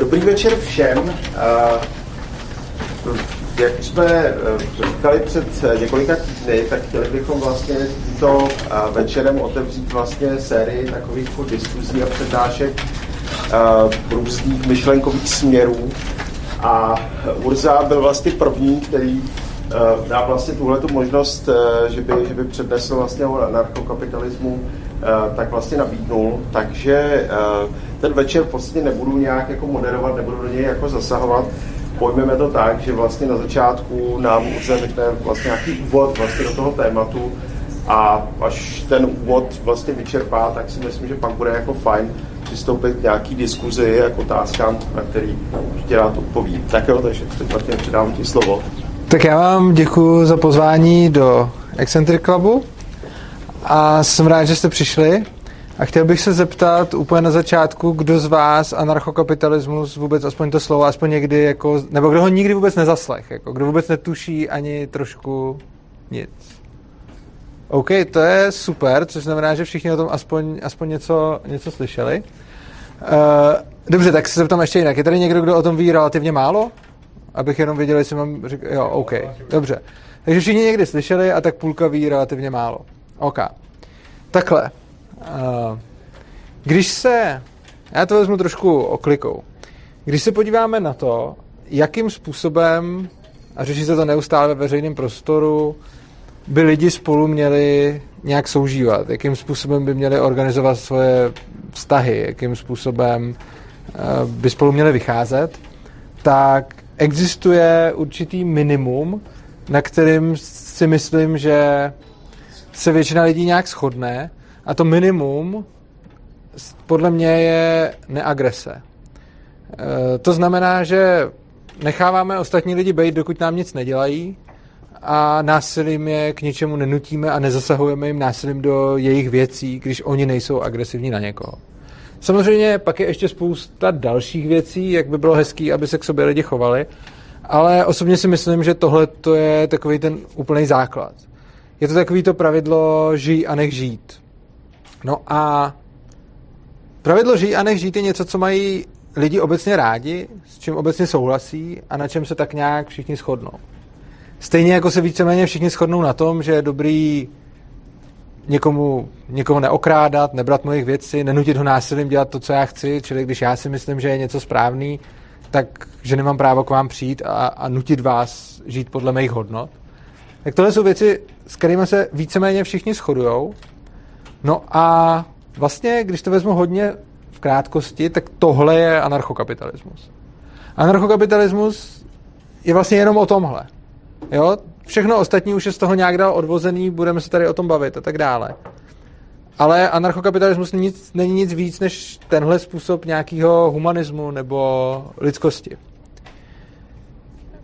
Dobrý večer všem. Jak jsme říkali před několika týdny, tak chtěli bychom vlastně tímto večerem otevřít vlastně sérii takových diskuzí a přednášek různých myšlenkových směrů. A Urza byl vlastně první, který dá vlastně tuhle možnost, že by, že by přednesl vlastně o narkokapitalismu, tak vlastně nabídnul. Takže ten večer v podstatě nebudu nějak jako moderovat, nebudu do něj jako zasahovat. Pojmeme to tak, že vlastně na začátku nám řekne vlastně nějaký úvod vlastně do toho tématu a až ten úvod vlastně vyčerpá, tak si myslím, že pak bude jako fajn přistoupit k nějaký diskuzi a k otázkám, na který tě rád odpoví. Tak jo, takže teď Martin předám ti slovo. Tak já vám děkuji za pozvání do Eccentric Clubu a jsem rád, že jste přišli. A chtěl bych se zeptat úplně na začátku, kdo z vás anarchokapitalismus vůbec, aspoň to slovo, aspoň někdy, jako, nebo kdo ho nikdy vůbec nezaslech, jako, kdo vůbec netuší ani trošku nic. OK, to je super, což znamená, že všichni o tom aspoň, aspoň něco, něco slyšeli. Uh, dobře, tak se zeptám ještě jinak. Je tady někdo, kdo o tom ví relativně málo? Abych jenom věděl, jestli mám... Řek... Jo, OK, dobře. Takže všichni někdy slyšeli a tak půlka ví relativně málo. OK. Takhle. Uh, když se... Já to vezmu trošku oklikou. Když se podíváme na to, jakým způsobem, a řeší se to neustále ve veřejném prostoru, by lidi spolu měli nějak soužívat, jakým způsobem by měli organizovat svoje vztahy, jakým způsobem uh, by spolu měli vycházet, tak existuje určitý minimum, na kterým si myslím, že se většina lidí nějak shodne a to minimum podle mě je neagrese. E, to znamená, že necháváme ostatní lidi být, dokud nám nic nedělají a násilím je k ničemu nenutíme a nezasahujeme jim násilím do jejich věcí, když oni nejsou agresivní na někoho. Samozřejmě pak je ještě spousta dalších věcí, jak by bylo hezký, aby se k sobě lidi chovali, ale osobně si myslím, že tohle to je takový ten úplný základ. Je to takový to pravidlo žij a nech žít. No a pravidlo žij a nech žít je něco, co mají lidi obecně rádi, s čím obecně souhlasí a na čem se tak nějak všichni shodnou. Stejně jako se víceméně všichni shodnou na tom, že je dobrý někomu, někoho neokrádat, nebrat mojich věci, nenutit ho násilím dělat to, co já chci, čili když já si myslím, že je něco správný, tak že nemám právo k vám přijít a, a nutit vás žít podle mých hodnot. Tak tohle jsou věci, s kterými se víceméně všichni shodujou. No a vlastně, když to vezmu hodně v krátkosti, tak tohle je anarchokapitalismus. Anarchokapitalismus je vlastně jenom o tomhle. Jo? Všechno ostatní už je z toho nějak dál odvozený, budeme se tady o tom bavit a tak dále. Ale anarchokapitalismus není nic, není nic víc než tenhle způsob nějakého humanismu nebo lidskosti.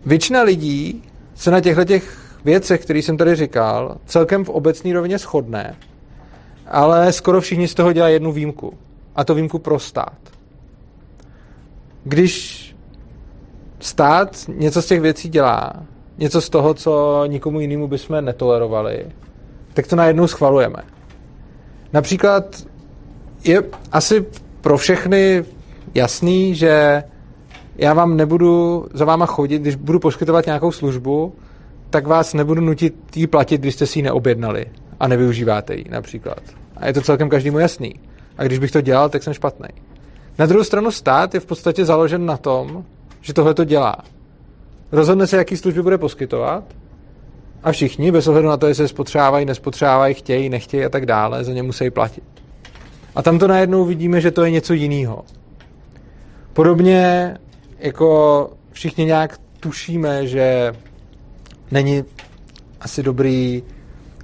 Většina lidí se na těchto těch věcech, které jsem tady říkal, celkem v obecné rovině shodné, ale skoro všichni z toho dělají jednu výjimku. A to výjimku pro stát. Když stát něco z těch věcí dělá, něco z toho, co nikomu jinému bychom netolerovali, tak to najednou schvalujeme. Například je asi pro všechny jasný, že já vám nebudu za váma chodit, když budu poskytovat nějakou službu, tak vás nebudu nutit jí platit, když jste si ji neobjednali a nevyužíváte ji například. A je to celkem každému jasný. A když bych to dělal, tak jsem špatný. Na druhou stranu stát je v podstatě založen na tom, že tohle to dělá. Rozhodne se, jaký služby bude poskytovat a všichni, bez ohledu na to, jestli se spotřávají, nespotřávají, chtějí, nechtějí a tak dále, za ně musí platit. A tam to najednou vidíme, že to je něco jiného. Podobně jako všichni nějak tušíme, že není asi dobrý,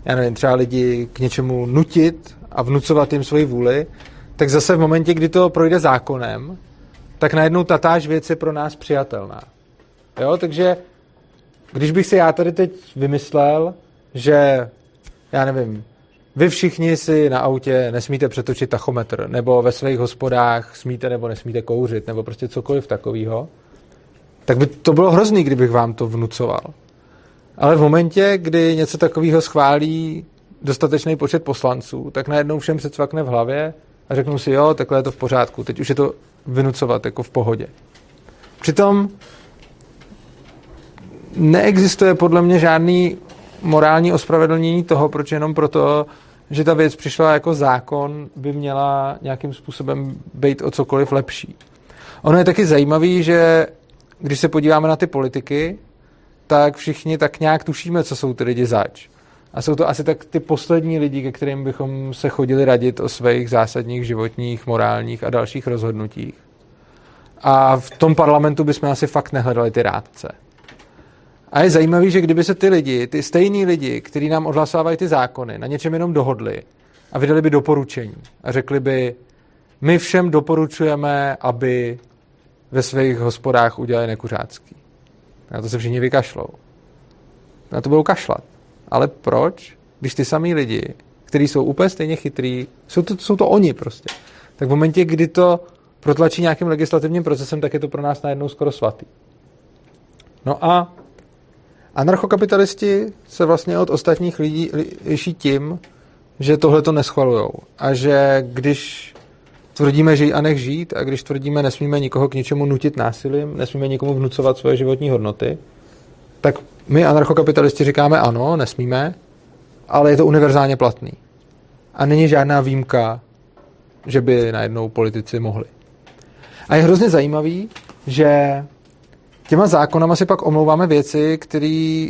já nevím, třeba lidi k něčemu nutit a vnucovat jim svoji vůli, tak zase v momentě, kdy to projde zákonem, tak najednou tatáž věc je pro nás přijatelná. Jo, takže když bych si já tady teď vymyslel, že, já nevím, vy všichni si na autě nesmíte přetočit tachometr, nebo ve svých hospodách smíte nebo nesmíte kouřit, nebo prostě cokoliv takového, tak by to bylo hrozný, kdybych vám to vnucoval. Ale v momentě, kdy něco takového schválí dostatečný počet poslanců, tak najednou všem se cvakne v hlavě a řeknou si, jo, takhle je to v pořádku, teď už je to vynucovat jako v pohodě. Přitom neexistuje podle mě žádný morální ospravedlnění toho, proč jenom proto, že ta věc přišla jako zákon, by měla nějakým způsobem být o cokoliv lepší. Ono je taky zajímavý, že když se podíváme na ty politiky, tak všichni tak nějak tušíme, co jsou ty lidi zač. A jsou to asi tak ty poslední lidi, ke kterým bychom se chodili radit o svých zásadních životních, morálních a dalších rozhodnutích. A v tom parlamentu bychom asi fakt nehledali ty rádce. A je zajímavé, že kdyby se ty lidi, ty stejní lidi, kteří nám odhlasovávají ty zákony, na něčem jenom dohodli a vydali by doporučení a řekli by, my všem doporučujeme, aby ve svých hospodách udělali nekuřácký. Na to se všichni vykašlou. Na to budou kašlat. Ale proč, když ty samý lidi, kteří jsou úplně stejně chytrý, jsou to, jsou to oni prostě, tak v momentě, kdy to protlačí nějakým legislativním procesem, tak je to pro nás najednou skoro svatý. No a Anarchokapitalisti se vlastně od ostatních lidí liší tím, že tohle to neschvalujou. A že když tvrdíme žij a nech žít a když tvrdíme nesmíme nikoho k ničemu nutit násilím, nesmíme nikomu vnucovat svoje životní hodnoty, tak my anarchokapitalisti říkáme ano, nesmíme, ale je to univerzálně platný. A není žádná výjimka, že by najednou politici mohli. A je hrozně zajímavý, že těma zákonama si pak omlouváme věci, které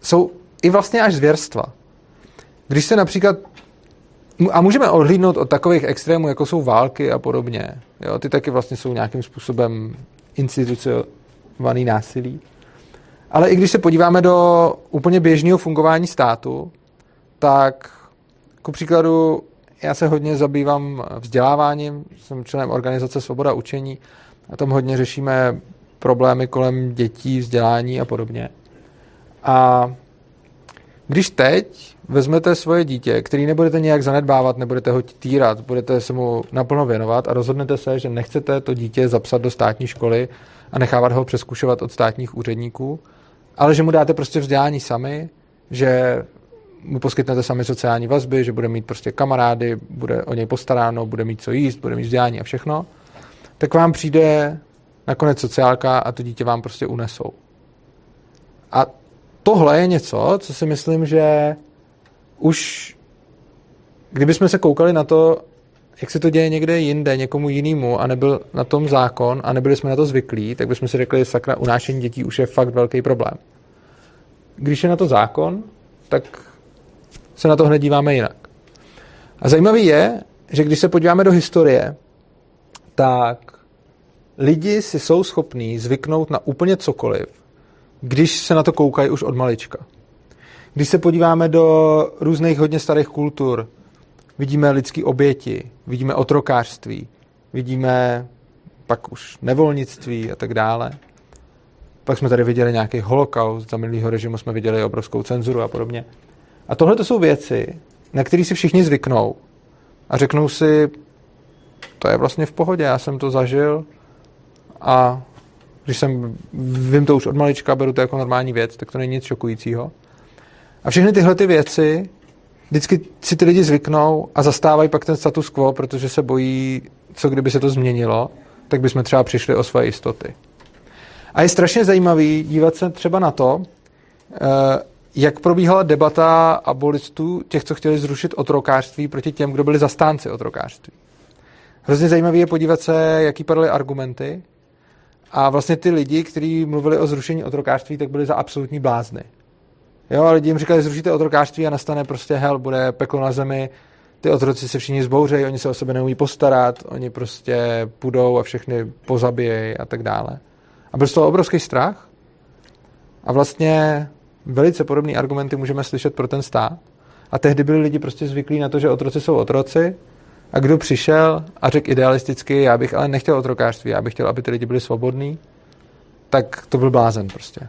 jsou i vlastně až zvěrstva. Když se například a můžeme odhlídnout od takových extrémů, jako jsou války a podobně. Jo, ty taky vlastně jsou nějakým způsobem institucionovaný násilí. Ale i když se podíváme do úplně běžného fungování státu, tak ku příkladu já se hodně zabývám vzděláváním, jsem členem organizace Svoboda učení a tam hodně řešíme problémy kolem dětí, vzdělání a podobně. A když teď vezmete svoje dítě, který nebudete nějak zanedbávat, nebudete ho týrat, budete se mu naplno věnovat a rozhodnete se, že nechcete to dítě zapsat do státní školy a nechávat ho přeskušovat od státních úředníků, ale že mu dáte prostě vzdělání sami, že mu poskytnete sami sociální vazby, že bude mít prostě kamarády, bude o něj postaráno, bude mít co jíst, bude mít vzdělání a všechno, tak vám přijde nakonec sociálka a to dítě vám prostě unesou. A tohle je něco, co si myslím, že už kdybychom se koukali na to, jak se to děje někde jinde, někomu jinému a nebyl na tom zákon a nebyli jsme na to zvyklí, tak bychom si řekli, sakra, unášení dětí už je fakt velký problém. Když je na to zákon, tak se na to hned díváme jinak. A zajímavý je, že když se podíváme do historie, tak lidi si jsou schopní zvyknout na úplně cokoliv, když se na to koukají už od malička. Když se podíváme do různých hodně starých kultur, vidíme lidské oběti, vidíme otrokářství, vidíme pak už nevolnictví a tak dále. Pak jsme tady viděli nějaký holokaust, za minulého režimu jsme viděli obrovskou cenzuru a podobně. A tohle to jsou věci, na které si všichni zvyknou a řeknou si, to je vlastně v pohodě, já jsem to zažil, a když jsem, vím to už od malička, beru to jako normální věc, tak to není nic šokujícího. A všechny tyhle ty věci vždycky si ty lidi zvyknou a zastávají pak ten status quo, protože se bojí, co kdyby se to změnilo, tak bychom třeba přišli o své jistoty. A je strašně zajímavý dívat se třeba na to, eh, jak probíhala debata abolistů, těch, co chtěli zrušit otrokářství, proti těm, kdo byli zastánci otrokářství. Hrozně zajímavé je podívat se, jaký padaly argumenty a vlastně ty lidi, kteří mluvili o zrušení otrokářství, tak byli za absolutní blázny. Jo, lidi jim říkali, zrušíte otrokářství a nastane prostě hell, bude peklo na zemi, ty otroci se všichni zbouřejí, oni se o sebe neumí postarat, oni prostě půjdou a všechny pozabíjejí a tak dále. A byl z toho obrovský strach. A vlastně velice podobné argumenty můžeme slyšet pro ten stát. A tehdy byli lidi prostě zvyklí na to, že otroci jsou otroci a kdo přišel a řekl idealisticky, já bych ale nechtěl otrokářství, já bych chtěl, aby ty lidi byli svobodní, tak to byl blázen prostě.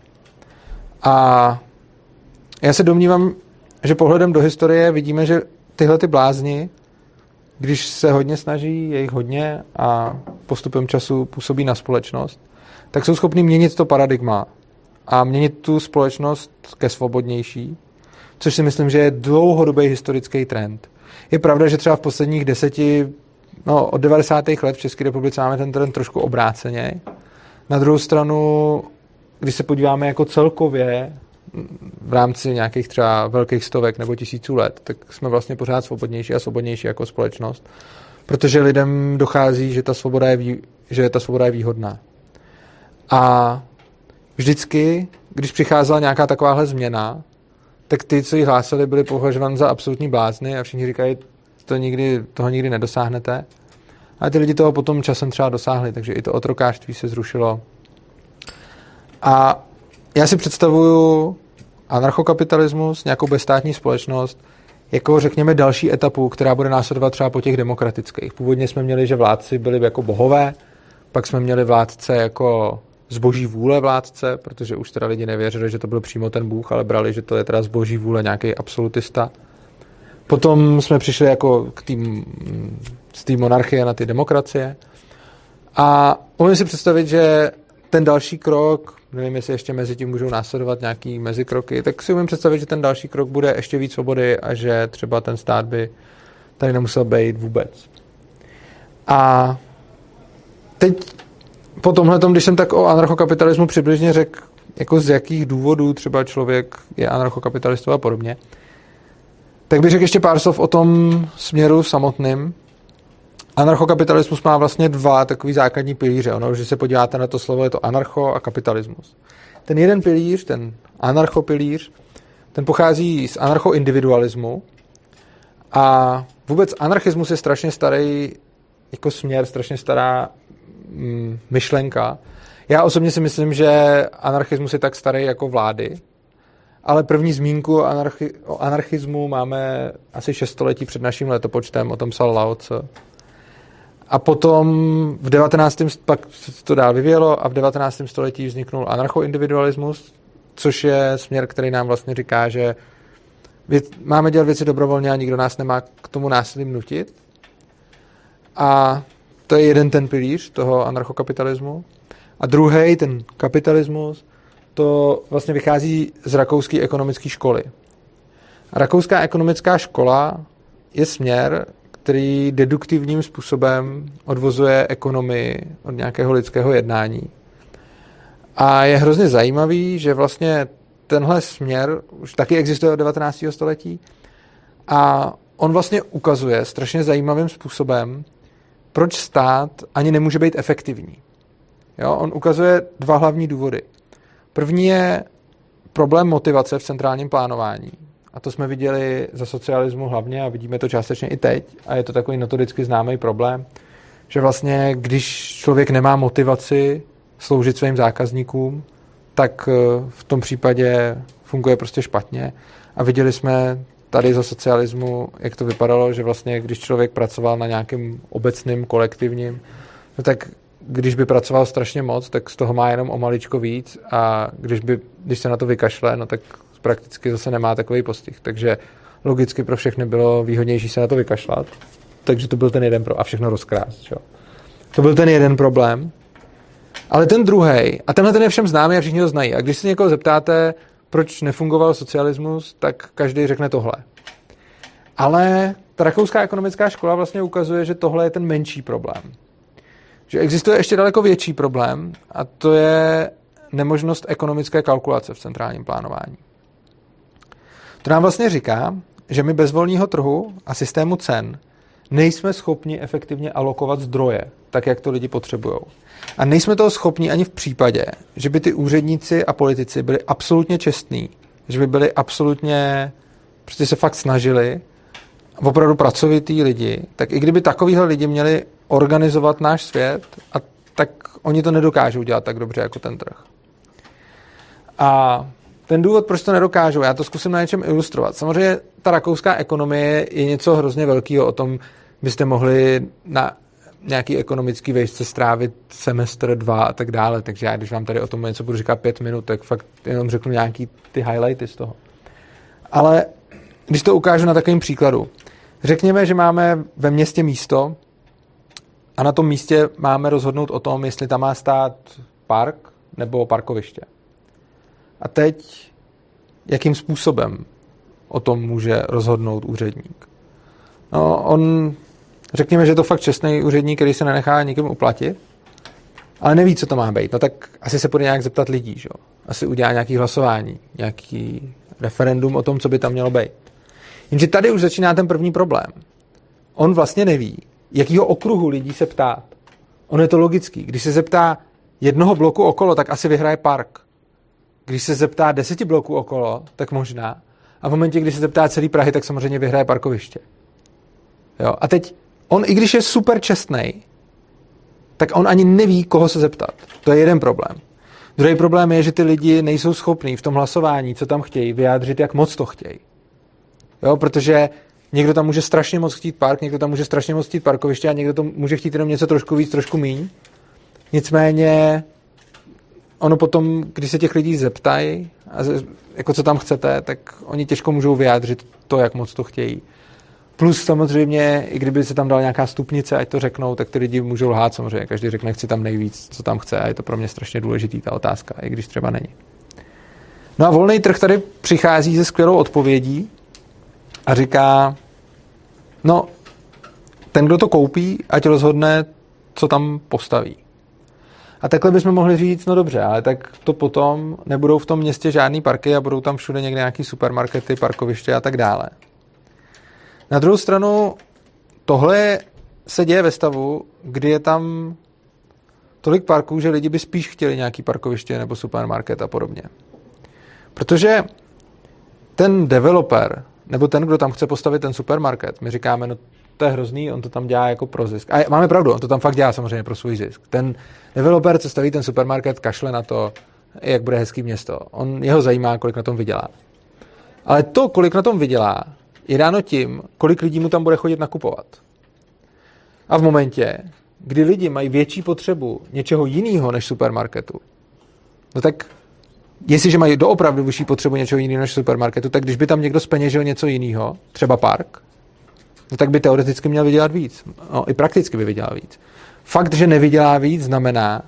A já se domnívám, že pohledem do historie vidíme, že tyhle ty blázni, když se hodně snaží, je jich hodně a postupem času působí na společnost, tak jsou schopni měnit to paradigma a měnit tu společnost ke svobodnější, což si myslím, že je dlouhodobý historický trend. Je pravda, že třeba v posledních deseti, no od 90. let v České republice máme ten trend trošku obráceně, Na druhou stranu, když se podíváme jako celkově v rámci nějakých třeba velkých stovek nebo tisíců let, tak jsme vlastně pořád svobodnější a svobodnější jako společnost, protože lidem dochází, že ta svoboda je, že ta svoboda je výhodná. A vždycky, když přicházela nějaká takováhle změna, tak ty, co ji hlásili, byli považováni za absolutní blázny a všichni říkají, to nikdy, toho nikdy nedosáhnete. A ty lidi toho potom časem třeba dosáhli, takže i to otrokářství se zrušilo. A já si představuju anarchokapitalismus, nějakou bezstátní společnost, jako řekněme další etapu, která bude následovat třeba po těch demokratických. Původně jsme měli, že vládci byli jako bohové, pak jsme měli vládce jako zboží vůle vládce, protože už teda lidi nevěřili, že to byl přímo ten Bůh, ale brali, že to je teda zboží vůle nějaký absolutista. Potom jsme přišli jako k tým, z té monarchie na ty demokracie. A umím si představit, že ten další krok, nevím, jestli ještě mezi tím můžou následovat nějaký mezikroky, tak si umím představit, že ten další krok bude ještě víc svobody a že třeba ten stát by tady nemusel být vůbec. A teď po tomhle, když jsem tak o anarchokapitalismu přibližně řekl, jako z jakých důvodů třeba člověk je anarchokapitalistou a podobně, tak bych řekl ještě pár slov o tom směru samotným. Anarchokapitalismus má vlastně dva takový základní pilíře. Ono, když se podíváte na to slovo, je to anarcho a kapitalismus. Ten jeden pilíř, ten anarchopilíř, ten pochází z anarchoindividualismu a vůbec anarchismus je strašně starý jako směr, strašně stará mm, myšlenka. Já osobně si myslím, že anarchismus je tak starý jako vlády, ale první zmínku o, anarchi- o anarchismu máme asi šestoletí před naším letopočtem, o tom psal Lao Tse. A potom v 19. pak to dál vyvíjelo a v 19. století vzniknul anarchoindividualismus, což je směr, který nám vlastně říká, že máme dělat věci dobrovolně a nikdo nás nemá k tomu násilím nutit. A to je jeden ten pilíř toho anarchokapitalismu. A druhý, ten kapitalismus, to vlastně vychází z rakouské ekonomické školy. Rakouská ekonomická škola je směr, který deduktivním způsobem odvozuje ekonomii od nějakého lidského jednání. A je hrozně zajímavý, že vlastně tenhle směr už taky existuje od 19. století a on vlastně ukazuje strašně zajímavým způsobem, proč stát ani nemůže být efektivní. Jo, on ukazuje dva hlavní důvody. První je problém motivace v centrálním plánování. A to jsme viděli za socialismu hlavně a vidíme to částečně i teď. A je to takový notoricky známý problém, že vlastně, když člověk nemá motivaci sloužit svým zákazníkům, tak eh, v tom případě funguje prostě špatně. A viděli jsme tady za socialismu, jak to vypadalo, že vlastně, když člověk pracoval na nějakém obecným, kolektivním, no tak když by pracoval strašně moc, tak z toho má jenom o maličko víc a když, by, když se na to vykašle, no tak prakticky zase nemá takový postih. Takže logicky pro všechny bylo výhodnější se na to vykašlat. Takže to byl ten jeden pro a všechno rozkrást. Čo? To byl ten jeden problém. Ale ten druhý, a tenhle ten je všem známý a všichni to znají. A když se někoho zeptáte, proč nefungoval socialismus, tak každý řekne tohle. Ale ta rakouská ekonomická škola vlastně ukazuje, že tohle je ten menší problém. Že existuje ještě daleko větší problém a to je nemožnost ekonomické kalkulace v centrálním plánování. To nám vlastně říká, že my bez volného trhu a systému cen nejsme schopni efektivně alokovat zdroje, tak jak to lidi potřebují. A nejsme toho schopni ani v případě, že by ty úředníci a politici byli absolutně čestní, že by byli absolutně, prostě se fakt snažili, opravdu pracovitý lidi, tak i kdyby takovýhle lidi měli organizovat náš svět, a tak oni to nedokážou dělat tak dobře jako ten trh. A ten důvod, proč to nedokážou, já to zkusím na něčem ilustrovat. Samozřejmě ta rakouská ekonomie je něco hrozně velkého, o tom byste mohli na nějaký ekonomický vejšce strávit semestr, dva a tak dále. Takže já, když vám tady o tom něco budu říkat pět minut, tak fakt jenom řeknu nějaký ty highlighty z toho. Ale když to ukážu na takovém příkladu. Řekněme, že máme ve městě místo a na tom místě máme rozhodnout o tom, jestli tam má stát park nebo parkoviště. A teď, jakým způsobem o tom může rozhodnout úředník? No, on, řekněme, že je to fakt čestný úředník, který se nenechá nikým uplatit ale neví, co to má být. No tak asi se bude nějak zeptat lidí, že? Asi udělá nějaký hlasování, nějaký referendum o tom, co by tam mělo být. Jenže tady už začíná ten první problém. On vlastně neví, jakýho okruhu lidí se ptát. On je to logický. Když se zeptá jednoho bloku okolo, tak asi vyhraje park. Když se zeptá deseti bloků okolo, tak možná. A v momentě, kdy se zeptá celý Prahy, tak samozřejmě vyhraje parkoviště. Jo? A teď on, i když je super čestný, tak on ani neví, koho se zeptat. To je jeden problém. Druhý problém je, že ty lidi nejsou schopní v tom hlasování, co tam chtějí, vyjádřit, jak moc to chtějí. Jo, protože někdo tam může strašně moc chtít park, někdo tam může strašně moc chtít parkoviště a někdo to může chtít jenom něco trošku víc, trošku míň. Nicméně ono potom, když se těch lidí zeptají, jako co tam chcete, tak oni těžko můžou vyjádřit to, jak moc to chtějí. Plus samozřejmě, i kdyby se tam dala nějaká stupnice, ať to řeknou, tak ty lidi můžou lhát samozřejmě. Každý řekne, chci tam nejvíc, co tam chce a je to pro mě strašně důležitý ta otázka, i když třeba není. No a volný trh tady přichází se skvělou odpovědí a říká, no, ten, kdo to koupí, ať rozhodne, co tam postaví. A takhle bychom mohli říct, no dobře, ale tak to potom nebudou v tom městě žádný parky a budou tam všude někde nějaký supermarkety, parkoviště a tak dále. Na druhou stranu, tohle se děje ve stavu, kdy je tam tolik parků, že lidi by spíš chtěli nějaký parkoviště nebo supermarket a podobně. Protože ten developer, nebo ten, kdo tam chce postavit ten supermarket, my říkáme, no to je hrozný, on to tam dělá jako pro zisk. A máme pravdu, on to tam fakt dělá samozřejmě pro svůj zisk. Ten developer, co staví ten supermarket, kašle na to, jak bude hezký město. On, jeho zajímá, kolik na tom vydělá. Ale to, kolik na tom vydělá, je dáno tím, kolik lidí mu tam bude chodit nakupovat. A v momentě, kdy lidi mají větší potřebu něčeho jiného než supermarketu, no tak jestliže mají doopravdy vyšší potřebu něčeho jiného než supermarketu, tak když by tam někdo speněžil něco jiného, třeba park, no tak by teoreticky měl vydělat víc. No, i prakticky by vydělal víc. Fakt, že nevydělá víc, znamená,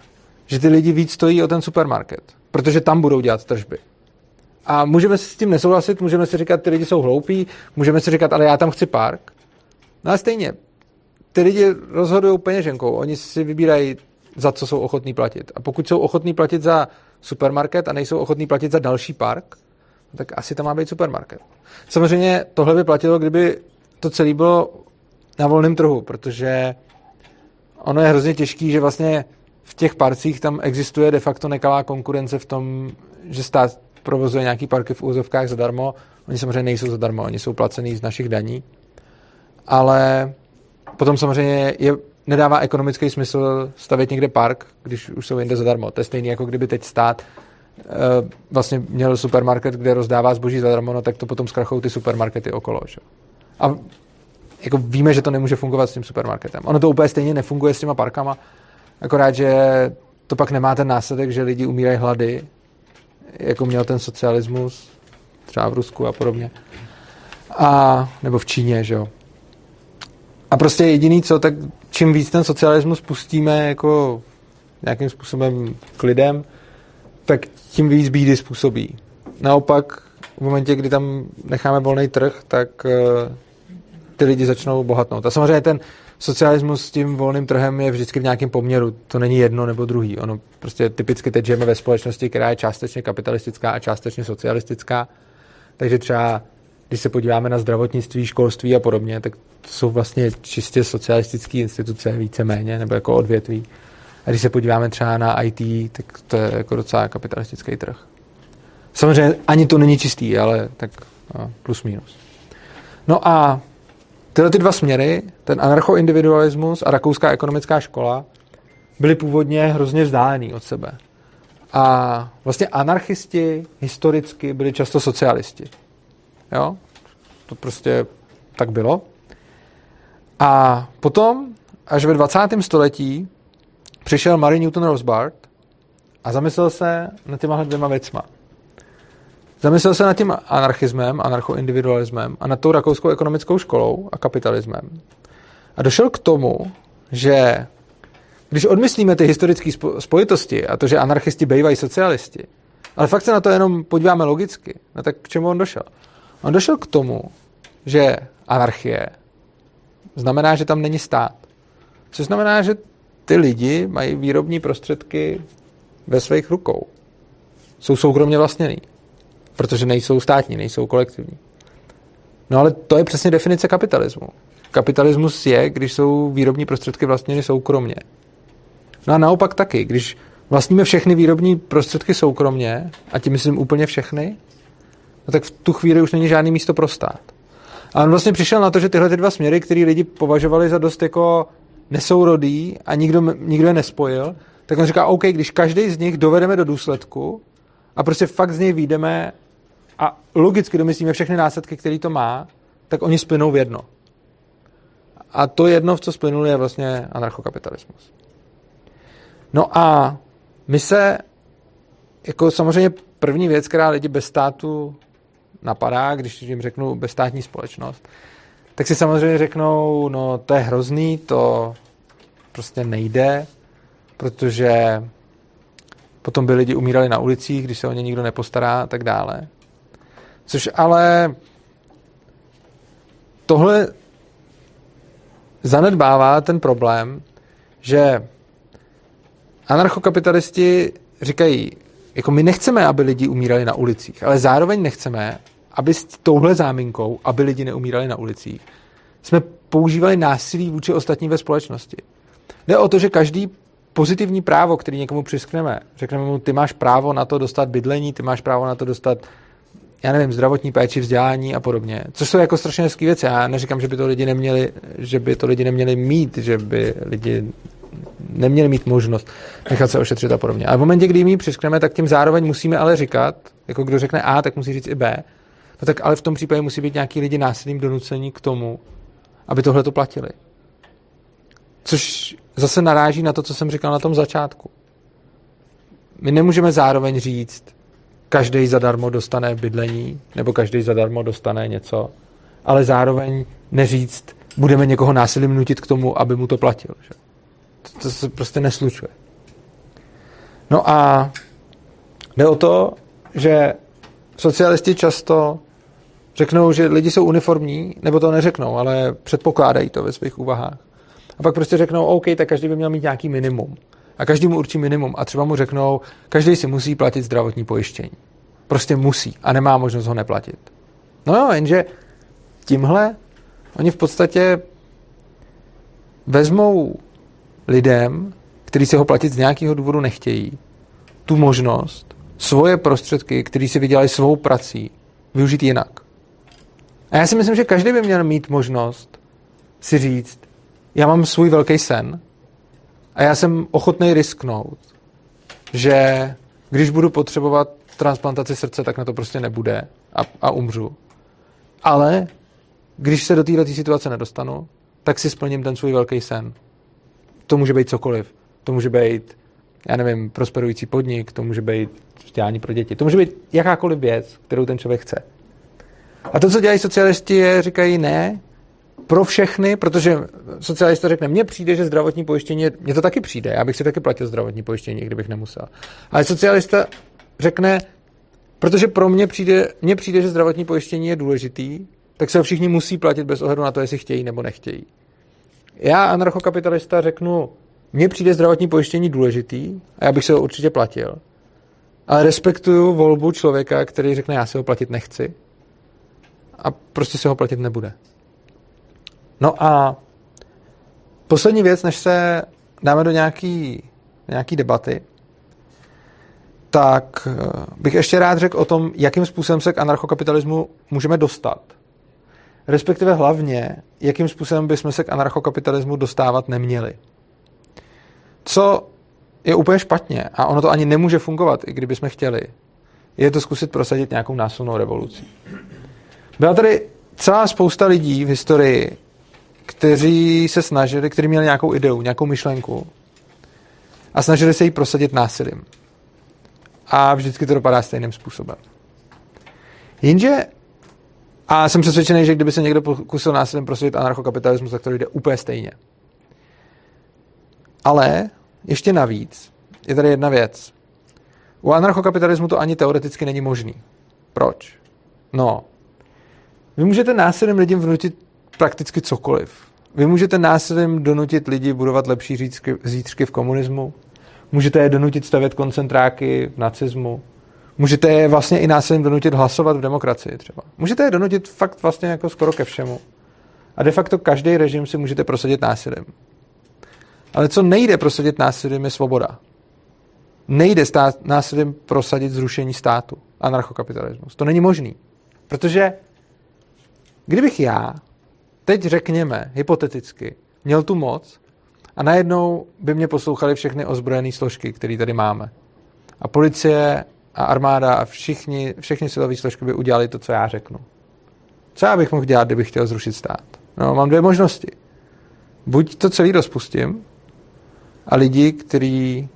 že ty lidi víc stojí o ten supermarket, protože tam budou dělat tržby. A můžeme si s tím nesouhlasit, můžeme si říkat, ty lidi jsou hloupí, můžeme si říkat, ale já tam chci park. No a stejně, ty lidi rozhodují peněženkou, oni si vybírají, za co jsou ochotní platit. A pokud jsou ochotní platit za supermarket a nejsou ochotní platit za další park, tak asi tam má být supermarket. Samozřejmě tohle by platilo, kdyby to celé bylo na volném trhu, protože ono je hrozně těžký, že vlastně v těch parcích tam existuje de facto nekalá konkurence v tom, že stát provozuje nějaký parky v úzovkách zadarmo. Oni samozřejmě nejsou zadarmo, oni jsou placený z našich daní. Ale potom samozřejmě je, nedává ekonomický smysl stavět někde park, když už jsou jinde zadarmo. To je stejné, jako kdyby teď stát uh, vlastně měl supermarket, kde rozdává zboží zadarmo, no tak to potom zkrachou ty supermarkety okolo. Že? A jako víme, že to nemůže fungovat s tím supermarketem. Ono to úplně stejně nefunguje s těma parkama, akorát, že to pak nemá ten následek, že lidi umírají hlady, jako měl ten socialismus, třeba v Rusku a podobně. A, nebo v Číně, že jo. A prostě jediný co, tak čím víc ten socialismus pustíme jako nějakým způsobem k lidem, tak tím víc bídy způsobí. Naopak, v momentě, kdy tam necháme volný trh, tak uh, ty lidi začnou bohatnout. A samozřejmě ten socialismus s tím volným trhem je vždycky v nějakém poměru. To není jedno nebo druhý. Ono prostě typicky teď žijeme ve společnosti, která je částečně kapitalistická a částečně socialistická. Takže třeba, když se podíváme na zdravotnictví, školství a podobně, tak to jsou vlastně čistě socialistické instituce víceméně, nebo jako odvětví. A když se podíváme třeba na IT, tak to je jako docela kapitalistický trh. Samozřejmě ani to není čistý, ale tak no, plus minus. No a Tyhle ty dva směry, ten anarchoindividualismus a rakouská ekonomická škola, byly původně hrozně vzdálený od sebe. A vlastně anarchisti historicky byli často socialisti. Jo? To prostě tak bylo. A potom, až ve 20. století, přišel Mary Newton Rosbart a zamyslel se nad těma dvěma věcma. Zamyslel se nad tím anarchismem, anarchoindividualismem a nad tou rakouskou ekonomickou školou a kapitalismem. A došel k tomu, že když odmyslíme ty historické spojitosti a to, že anarchisti bývají socialisti, ale fakt se na to jenom podíváme logicky, no tak k čemu on došel? On došel k tomu, že anarchie znamená, že tam není stát. Což znamená, že ty lidi mají výrobní prostředky ve svých rukou. Jsou soukromně vlastněný. Protože nejsou státní, nejsou kolektivní. No ale to je přesně definice kapitalismu. Kapitalismus je, když jsou výrobní prostředky vlastněny soukromně. No a naopak taky, když vlastníme všechny výrobní prostředky soukromně, a tím myslím úplně všechny, no tak v tu chvíli už není žádný místo pro stát. A on vlastně přišel na to, že tyhle ty dva směry, které lidi považovali za dost jako nesourodý a nikdo, nikdo je nespojil, tak on říká, OK, když každý z nich dovedeme do důsledku a prostě fakt z něj výjdeme a logicky domyslíme všechny následky, které to má, tak oni splynou v jedno. A to jedno, v co splynul, je vlastně anarchokapitalismus. No a my se, jako samozřejmě první věc, která lidi bez státu napadá, když jim řeknu bezstátní společnost, tak si samozřejmě řeknou, no to je hrozný, to prostě nejde, protože potom by lidi umírali na ulicích, když se o ně nikdo nepostará a tak dále. Což ale tohle zanedbává ten problém, že anarchokapitalisti říkají, jako my nechceme, aby lidi umírali na ulicích, ale zároveň nechceme, aby s touhle záminkou, aby lidi neumírali na ulicích, jsme používali násilí vůči ostatním ve společnosti. Jde o to, že každý pozitivní právo, který někomu přiskneme, řekneme mu, ty máš právo na to dostat bydlení, ty máš právo na to dostat já nevím, zdravotní péči, vzdělání a podobně. Což jsou jako strašně hezké věci. Já neříkám, že by to lidi neměli, že by to lidi neměli mít, že by lidi neměli mít možnost nechat se ošetřit a podobně. Ale v momentě, kdy jim ji přiskneme, tak tím zároveň musíme ale říkat, jako kdo řekne A, tak musí říct i B. No tak ale v tom případě musí být nějaký lidi násilným donucení k tomu, aby tohle to platili. Což zase naráží na to, co jsem říkal na tom začátku. My nemůžeme zároveň říct, každý zadarmo dostane bydlení, nebo každý zadarmo dostane něco, ale zároveň neříct, budeme někoho násilím nutit k tomu, aby mu to platil. Že? To, to se prostě neslučuje. No a jde o to, že socialisti často řeknou, že lidi jsou uniformní, nebo to neřeknou, ale předpokládají to ve svých úvahách. A pak prostě řeknou, OK, tak každý by měl mít nějaký minimum. A každý mu určí minimum. A třeba mu řeknou, každý si musí platit zdravotní pojištění. Prostě musí a nemá možnost ho neplatit. No jo, jenže tímhle oni v podstatě vezmou lidem, kteří si ho platit z nějakého důvodu nechtějí, tu možnost svoje prostředky, které si vydělali svou prací, využít jinak. A já si myslím, že každý by měl mít možnost si říct, já mám svůj velký sen a já jsem ochotný risknout, že když budu potřebovat transplantaci srdce, tak na to prostě nebude a, a umřu. Ale když se do této situace nedostanu, tak si splním ten svůj velký sen. To může být cokoliv. To může být, já nevím, prosperující podnik, to může být vzdělání pro děti. To může být jakákoliv věc, kterou ten člověk chce. A to, co dělají socialisti, je, říkají ne, pro všechny, protože socialista řekne, mně přijde, že zdravotní pojištění, mně to taky přijde, já bych si taky platil zdravotní pojištění, kdybych nemusel. Ale socialista řekne, protože pro mě přijde, mně přijde, že zdravotní pojištění je důležitý, tak se ho všichni musí platit bez ohledu na to, jestli chtějí nebo nechtějí. Já, anarchokapitalista, řeknu, mně přijde zdravotní pojištění důležitý a já bych se ho určitě platil. Ale respektuju volbu člověka, který řekne, já se ho platit nechci a prostě se ho platit nebude. No a poslední věc, než se dáme do nějaký, nějaký debaty, tak eh, bych ještě rád řekl o tom, jakým způsobem se k anarchokapitalismu můžeme dostat. Respektive hlavně, jakým způsobem bychom se k anarchokapitalismu dostávat neměli. Co je úplně špatně a ono to ani nemůže fungovat, i kdybychom chtěli, je to zkusit prosadit nějakou násilnou revoluci. Byla tady celá spousta lidí v historii, kteří se snažili, kteří měli nějakou ideu, nějakou myšlenku a snažili se ji prosadit násilím. A vždycky to dopadá stejným způsobem. Jenže, a jsem přesvědčený, že kdyby se někdo pokusil násilím prosadit anarchokapitalismus, tak to jde úplně stejně. Ale ještě navíc je tady jedna věc. U anarchokapitalismu to ani teoreticky není možný. Proč? No, vy můžete násilím lidem vnutit prakticky cokoliv. vy můžete násilím donutit lidi budovat lepší zítřky, zítřky v komunismu, můžete je donutit stavět koncentráky v nacismu, můžete je vlastně i násilím donutit hlasovat v demokracii třeba. Můžete je donutit fakt vlastně jako skoro ke všemu. A de facto každý režim si můžete prosadit násilím. Ale co nejde prosadit násilím je svoboda. Nejde stát, násilím prosadit zrušení státu, anarchokapitalismus. To není možný. Protože kdybych já teď řekněme, hypoteticky, měl tu moc a najednou by mě poslouchali všechny ozbrojené složky, které tady máme. A policie a armáda a všichni, všechny silové složky by udělali to, co já řeknu. Co já bych mohl dělat, kdybych chtěl zrušit stát? No, mám dvě možnosti. Buď to celý rozpustím a lidi, kteří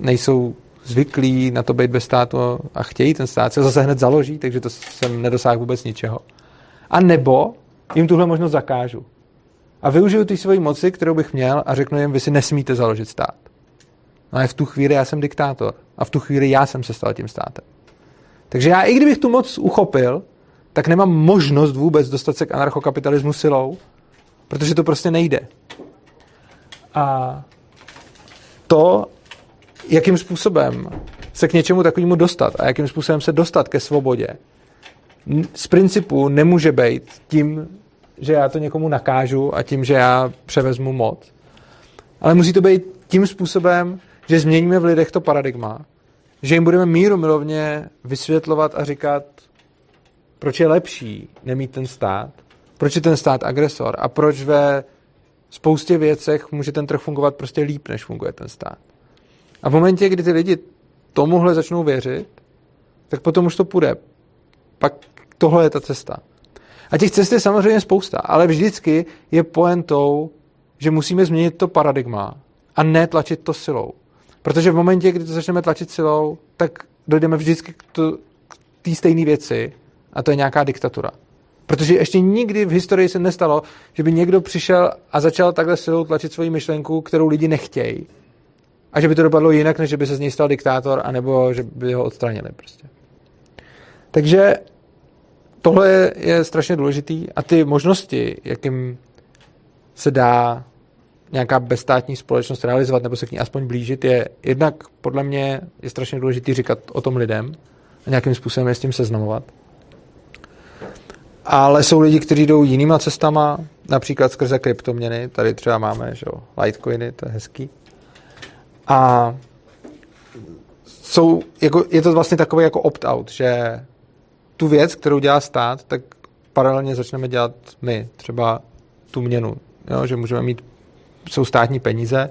nejsou zvyklí na to být bez státu a chtějí ten stát, se zase hned založí, takže to jsem nedosáhl vůbec ničeho. A nebo jim tuhle možnost zakážu. A využiju ty svoji moci, kterou bych měl a řeknu jim, vy si nesmíte založit stát. No a v tu chvíli já jsem diktátor. A v tu chvíli já jsem se stal tím státem. Takže já, i kdybych tu moc uchopil, tak nemám možnost vůbec dostat se k anarchokapitalismu silou, protože to prostě nejde. A to, jakým způsobem se k něčemu takovému dostat a jakým způsobem se dostat ke svobodě, z principu nemůže být tím, že já to někomu nakážu a tím, že já převezmu moc. Ale musí to být tím způsobem, že změníme v lidech to paradigma, že jim budeme míru milovně vysvětlovat a říkat, proč je lepší nemít ten stát, proč je ten stát agresor a proč ve spoustě věcech může ten trh fungovat prostě líp, než funguje ten stát. A v momentě, kdy ty lidi tomuhle začnou věřit, tak potom už to půjde. Pak tohle je ta cesta. A těch cest je samozřejmě spousta, ale vždycky je poentou, že musíme změnit to paradigma a ne tlačit to silou. Protože v momentě, kdy to začneme tlačit silou, tak dojdeme vždycky k té stejné věci a to je nějaká diktatura. Protože ještě nikdy v historii se nestalo, že by někdo přišel a začal takhle silou tlačit svoji myšlenku, kterou lidi nechtějí. A že by to dopadlo jinak, než že by se z něj stal diktátor, anebo že by ho odstranili prostě. Takže tohle je, strašně důležitý a ty možnosti, jakým se dá nějaká bezstátní společnost realizovat nebo se k ní aspoň blížit, je jednak podle mě je strašně důležitý říkat o tom lidem a nějakým způsobem je s tím seznamovat. Ale jsou lidi, kteří jdou jinýma cestama, například skrze kryptoměny. Tady třeba máme že jo, Litecoiny, to je hezký. A jsou, jako, je to vlastně takový jako opt-out, že tu věc, kterou dělá stát, tak paralelně začneme dělat my, třeba tu měnu, jo? že můžeme mít, jsou státní peníze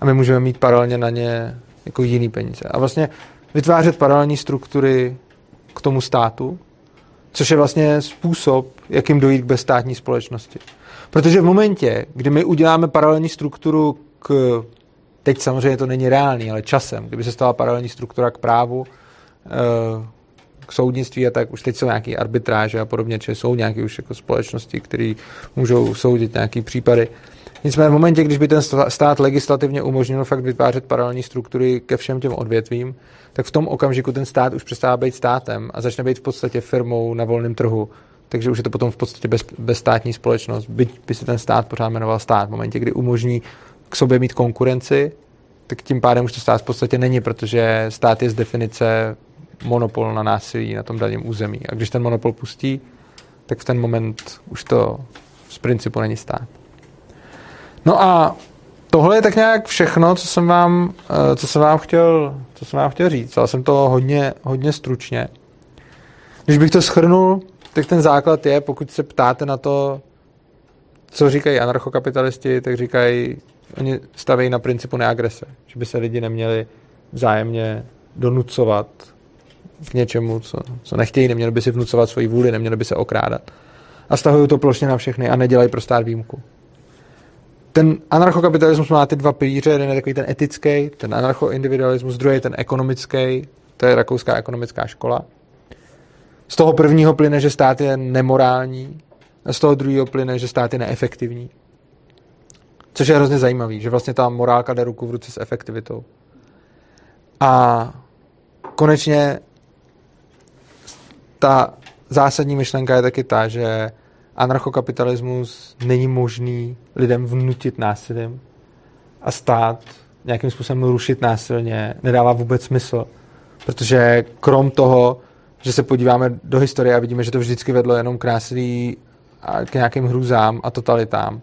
a my můžeme mít paralelně na ně jako jiný peníze. A vlastně vytvářet paralelní struktury k tomu státu, což je vlastně způsob, jakým dojít k bezstátní společnosti. Protože v momentě, kdy my uděláme paralelní strukturu k, teď samozřejmě to není reálný, ale časem, kdyby se stala paralelní struktura k právu, eh, k soudnictví a tak už teď jsou nějaké arbitráže a podobně, či jsou nějaké už jako společnosti, které můžou soudit nějaké případy. Nicméně v momentě, když by ten stát legislativně umožnil fakt vytvářet paralelní struktury ke všem těm odvětvím, tak v tom okamžiku ten stát už přestává být státem a začne být v podstatě firmou na volném trhu. Takže už je to potom v podstatě bez, bezstátní společnost. Byť by se ten stát pořád jmenoval stát. V momentě, kdy umožní k sobě mít konkurenci, tak tím pádem už to stát v podstatě není, protože stát je z definice monopol na násilí na tom daném území. A když ten monopol pustí, tak v ten moment už to z principu není stát. No a tohle je tak nějak všechno, co jsem vám, eh, co jsem vám chtěl, co jsem vám chtěl říct. Ale jsem to hodně, hodně stručně. Když bych to schrnul, tak ten základ je, pokud se ptáte na to, co říkají anarchokapitalisti, tak říkají, oni staví na principu neagrese, že by se lidi neměli vzájemně donucovat k něčemu, co, co nechtějí, neměli by si vnucovat svoji vůli, neměli by se okrádat. A stahují to plošně na všechny a nedělají pro stát výjimku. Ten anarchokapitalismus má ty dva pilíře, jeden je takový ten etický, ten anarchoindividualismus, druhý je ten ekonomický, to je rakouská ekonomická škola. Z toho prvního plyne, že stát je nemorální, a z toho druhého plyne, že stát je neefektivní. Což je hrozně zajímavý, že vlastně ta morálka jde ruku v ruce s efektivitou. A konečně ta zásadní myšlenka je taky ta, že anarchokapitalismus není možný lidem vnutit násilím a stát nějakým způsobem rušit násilně nedává vůbec smysl. Protože krom toho, že se podíváme do historie a vidíme, že to vždycky vedlo jenom k násilí a k nějakým hrůzám a totalitám,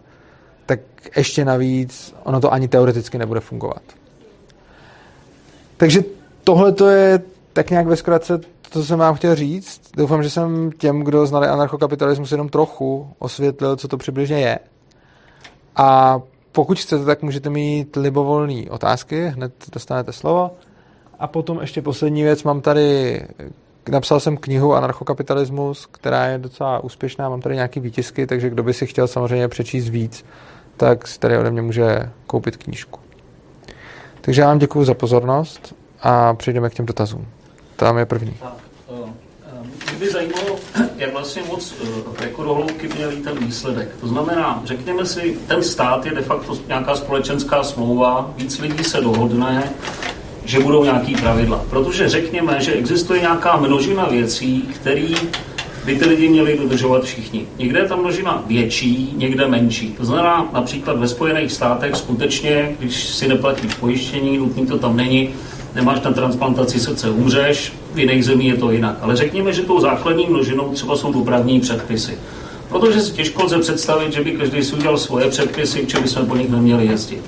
tak ještě navíc ono to ani teoreticky nebude fungovat. Takže tohle to je tak nějak ve zkratce to, co jsem vám chtěl říct. Doufám, že jsem těm, kdo znali anarchokapitalismus, jenom trochu osvětlil, co to přibližně je. A pokud chcete, tak můžete mít libovolné otázky, hned dostanete slovo. A potom ještě poslední věc, mám tady, napsal jsem knihu Anarchokapitalismus, která je docela úspěšná, mám tady nějaký výtisky, takže kdo by si chtěl samozřejmě přečíst víc, tak si tady ode mě může koupit knížku. Takže já vám děkuji za pozornost a přejdeme k těm dotazům. Tam je první. Mě by zajímalo, jak vlastně moc eh, jako do hloubky měl ten výsledek. To znamená, řekněme si, ten stát je de facto nějaká společenská smlouva, víc lidí se dohodne, že budou nějaký pravidla. Protože řekněme, že existuje nějaká množina věcí, které by ty lidi měli dodržovat všichni. Někde je ta množina větší, někde menší. To znamená, například ve Spojených státech skutečně, když si neplatíš pojištění, nutný to tam není, nemáš na transplantaci srdce, umřeš, v jiných zemích je to jinak. Ale řekněme, že tou základní množinou třeba jsou dopravní předpisy. Protože si těžko lze představit, že by každý si udělal svoje předpisy, že by jsme po nich neměli jezdit.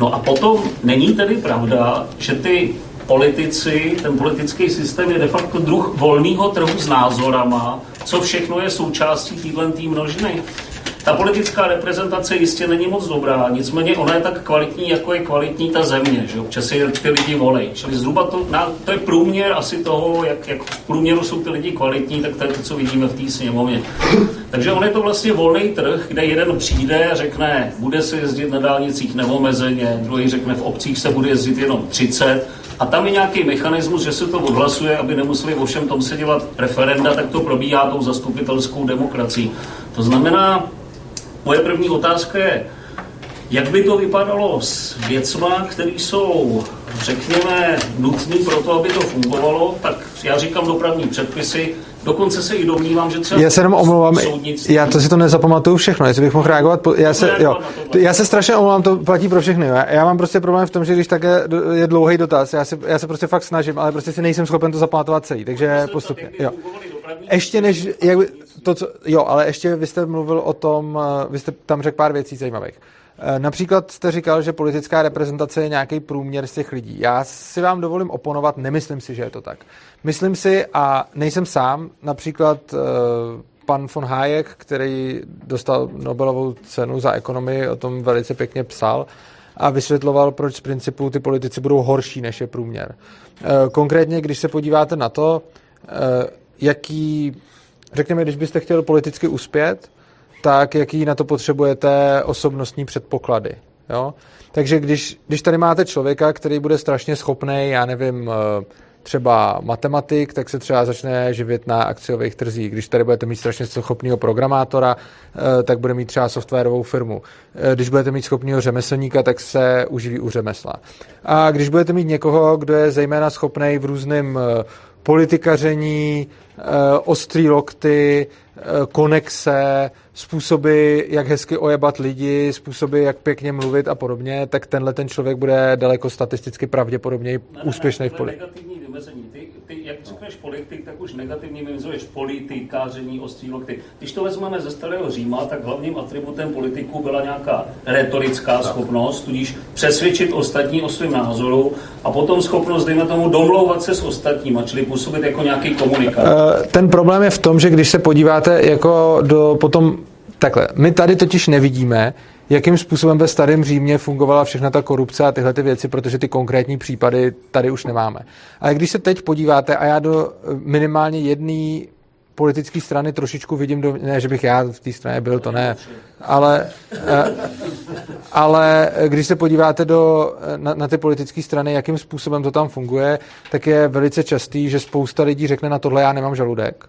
No a potom není tedy pravda, že ty politici, ten politický systém je de facto druh volného trhu s názorama, co všechno je součástí téhle množiny. Ta politická reprezentace jistě není moc dobrá, nicméně ona je tak kvalitní, jako je kvalitní ta země, že občas si ty lidi volej. Čili zhruba to, na, to je průměr asi toho, jak, jak v průměru jsou ty lidi kvalitní, tak to je to, co vidíme v té sněmovně. Takže on je to vlastně volný trh, kde jeden přijde a řekne, bude se jezdit na dálnicích neomezeně, druhý řekne, v obcích se bude jezdit jenom 30, a tam je nějaký mechanismus, že se to odhlasuje, aby nemuseli o všem tom se dělat referenda, tak to probíhá tou zastupitelskou demokracií. To znamená, Moje první otázka je, jak by to vypadalo s věcma, které jsou, řekněme, nutné pro to, aby to fungovalo, tak já říkám dopravní předpisy, Dokonce se i domnívám, že třeba já se jenom omlouvám, já to si to nezapamatuju všechno, jestli bych mohl reagovat, po, já, se, jo, já se strašně omlouvám, to platí pro všechny, jo. já mám prostě problém v tom, že když také je dlouhý dotaz, já se, já se prostě fakt snažím, ale prostě si nejsem schopen to zapamatovat celý, takže postupně, jo. Ještě než, jak, to, co, jo, ale ještě vy jste mluvil o tom, eh, vy jste tam řekl pár věcí zajímavých. Eh, například jste říkal, že politická reprezentace je nějaký průměr z těch lidí. Já si vám dovolím oponovat, nemyslím si, že je to tak. Myslím si, a nejsem sám, například eh, pan von Hayek, který dostal Nobelovou cenu za ekonomii, o tom velice pěkně psal a vysvětloval, proč z principu ty politici budou horší, než je průměr. Konkrétně, když se podíváte na to, jaký řekněme, když byste chtěl politicky uspět, tak jaký na to potřebujete osobnostní předpoklady. Jo? Takže když, když tady máte člověka, který bude strašně schopný, já nevím, eh, třeba matematik, tak se třeba začne živit na akciových trzích. Když tady budete mít strašně schopného programátora, eh, tak bude mít třeba softwarovou firmu. Eh, když budete mít schopného řemeslníka, tak se uživí u řemesla. A když budete mít někoho, kdo je zejména schopný v různém politikaření, eh, ostrý lokty, eh, konexe, způsoby, jak hezky ojebat lidi, způsoby, jak pěkně mluvit a podobně, tak tenhle ten člověk bude daleko statisticky pravděpodobně úspěšný v politice jak řekneš politik, tak už negativně vymizuješ politikáření, ostrý lokty. Když to vezmeme ze starého Říma, tak hlavním atributem politiků byla nějaká retorická tak. schopnost, tudíž přesvědčit ostatní o svém názoru a potom schopnost, dejme tomu, domlouvat se s ostatníma, čili působit jako nějaký komunikátor. Uh, ten problém je v tom, že když se podíváte jako do potom Takhle, my tady totiž nevidíme, jakým způsobem ve starém Římě fungovala všechna ta korupce a tyhle ty věci, protože ty konkrétní případy tady už nemáme. Ale když se teď podíváte, a já do minimálně jedné politické strany trošičku vidím, do, ne, že bych já v té straně byl, to ne, ale, eh, ale když se podíváte do, na, na ty politické strany, jakým způsobem to tam funguje, tak je velice častý, že spousta lidí řekne na tohle já nemám žaludek.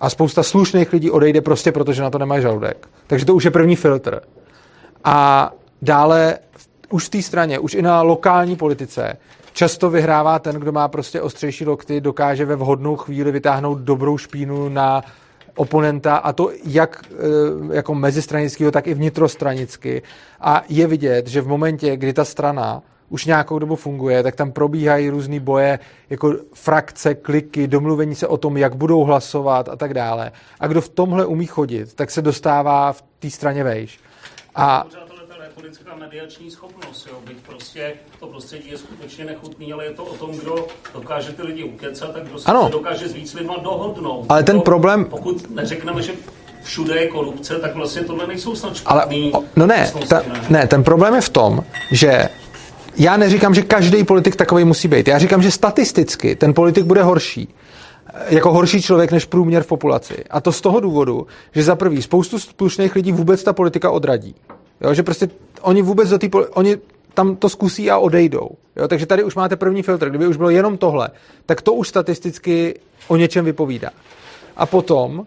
A spousta slušných lidí odejde prostě proto, že na to nemají žaludek. Takže to už je první filtr. A dále už v té straně, už i na lokální politice, často vyhrává ten, kdo má prostě ostřejší lokty, dokáže ve vhodnou chvíli vytáhnout dobrou špínu na oponenta a to jak eh, jako mezistranického, tak i vnitrostranicky. A je vidět, že v momentě, kdy ta strana už nějakou dobu funguje, tak tam probíhají různé boje, jako frakce, kliky, domluvení se o tom, jak budou hlasovat a tak dále. A kdo v tomhle umí chodit, tak se dostává v té straně vejš. A politická mediační schopnost, jo, byť prostě to prostředí je skutečně nechutný, ale je to o tom, kdo dokáže ty lidi ukecat, tak kdo se ano. dokáže s víc lidma dohodnout. Ale ten problém... Pokud neřekneme, že všude je korupce, tak vlastně tohle nejsou snad špatný. Ale, no ne, ta, ne, ten problém je v tom, že já neříkám, že každý politik takový musí být. Já říkám, že statisticky ten politik bude horší jako horší člověk než průměr v populaci. A to z toho důvodu, že za prvý spoustu slušných lidí vůbec ta politika odradí. Jo, že prostě oni vůbec do té oni tam to zkusí a odejdou. Jo, takže tady už máte první filtr. Kdyby už bylo jenom tohle, tak to už statisticky o něčem vypovídá. A potom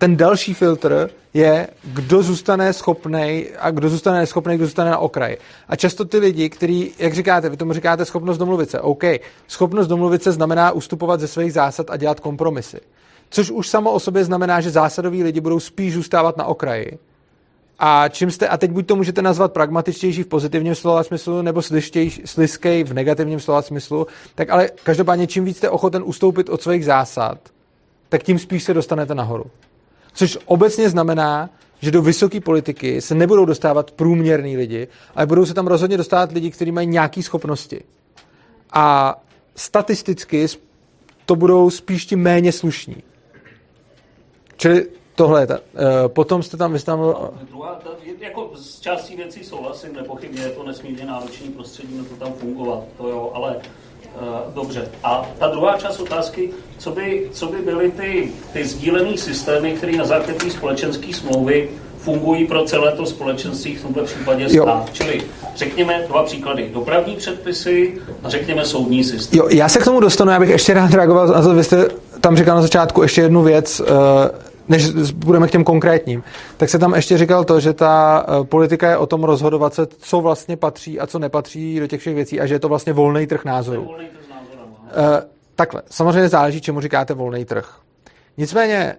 ten další filtr je, kdo zůstane schopný a kdo zůstane neschopný, kdo zůstane na okraji. A často ty lidi, kteří, jak říkáte, vy tomu říkáte schopnost domluvit se. OK, schopnost domluvit se znamená ustupovat ze svých zásad a dělat kompromisy. Což už samo o sobě znamená, že zásadoví lidi budou spíš zůstávat na okraji. A čím jste, a teď buď to můžete nazvat pragmatičtější v pozitivním slova smyslu, nebo sliskej v negativním slova smyslu, tak ale každopádně čím víc jste ochoten ustoupit od svých zásad, tak tím spíš se dostanete nahoru. Což obecně znamená, že do vysoké politiky se nebudou dostávat průměrní lidi, ale budou se tam rozhodně dostávat lidi, kteří mají nějaké schopnosti. A statisticky to budou spíš ti méně slušní. Čili tohle je ta. Uh, potom jste tam, vystavil... Druhá, ta, jako z částí věcí souhlasím, nepochybně je to nesmírně náročný prostředí na to tam fungovat, to jo, ale dobře. A ta druhá část otázky, co by, co by byly ty, ty sdílené systémy, které na základě společenské smlouvy fungují pro celé to společenství, v tomto případě stát. Čili řekněme dva příklady. Dopravní předpisy a řekněme soudní systém. Jo, já se k tomu dostanu, já bych ještě rád reagoval na to, vy jste tam říkal na začátku ještě jednu věc, uh, než budeme k těm konkrétním, tak se tam ještě říkal to, že ta uh, politika je o tom rozhodovat se, co vlastně patří a co nepatří do těch všech věcí a že je to vlastně volný trh názorů. Uh, takhle, samozřejmě záleží, čemu říkáte volný trh. Nicméně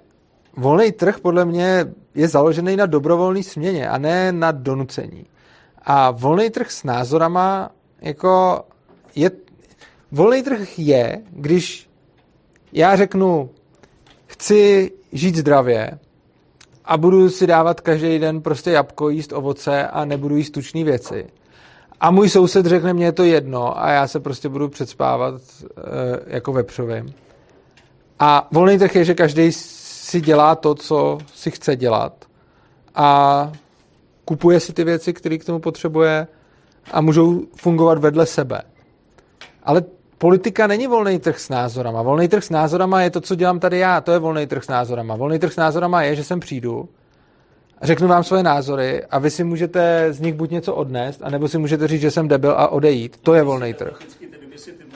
volný trh podle mě je založený na dobrovolné směně a ne na donucení. A volný trh s názorama jako je... Volný trh je, když já řeknu, chci žít zdravě a budu si dávat každý den prostě jabko, jíst ovoce a nebudu jíst tučné věci. A můj soused řekne, mě je to jedno a já se prostě budu předspávat e, jako vepřovým. A volný trh je, že každý si dělá to, co si chce dělat a kupuje si ty věci, které k tomu potřebuje a můžou fungovat vedle sebe. Ale politika není volný trh s názorama. Volný trh s názorama je to, co dělám tady já. To je volný trh s názorama. Volný trh s názorama je, že sem přijdu, řeknu vám svoje názory a vy si můžete z nich buď něco odnést, anebo si můžete říct, že jsem debil a odejít. To je volný trh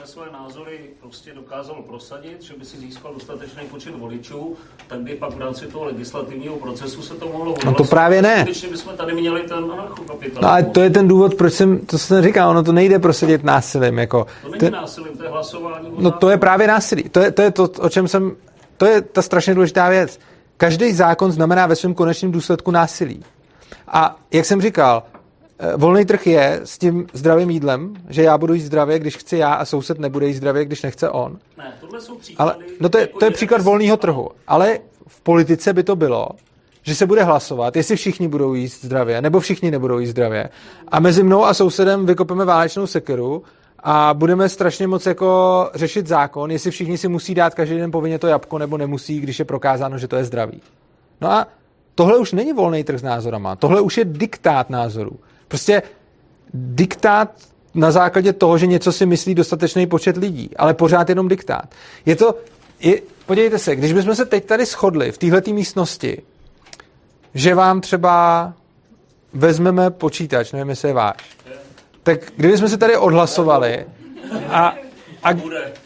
své názory prostě dokázal prosadit, že by si získal dostatečný počet voličů, tak by pak v rámci toho legislativního procesu se to mohlo No to právě ne. Bychom tady měli ten anarchokapitalismus. No ale to je ten důvod, proč jsem, to jsem říkal, ono to nejde prosadit násilím. Jako, to není násilím, to je hlasování. No to je právě násilí. To je, to je to, o čem jsem, to je ta strašně důležitá věc. Každý zákon znamená ve svém konečném důsledku násilí. A jak jsem říkal, volný trh je s tím zdravým jídlem, že já budu jíst zdravě, když chci já a soused nebude jíst zdravě, když nechce on. Ne, tohle jsou příklady. Ale, no to je, jako to je příklad volného trhu. Ale v politice by to bylo, že se bude hlasovat, jestli všichni budou jíst zdravě, nebo všichni nebudou jíst zdravě. A mezi mnou a sousedem vykopeme válečnou sekeru a budeme strašně moc jako řešit zákon, jestli všichni si musí dát každý den povinně to jabko, nebo nemusí, když je prokázáno, že to je zdravý. No a tohle už není volný trh s názorama, tohle už je diktát názorů. Prostě diktát na základě toho, že něco si myslí dostatečný počet lidí, ale pořád jenom diktát. Je to, je, podívejte se, když bychom se teď tady shodli v této místnosti, že vám třeba vezmeme počítač, nevím, jestli je váš, tak kdybychom se tady odhlasovali a, a,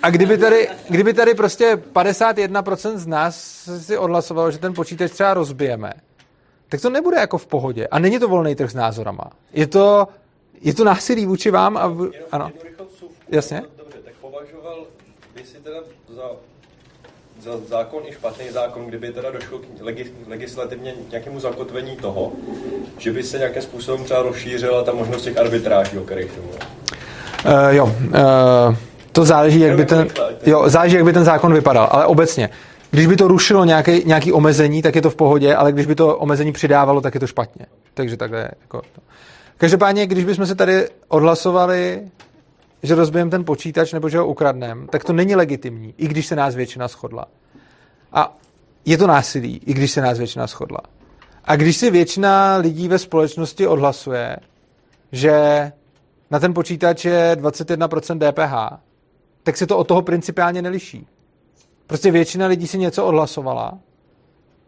a kdyby, tady, kdyby tady prostě 51% z nás si odhlasovalo, že ten počítač třeba rozbijeme, tak to nebude jako v pohodě. A není to volný trh s názorama. Je to, je to násilí vůči vám a... V... Jenom, ano. Jenom Jasně. Dobře, tak považoval by si teda za za zákon i špatný zákon, kdyby teda došlo k legislativně nějakému zakotvení toho, že by se nějakým způsobem třeba rozšířila ta možnost těch arbitráží, o kterých tu uh, Jo, uh, to záleží, jak by ten, jo, záleží, jak by ten zákon vypadal, ale obecně. Když by to rušilo nějaký, nějaký omezení, tak je to v pohodě, ale když by to omezení přidávalo, tak je to špatně. Takže takhle jako to. Každopádně, když bychom se tady odhlasovali, že rozbijeme ten počítač nebo že ho ukradneme, tak to není legitimní, i když se nás většina shodla. A je to násilí, i když se nás většina shodla. A když si většina lidí ve společnosti odhlasuje, že na ten počítač je 21% DPH, tak se to od toho principiálně neliší. Prostě většina lidí si něco odhlasovala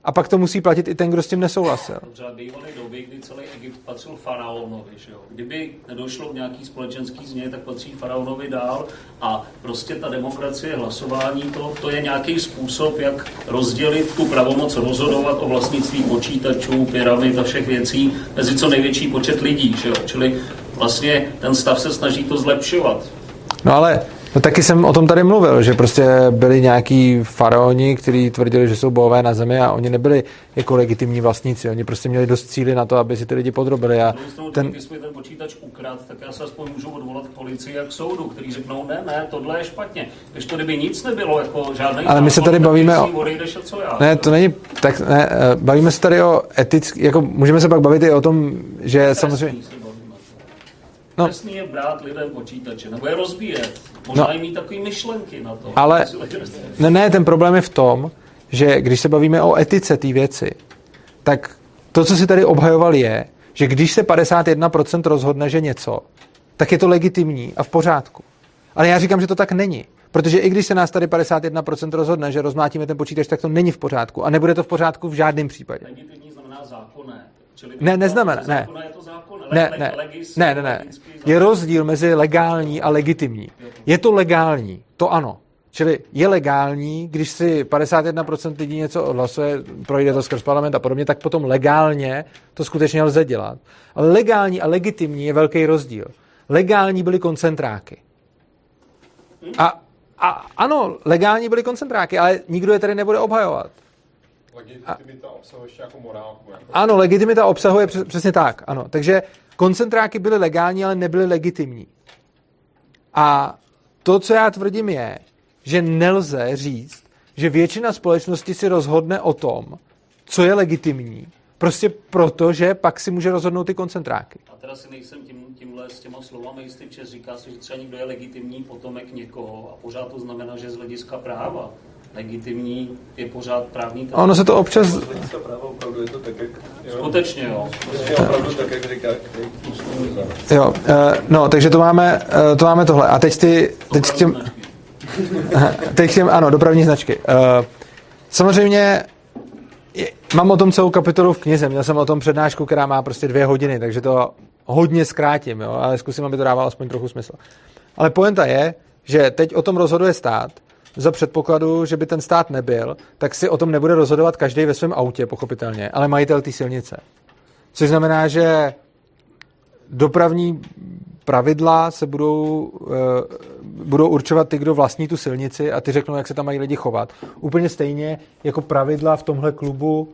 a pak to musí platit i ten, kdo s tím nesouhlasil. Dobře, bývaly doby, kdy celý Egypt patřil faraonovi. Že jo? Kdyby nedošlo k nějaký společenský změně, tak patří faraonovi dál a prostě ta demokracie, hlasování, to, to je nějaký způsob, jak rozdělit tu pravomoc rozhodovat o vlastnictví počítačů, pyramid a všech věcí mezi co největší počet lidí. Že jo? Čili vlastně ten stav se snaží to zlepšovat. No ale No taky jsem o tom tady mluvil, že prostě byli nějaký faraoni, kteří tvrdili, že jsou bohové na zemi a oni nebyli jako legitimní vlastníci. Oni prostě měli dost cíly na to, aby si ty lidi podrobili. A ten... Když ten počítač ukrad, tak já se aspoň můžu odvolat k policii a k soudu, který řeknou, ne, ne, tohle je špatně. Když to kdyby nic nebylo, jako žádný Ale my se tady bavíme o... Odejdeš, co já, ne, to není, tak ne, eh, bavíme se tady o etický, jako můžeme se pak bavit i o tom, že samozřejmě... No. Přesný je brát lidem počítače, nebo je rozbíjet. Možná no. mít takové myšlenky na to. Ale ne, ne, ten problém je v tom, že když se bavíme o etice té věci, tak to, co si tady obhajoval, je, že když se 51% rozhodne, že něco, tak je to legitimní a v pořádku. Ale já říkám, že to tak není. Protože i když se nás tady 51% rozhodne, že rozmátíme ten počítač, tak to není v pořádku. A nebude to v pořádku v žádném případě. Legitimní znamená zákonné. Čili ne, neznamená, ne. Je to ne, ne, ne, ne, ne. Je rozdíl mezi legální a legitimní. Je to legální, to ano. Čili je legální, když si 51% lidí něco odhlasuje, projde to skrz parlament a podobně, tak potom legálně to skutečně lze dělat. Ale legální a legitimní je velký rozdíl. Legální byly koncentráky. A, a ano, legální byly koncentráky, ale nikdo je tady nebude obhajovat. Legitimita obsahuje ještě jako morálku. Jako... Ano, legitimita obsahuje přesně tak, ano. Takže koncentráky byly legální, ale nebyly legitimní. A to, co já tvrdím, je, že nelze říct, že většina společnosti si rozhodne o tom, co je legitimní, prostě proto, že pak si může rozhodnout ty koncentráky. A teda si nejsem tím, tímhle s těma slovami jistý, že říká se, že třeba někdo je legitimní potomek někoho a pořád to znamená, že z hlediska práva legitimní je pořád právní A ono se to občas... Skutečně, jo. Jo, uh, no, takže to máme, uh, to máme tohle. A teď ty, teď s tím... teď s tím, ano, dopravní značky. Uh, samozřejmě je, mám o tom celou kapitolu v knize, měl jsem o tom přednášku, která má prostě dvě hodiny, takže to hodně zkrátím, jo, ale zkusím, aby to dávalo aspoň trochu smysl. Ale poenta je, že teď o tom rozhoduje stát za předpokladu, že by ten stát nebyl, tak si o tom nebude rozhodovat každý ve svém autě, pochopitelně, ale majitel té silnice. Což znamená, že dopravní pravidla se budou, uh, budou určovat ty, kdo vlastní tu silnici a ty řeknou, jak se tam mají lidi chovat. Úplně stejně jako pravidla v tomhle klubu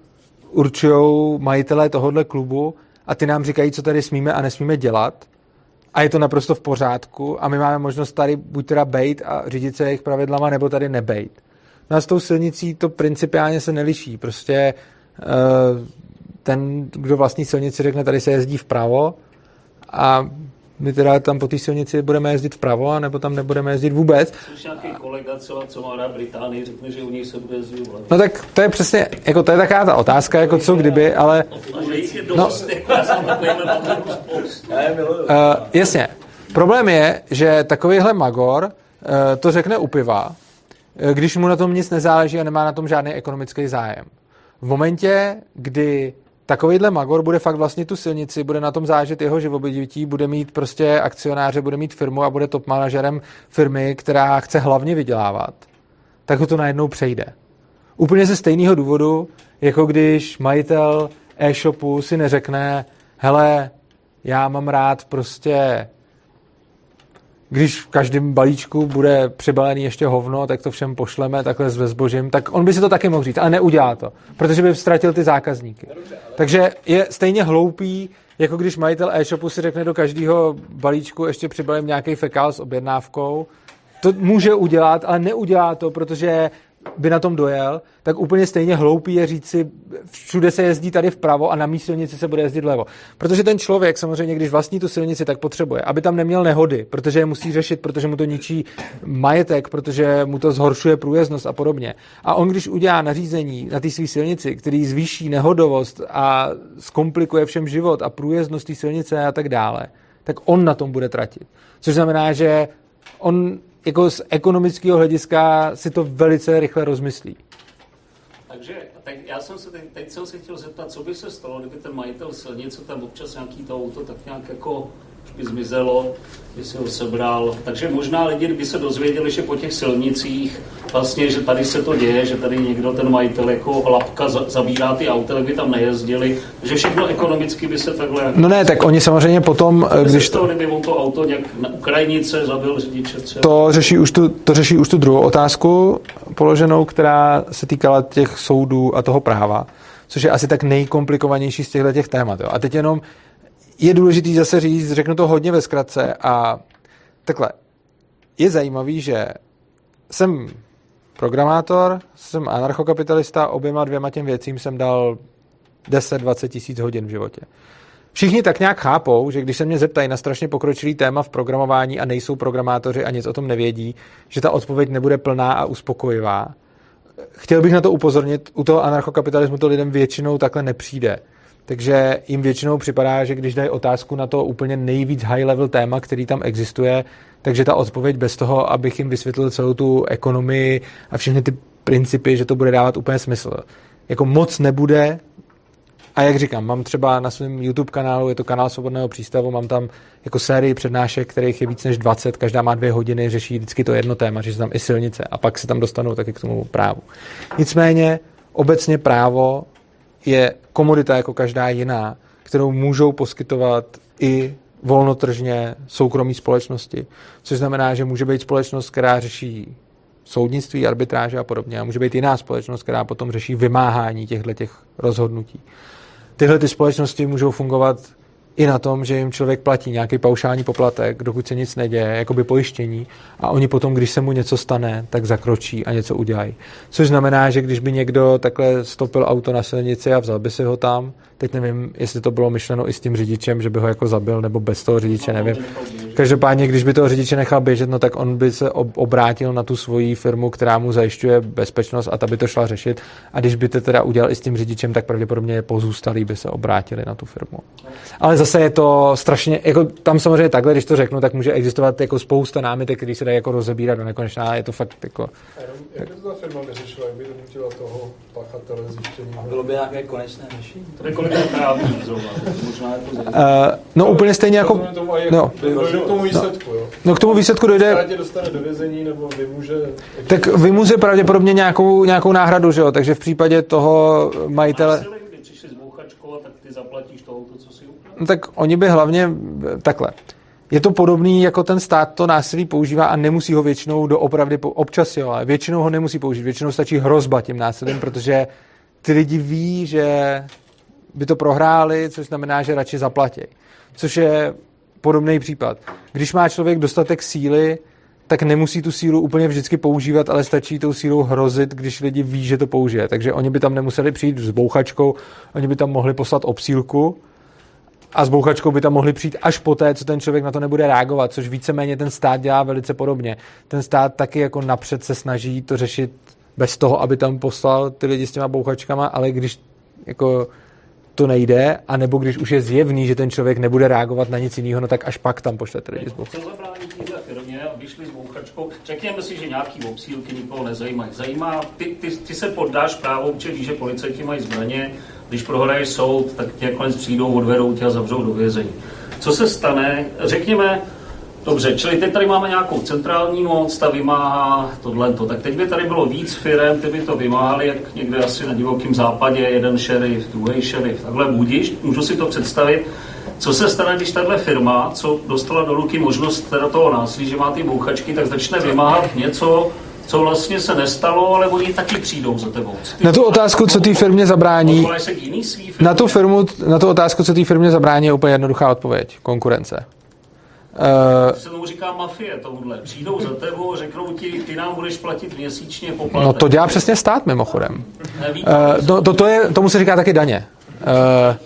určují majitelé tohohle klubu a ty nám říkají, co tady smíme a nesmíme dělat a je to naprosto v pořádku a my máme možnost tady buď teda bejt a řídit se jejich pravidlama, nebo tady nebejt. No a s tou silnicí to principiálně se neliší. Prostě uh, ten, kdo vlastní silnici, řekne, tady se jezdí vpravo a my teda tam po té silnici budeme jezdit vpravo, nebo tam nebudeme jezdit vůbec. Což nějaký kolega, co, co má na Británii, řekne, že u něj se bude jezdit No tak to je přesně, jako to je taková ta otázka, jako co kdyby, ale... No, uh, jasně. Problém je, že takovýhle magor uh, to řekne u piva, uh, když mu na tom nic nezáleží a nemá na tom žádný ekonomický zájem. V momentě, kdy takovýhle magor bude fakt vlastně tu silnici, bude na tom zážit jeho živobytí, bude mít prostě akcionáře, bude mít firmu a bude top manažerem firmy, která chce hlavně vydělávat, tak ho to najednou přejde. Úplně ze stejného důvodu, jako když majitel e-shopu si neřekne, hele, já mám rád prostě když v každém balíčku bude přibalený ještě hovno, tak to všem pošleme takhle s zbožím, tak on by si to taky mohl říct, ale neudělá to, protože by ztratil ty zákazníky. Takže je stejně hloupý, jako když majitel e-shopu si řekne do každého balíčku ještě přibalím nějaký fekál s objednávkou, to může udělat, ale neudělá to, protože by na tom dojel, tak úplně stejně hloupý je říct si, všude se jezdí tady vpravo a na mý silnici se bude jezdit levo. Protože ten člověk samozřejmě, když vlastní tu silnici, tak potřebuje, aby tam neměl nehody, protože je musí řešit, protože mu to ničí majetek, protože mu to zhoršuje průjezdnost a podobně. A on, když udělá nařízení na té své silnici, který zvýší nehodovost a zkomplikuje všem život a průjezdnost té silnice a tak dále, tak on na tom bude tratit. Což znamená, že on jako z ekonomického hlediska si to velice rychle rozmyslí. Takže tak já jsem se teď, teď jsem se chtěl zeptat, co by se stalo, kdyby ten majitel silnice tam občas nějaký to auto tak nějak jako by zmizelo, by si ho sebral. Takže možná lidi by se dozvěděli, že po těch silnicích vlastně, že tady se to děje, že tady někdo, ten majitel jako lapka zabírá ty auta, tak by tam nejezdili, že všechno ekonomicky by se takhle... No ne, tak oni samozřejmě potom, když... To, kdyby on to auto nějak na Ukrajinice zabil řidiče třeba. To řeší, už tu, to řeší už tu druhou otázku položenou, která se týkala těch soudů a toho práva, což je asi tak nejkomplikovanější z těchto těch témat. Jo. A teď jenom je důležitý zase říct, řeknu to hodně ve zkratce a takhle. Je zajímavý, že jsem programátor, jsem anarchokapitalista, oběma dvěma těm věcím jsem dal 10-20 tisíc hodin v životě. Všichni tak nějak chápou, že když se mě zeptají na strašně pokročilý téma v programování a nejsou programátoři a nic o tom nevědí, že ta odpověď nebude plná a uspokojivá. Chtěl bych na to upozornit, u toho anarchokapitalismu to lidem většinou takhle nepřijde. Takže jim většinou připadá, že když dají otázku na to úplně nejvíc high level téma, který tam existuje, takže ta odpověď bez toho, abych jim vysvětlil celou tu ekonomii a všechny ty principy, že to bude dávat úplně smysl. Jako moc nebude, a jak říkám, mám třeba na svém YouTube kanálu, je to kanál Svobodného přístavu, mám tam jako sérii přednášek, kterých je víc než 20, každá má dvě hodiny, řeší vždycky to jedno téma, že tam i silnice a pak se tam dostanou taky k tomu právu. Nicméně obecně právo je komodita jako každá jiná, kterou můžou poskytovat i volnotržně soukromí společnosti. Což znamená, že může být společnost, která řeší soudnictví, arbitráže a podobně. A může být jiná společnost, která potom řeší vymáhání těchto těch rozhodnutí. Tyhle ty společnosti můžou fungovat i na tom, že jim člověk platí nějaký paušální poplatek, dokud se nic neděje, jako by pojištění, a oni potom, když se mu něco stane, tak zakročí a něco udělají. Což znamená, že když by někdo takhle stopil auto na silnici a vzal by si ho tam, teď nevím, jestli to bylo myšleno i s tím řidičem, že by ho jako zabil, nebo bez toho řidiče, nevím. Každopádně, když by toho řidiče nechal běžet, no tak on by se obrátil na tu svoji firmu, která mu zajišťuje bezpečnost a ta by to šla řešit. A když by to teda udělal i s tím řidičem, tak pravděpodobně pozůstalí by se obrátili na tu firmu. Ale zase je to strašně, jako tam samozřejmě takhle, když to řeknu, tak může existovat jako spousta námitek, který se dají jako rozebírat do nekonečná, je to fakt jako... A jenom, jak by to ta firma neřešila, jak by donutila toho pachatele zjištění? Bylo by nějaké konečné řešení? To je kolik právní možná je to uh, No úplně stejně jako... No. Dojde k tomu výsledku, jo? No k tomu výsledku dojde... Státě dostane do vězení nebo vymůže... Tak vymůže pravděpodobně nějakou, nějakou náhradu, že jo? Takže v případě toho majitele... tak ty zaplatíš to auto, co si No tak oni by hlavně takhle. Je to podobný, jako ten stát to násilí používá a nemusí ho většinou doopravdy, občas jo, ale většinou ho nemusí použít. Většinou stačí hrozba tím násilím, protože ty lidi ví, že by to prohráli, což znamená, že radši zaplatí. Což je podobný případ. Když má člověk dostatek síly, tak nemusí tu sílu úplně vždycky používat, ale stačí tou sílou hrozit, když lidi ví, že to použije. Takže oni by tam nemuseli přijít s bouchačkou, oni by tam mohli poslat obsílku a s bouchačkou by tam mohli přijít až poté, co ten člověk na to nebude reagovat, což víceméně ten stát dělá velice podobně. Ten stát taky jako napřed se snaží to řešit bez toho, aby tam poslal ty lidi s těma bouchačkama, ale když jako to nejde, anebo když už je zjevný, že ten člověk nebude reagovat na nic jiného, no tak až pak tam pošlete lidi s bouchačkou. Firmě, vyšli s bouchačkou? Řekněme si, že nějaký obsílky nikoho nezajímají. Zajímá, ty, ty, ty se poddáš právo, víš, že policajti mají zbraně, když prohraješ soud, tak tě konec přijdou, odvedou tě a zavřou do vězení. Co se stane? Řekněme, Dobře, čili teď tady máme nějakou centrální moc, ta vymáhá tohle. Tak teď by tady bylo víc firm, ty by to vymáhali, jak někde asi na divokém západě, jeden šerif, druhý šerif, takhle budíš, můžu si to představit. Co se stane, když tahle firma, co dostala do ruky možnost teda toho násilí, že má ty bouchačky, tak začne vymáhat něco, co vlastně se nestalo, ale oni taky přijdou za tebou. Ty Na tu otázku, co té firmě zabrání, firmě? na tu, firmu, na tu otázku, co té firmě zabrání, je úplně jednoduchá odpověď. Konkurence. Uh, se tomu říká mafie tomuhle. Přijdou za tebou, řeknou ti, ty nám budeš platit měsíčně poplatek. no to dělá přesně stát mimochodem. Neví, Uh, to, to, to je, tomu se říká taky daně. Uh,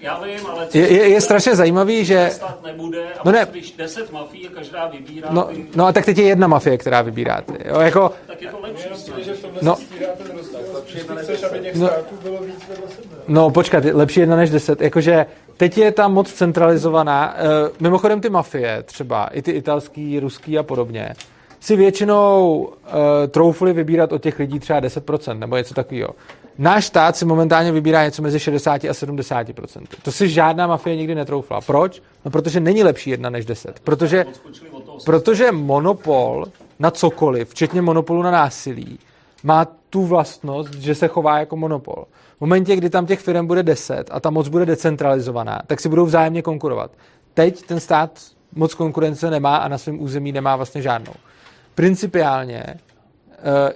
já vím, ale je, je, je strašně zajímavý, že... stát nebude a No ne. když 10 mafií a každá vybírá, No, ty, no a tak teď je jedna mafie, která vybírá. Ty, jo, jako, tak je to lepší. No. no. No. států bylo víc vedle sebe. No počkat, lepší jedna než deset. Jakože teď je ta moc centralizovaná. E, mimochodem ty mafie, třeba i ty italský, ruský a podobně, si většinou e, troufli vybírat od těch lidí třeba 10% nebo něco takového. Náš stát si momentálně vybírá něco mezi 60 a 70%. To si žádná mafie nikdy netroufla. Proč? No protože není lepší jedna než 10. Protože, protože monopol na cokoliv, včetně monopolu na násilí, má tu vlastnost, že se chová jako monopol. V momentě, kdy tam těch firm bude 10 a ta moc bude decentralizovaná, tak si budou vzájemně konkurovat. Teď ten stát moc konkurence nemá a na svém území nemá vlastně žádnou. Principiálně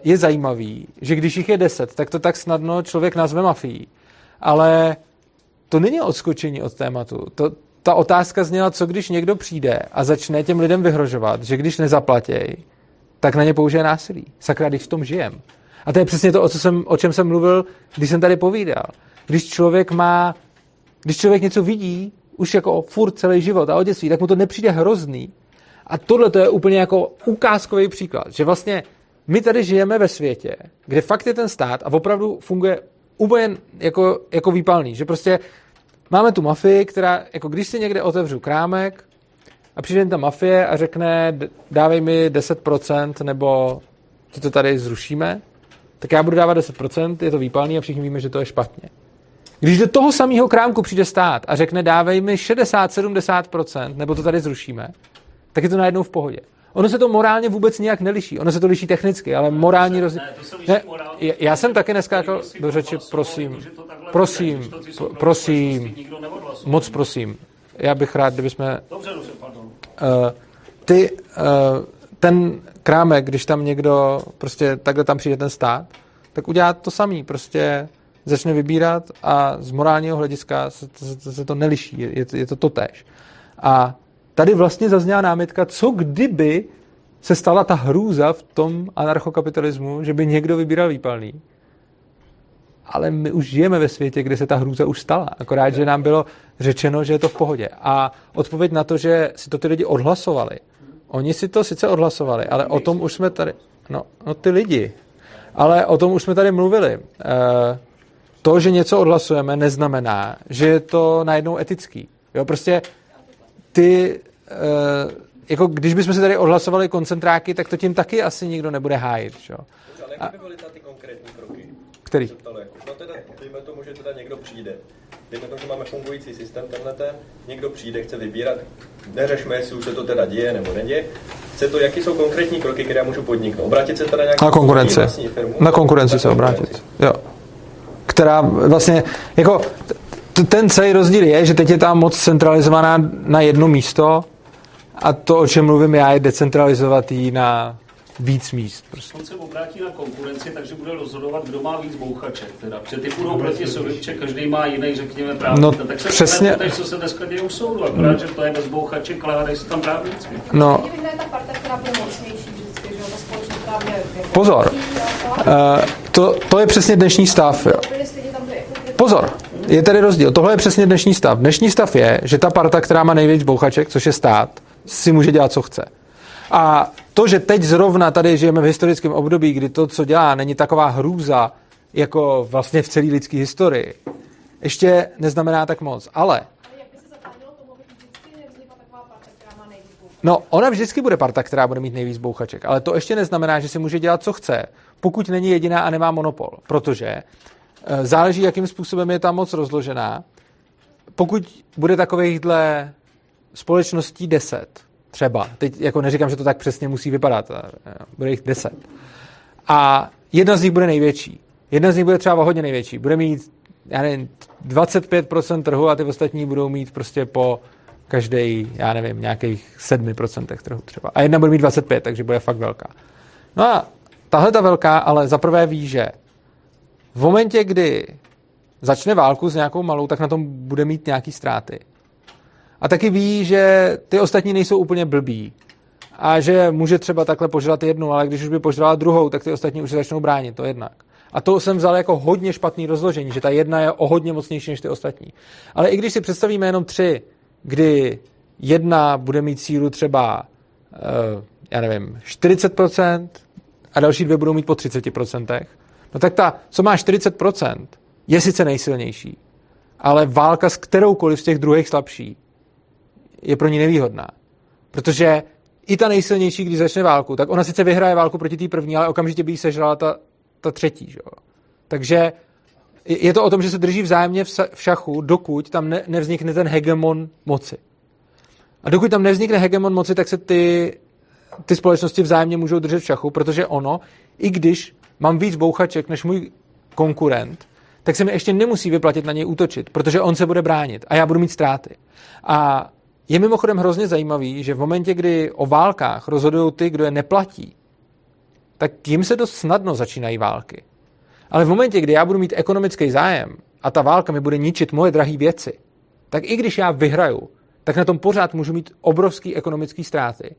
je zajímavý, že když jich je 10, tak to tak snadno člověk nazve mafií. Ale to není odskočení od tématu. To, ta otázka zněla, co když někdo přijde a začne těm lidem vyhrožovat, že když nezaplatěj, tak na ně použije násilí. Sakra, když v tom žijem. A to je přesně to, o, co jsem, o čem jsem mluvil, když jsem tady povídal. Když člověk má, když člověk něco vidí, už jako furt celý život a od tak mu to nepřijde hrozný. A tohle to je úplně jako ukázkový příklad, že vlastně my tady žijeme ve světě, kde fakt je ten stát a opravdu funguje úplně jako, jako výpalný, že prostě máme tu mafii, která, jako když si někde otevřu krámek a přijde ta mafie a řekne, dávej mi 10% nebo ti to tady zrušíme, tak já budu dávat 10%, je to výpalný a všichni víme, že to je špatně. Když do toho samého krámku přijde stát a řekne, dávej mi 60-70%, nebo to tady zrušíme, tak je to najednou v pohodě. Ono se to morálně vůbec nijak neliší. Ono se to liší technicky, ale morální rozdíl... Ne, já- jsem taky neskákal si do řeči, prosím. Prosím, prosím. Moc prosím. Já bych rád, kdyby jsme Dobře, dobře, pardon. uh, ty, uh, ten krámek, když tam někdo, prostě takhle tam přijde ten stát, tak udělá to samý, prostě začne vybírat a z morálního hlediska se, se, se to neliší, je, je, to- je to totéž. A tady vlastně zazněla námitka, co kdyby se stala ta hrůza v tom anarchokapitalismu, že by někdo vybíral výpalný. Ale my už žijeme ve světě, kde se ta hrůza už stala. Akorát, že nám bylo řečeno, že je to v pohodě. A odpověď na to, že si to ty lidi odhlasovali. Oni si to sice odhlasovali, ale o tom už jsme tady... No, no ty lidi. Ale o tom už jsme tady mluvili. Eh, to, že něco odhlasujeme, neznamená, že je to najednou etický. Jo, prostě ty, eh, jako když bychom si tady odhlasovali koncentráky, tak to tím taky asi nikdo nebude hájit. Čo? Ale jaké by byly ty konkrétní kroky? Který? Se jako, no teda, dejme tomu, že teda někdo přijde. Dejme tomu, že máme fungující systém tenhle ten, někdo přijde, chce vybírat, neřešme, jestli už se to teda děje nebo neděje. Chce to, jaký jsou konkrétní kroky, které já můžu podniknout? Obrátit se teda nějakou Na konkurenci. firmu? Na konkurenci se konkurenci. obrátit. Jo. Která vlastně, jako t- ten celý rozdíl je, že teď je tam moc centralizovaná na jedno místo a to, o čem mluvím já, je decentralizovat ji na víc míst. Prostě. On se obrátí na konkurenci, takže bude rozhodovat, kdo má víc bouchaček. Teda. Protože ty půjdou proti sobě, každý má jiný, řekněme, právě. No, tak se přesně. přesně. co se dneska děje u soudu, akorát, že to je bez bouchaček, ale hledají se tam právníci. No, Mě vyhraje ta parta, která bude mocnější vždycky, že jo, ta společnost, která bude Pozor. uh, to, to je přesně dnešní stav. Jo. jako Pozor, je tady rozdíl. Tohle je přesně dnešní stav. Dnešní stav je, že ta parta, která má nejvíc bouchaček, což je stát, si může dělat, co chce. A to, že teď zrovna tady žijeme v historickém období, kdy to, co dělá, není taková hrůza, jako vlastně v celé lidské historii, ještě neznamená tak moc. Ale. No, ona vždycky bude parta, která bude mít nejvíc bouchaček, ale to ještě neznamená, že si může dělat, co chce, pokud není jediná a nemá monopol. Protože záleží, jakým způsobem je ta moc rozložená. Pokud bude takovýchhle společností 10, třeba, teď jako neříkám, že to tak přesně musí vypadat, eh, bude jich 10. A jedna z nich bude největší. Jedna z nich bude třeba hodně největší. Bude mít já nevím, 25% trhu a ty ostatní budou mít prostě po každý, já nevím, nějakých 7% trhu třeba. A jedna bude mít 25, takže bude fakt velká. No a tahle ta velká, ale zaprvé ví, že v momentě, kdy začne válku s nějakou malou, tak na tom bude mít nějaký ztráty. A taky ví, že ty ostatní nejsou úplně blbí. A že může třeba takhle požrat jednu, ale když už by požrala druhou, tak ty ostatní už se začnou bránit, to jednak. A to jsem vzal jako hodně špatný rozložení, že ta jedna je o hodně mocnější než ty ostatní. Ale i když si představíme jenom tři, kdy jedna bude mít sílu třeba, uh, já nevím, 40% a další dvě budou mít po 30%, no tak ta, co má 40%, je sice nejsilnější, ale válka s kteroukoliv z těch druhých slabší je pro ní nevýhodná. Protože i ta nejsilnější, když začne válku, tak ona sice vyhraje válku proti té první, ale okamžitě by jí sežrala ta, ta třetí. Že? Takže je to o tom, že se drží vzájemně v šachu, dokud tam ne, nevznikne ten hegemon moci. A dokud tam nevznikne hegemon moci, tak se ty, ty společnosti vzájemně můžou držet v šachu, protože ono, i když mám víc bouchaček než můj konkurent, tak se mi ještě nemusí vyplatit na něj útočit, protože on se bude bránit a já budu mít ztráty. A je mimochodem hrozně zajímavý, že v momentě, kdy o válkách rozhodují ty, kdo je neplatí, tak jim se dost snadno začínají války. Ale v momentě, kdy já budu mít ekonomický zájem a ta válka mi bude ničit moje drahé věci, tak i když já vyhraju, tak na tom pořád můžu mít obrovský ekonomický ztráty.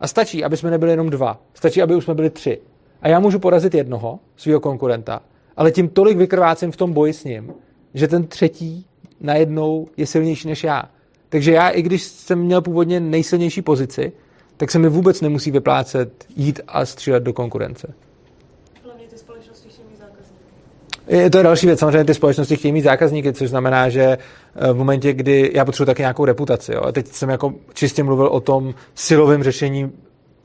A stačí, aby jsme nebyli jenom dva. Stačí, aby už jsme byli tři. A já můžu porazit jednoho, svého konkurenta, ale tím tolik vykrvácím v tom boji s ním, že ten třetí najednou je silnější než já. Takže já, i když jsem měl původně nejsilnější pozici, tak se mi vůbec nemusí vyplácet jít a střílet do konkurence. Hlavně ty společnosti chtějí mít zákazníky. Je, to je další věc. Samozřejmě ty společnosti chtějí mít zákazníky, což znamená, že eh, v momentě, kdy já potřebuji taky nějakou reputaci. Jo. A teď jsem jako čistě mluvil o tom silovém řešení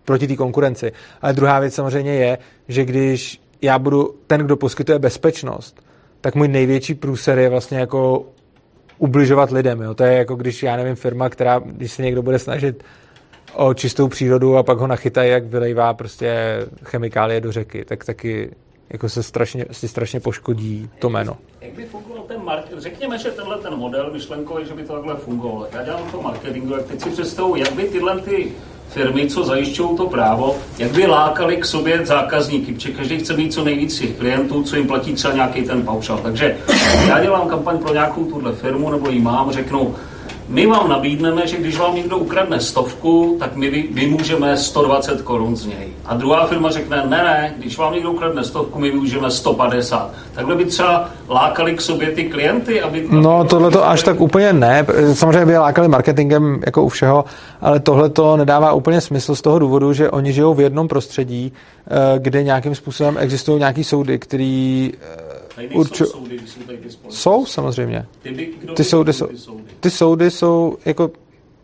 proti té konkurenci. Ale druhá věc samozřejmě je, že když já budu ten, kdo poskytuje bezpečnost, tak můj největší průser je vlastně jako ubližovat lidem. Jo. To je jako když, já nevím, firma, která, když se někdo bude snažit o čistou přírodu a pak ho nachytají, jak vylejvá prostě chemikálie do řeky, tak taky jako se strašně, si strašně poškodí to jméno. Jak by fungoval ten marketing? Řekněme, že tenhle ten model myšlenkový, že by to takhle fungovalo. Já dělám to marketingu, jak teď si představu, jak by tyhle ty firmy, co zajišťují to právo, jak by lákali k sobě zákazníky, protože každý chce mít co nejvíc těch klientů, co jim platí třeba nějaký ten paušal. Takže já dělám kampaň pro nějakou tuhle firmu, nebo ji mám, řeknu, my vám nabídneme, že když vám někdo ukradne stovku, tak my vymůžeme 120 korun z něj. A druhá firma řekne, ne, ne, když vám někdo ukradne stovku, my využijeme 150. Takhle by třeba lákali k sobě ty klienty, aby... No, tohle to až tak úplně ne. Samozřejmě by je lákali marketingem jako u všeho, ale tohle to nedává úplně smysl z toho důvodu, že oni žijou v jednom prostředí, eh, kde nějakým způsobem existují nějaký soudy, který Urču... soudy, jsou, tady ty jsou samozřejmě. Ty, by, ty, soudy jsou, ty soudy? Ty soudy jsou jako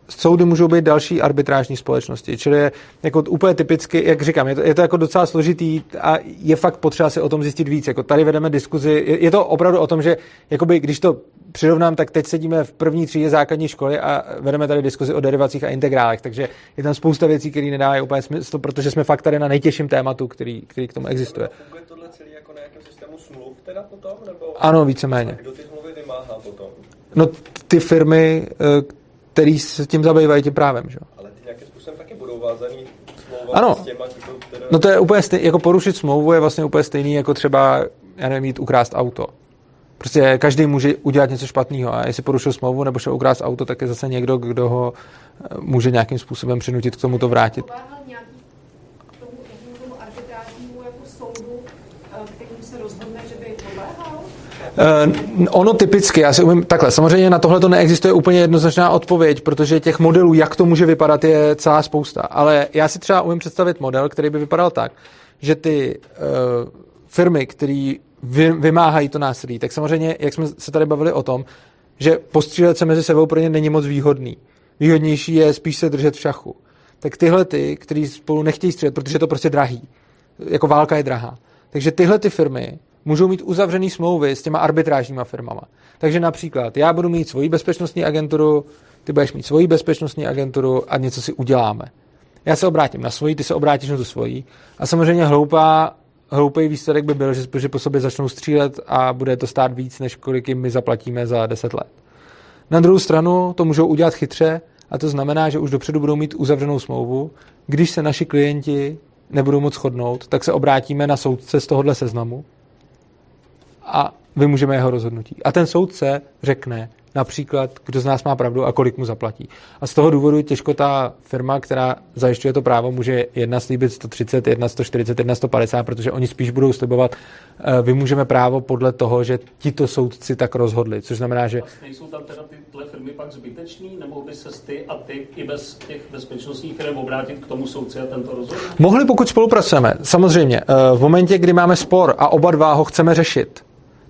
soudy můžou být další arbitrážní společnosti, čili je jako úplně typicky, jak říkám, je to, je to jako docela složitý a je fakt potřeba si o tom zjistit víc. Jako tady vedeme diskuzi, je, je to opravdu o tom, že jakoby, když to přirovnám, tak teď sedíme v první třídě základní školy a vedeme tady diskuzi o derivacích a integrálech, takže je tam spousta věcí, které nedávají úplně smysl, protože jsme fakt tady na nejtěžším tématu, který, který k tomu existuje. Funguje tohle celý jako na nějakém systému smluv teda potom? Nebo ano, víceméně. Kdo ty smlouvy vymáhá potom? No ty firmy, který se tím zabývají tím právem, že? Ale ty nějakým způsobem taky budou vázaný smlouva ano. s těma, které... No to je úplně stejný, jako porušit smlouvu je vlastně úplně stejný, jako třeba, já nevím, jít ukrást auto. Prostě každý může udělat něco špatného a jestli porušil smlouvu nebo šel ukrást auto, tak je zase někdo, kdo ho eh, může nějakým způsobem přinutit k tomu to vrátit. nějaký tomu, tomu arbitrážnímu jako soudu, eh, kterým se rozhodne, že by podléhal? Uh, ono typicky, já si umím, takhle, samozřejmě na tohle to neexistuje úplně jednoznačná odpověď, protože těch modelů, jak to může vypadat, je celá spousta. Ale já si třeba umím představit model, který by vypadal tak, že ty uh, firmy, které vy, vymáhají to násilí, tak samozřejmě, jak jsme se tady bavili o tom, že postřílet se mezi sebou pro ně není moc výhodný. Výhodnější je spíš se držet v šachu. Tak tyhle ty, kteří spolu nechtějí střílet, protože je to prostě drahý. Jako válka je drahá. Takže tyhle ty firmy můžou mít uzavřený smlouvy s těma arbitrážníma firmama. Takže například já budu mít svoji bezpečnostní agenturu, ty budeš mít svoji bezpečnostní agenturu a něco si uděláme. Já se obrátím na svoji, ty se obrátíš na tu svoji. A samozřejmě hloupá hloupý výsledek by byl, že, že po sobě začnou střílet a bude to stát víc, než kolik jim my zaplatíme za 10 let. Na druhou stranu to můžou udělat chytře a to znamená, že už dopředu budou mít uzavřenou smlouvu. Když se naši klienti nebudou moc shodnout, tak se obrátíme na soudce z tohohle seznamu a vymůžeme jeho rozhodnutí. A ten soudce řekne, například, kdo z nás má pravdu a kolik mu zaplatí. A z toho důvodu těžko ta firma, která zajišťuje to právo, může jedna slíbit 130, jedna 140, jedna 150, protože oni spíš budou slibovat, eh, vymůžeme právo podle toho, že tito soudci tak rozhodli. Což znamená, že... Vlastně jsou tam teda tyhle firmy pak zbytečný, nebo by se ty a ty i bez těch bezpečnostních firm obrátit k tomu soudci a tento rozhodl? Mohli, pokud spolupracujeme. Samozřejmě. eh, V momentě, kdy máme spor a oba dva ho chceme řešit,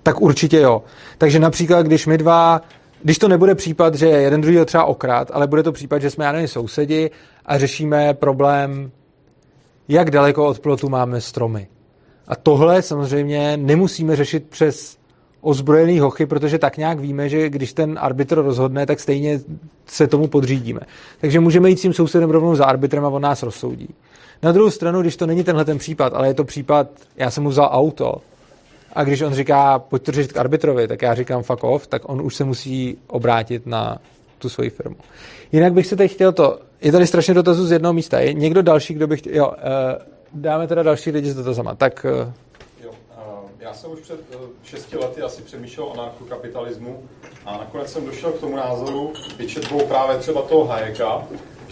tak určitě jo. Takže například, když my dva když to nebude případ, že jeden druhý třeba okrát, ale bude to případ, že jsme, já nevím, sousedi a řešíme problém, jak daleko od plotu máme stromy. A tohle samozřejmě nemusíme řešit přes ozbrojený hochy, protože tak nějak víme, že když ten arbitr rozhodne, tak stejně se tomu podřídíme. Takže můžeme jít s tím sousedem rovnou za arbitrem a on nás rozsoudí. Na druhou stranu, když to není tenhle ten případ, ale je to případ, já jsem mu vzal auto, a když on říká, pojď to řešit k arbitrovi, tak já říkám fuck off, tak on už se musí obrátit na tu svoji firmu. Jinak bych se teď chtěl to, je tady strašně dotazů z jednoho místa. Je někdo další, kdo by chtěl, jo, uh, dáme teda další lidi s dotazama. Tak a já jsem už před eh, šesti lety asi přemýšlel o anarchokapitalismu a nakonec jsem došel k tomu názoru, vyčetbou právě třeba toho Hayeka,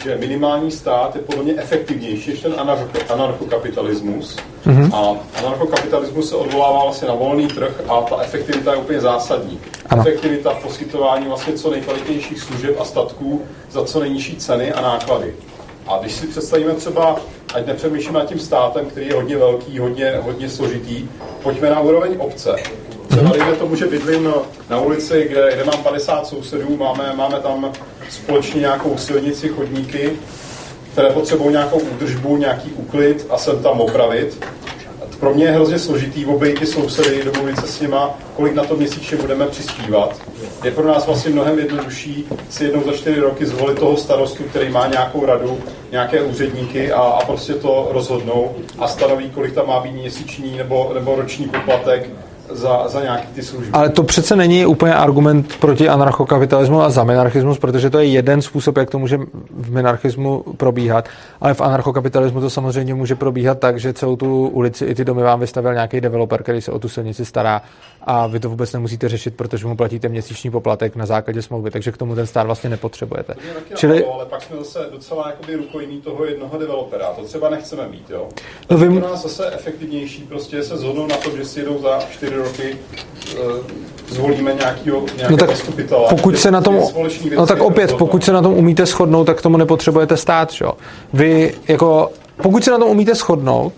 že minimální stát je podle mě efektivnější než ten anarcho- anarchokapitalismus. Mm-hmm. A anarchokapitalismus se odvolává vlastně na volný trh a ta efektivita je úplně zásadní. Ano. Efektivita v poskytování vlastně co nejkvalitnějších služeb a statků za co nejnižší ceny a náklady. A když si představíme třeba, ať nepřemýšlíme nad tím státem, který je hodně velký, hodně, hodně složitý, pojďme na úroveň obce. Třeba dejme tomu, že bydlím na ulici, kde, kde mám 50 sousedů, máme, máme tam společně nějakou silnici, chodníky, které potřebují nějakou údržbu, nějaký úklid a sem tam opravit. Pro mě je hrozně složitý obejít ty sousedy, domluvit se s nima, kolik na to měsíčně budeme přispívat. Je pro nás vlastně mnohem jednodušší si jednou za čtyři roky zvolit toho starostu, který má nějakou radu, nějaké úředníky a, a prostě to rozhodnou a stanoví, kolik tam má být měsíční nebo, nebo roční poplatek za, za nějaké ty služby. Ale to přece není úplně argument proti anarchokapitalismu a za minarchismus, protože to je jeden způsob, jak to může v minarchismu probíhat. Ale v anarchokapitalismu to samozřejmě může probíhat tak, že celou tu ulici i ty domy vám vystavil nějaký developer, který se o tu silnici stará a vy to vůbec nemusíte řešit, protože mu platíte měsíční poplatek na základě smlouvy, takže k tomu ten stát vlastně nepotřebujete. To Čili napadlo, ale pak jsme zase docela jakoby rukojmí toho jednoho developera. To třeba nechceme mít, jo. No Takže vy- pro nás zase efektivnější prostě se zhodnou na tom, že si jedou za čtyři roky uh, zvolíme nějakýho, nějakého No tak zastupitele. pokud se na tom, věci no tak opět, pokud se na tom umíte shodnout, tak k tomu nepotřebujete stát, jo. Vy jako, pokud se na tom umíte shodnout,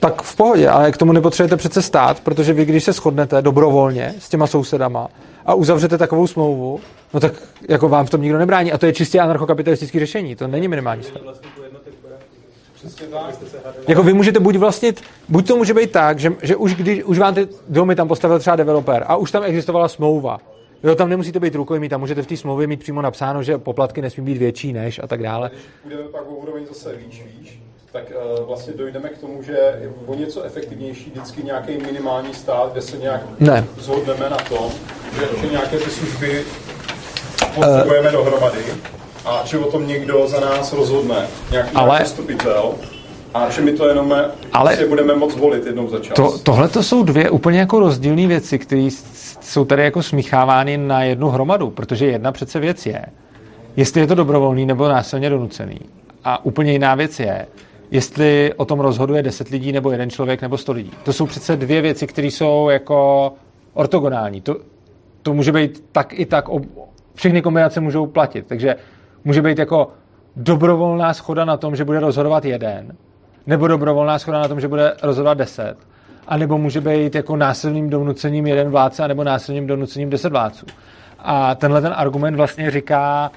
tak v pohodě, ale k tomu nepotřebujete přece stát, protože vy, když se shodnete dobrovolně s těma sousedama a uzavřete takovou smlouvu, no tak jako vám v tom nikdo nebrání. A to je čistě anarchokapitalistické řešení, to není minimální stát. Jako vy můžete buď vlastnit, buď to může být tak, že, že už když už vám ty domy tam postavil třeba developer a už tam existovala smlouva, Jo, tam nemusíte být rukojmí, tam můžete v té smlouvě mít přímo napsáno, že poplatky nesmí být větší než a tak dále. Když půjdeme pak o úroveň zase výš, výš, tak uh, vlastně dojdeme k tomu, že je o něco efektivnější vždycky nějaký minimální stát, kde se nějak Ne. zhodneme na tom, že, že nějaké ty služby potřebujeme uh, dohromady a že o tom někdo za nás rozhodne, nějaký Ale- zastupitel a že my to jenom Ale- Ale... si budeme moc volit jednou za čas. To, tohle to jsou dvě úplně jako rozdílné věci, které jsou tady jako smíchávány na jednu hromadu, protože jedna přece věc je, jestli je to dobrovolný nebo násilně donucený. A úplně jiná věc je, jestli o tom rozhoduje 10 lidí nebo jeden člověk nebo 100 lidí. To jsou přece dvě věci, které jsou jako ortogonální. To, to může být tak i tak, ob, všechny kombinace můžou platit. Takže může být jako dobrovolná schoda na tom, že bude rozhodovat jeden, nebo dobrovolná schoda na tom, že bude rozhodovat deset, a nebo může být jako násilným donucením jeden vládce, nebo násilným donucením deset vládců. A tenhle ten argument vlastně říká,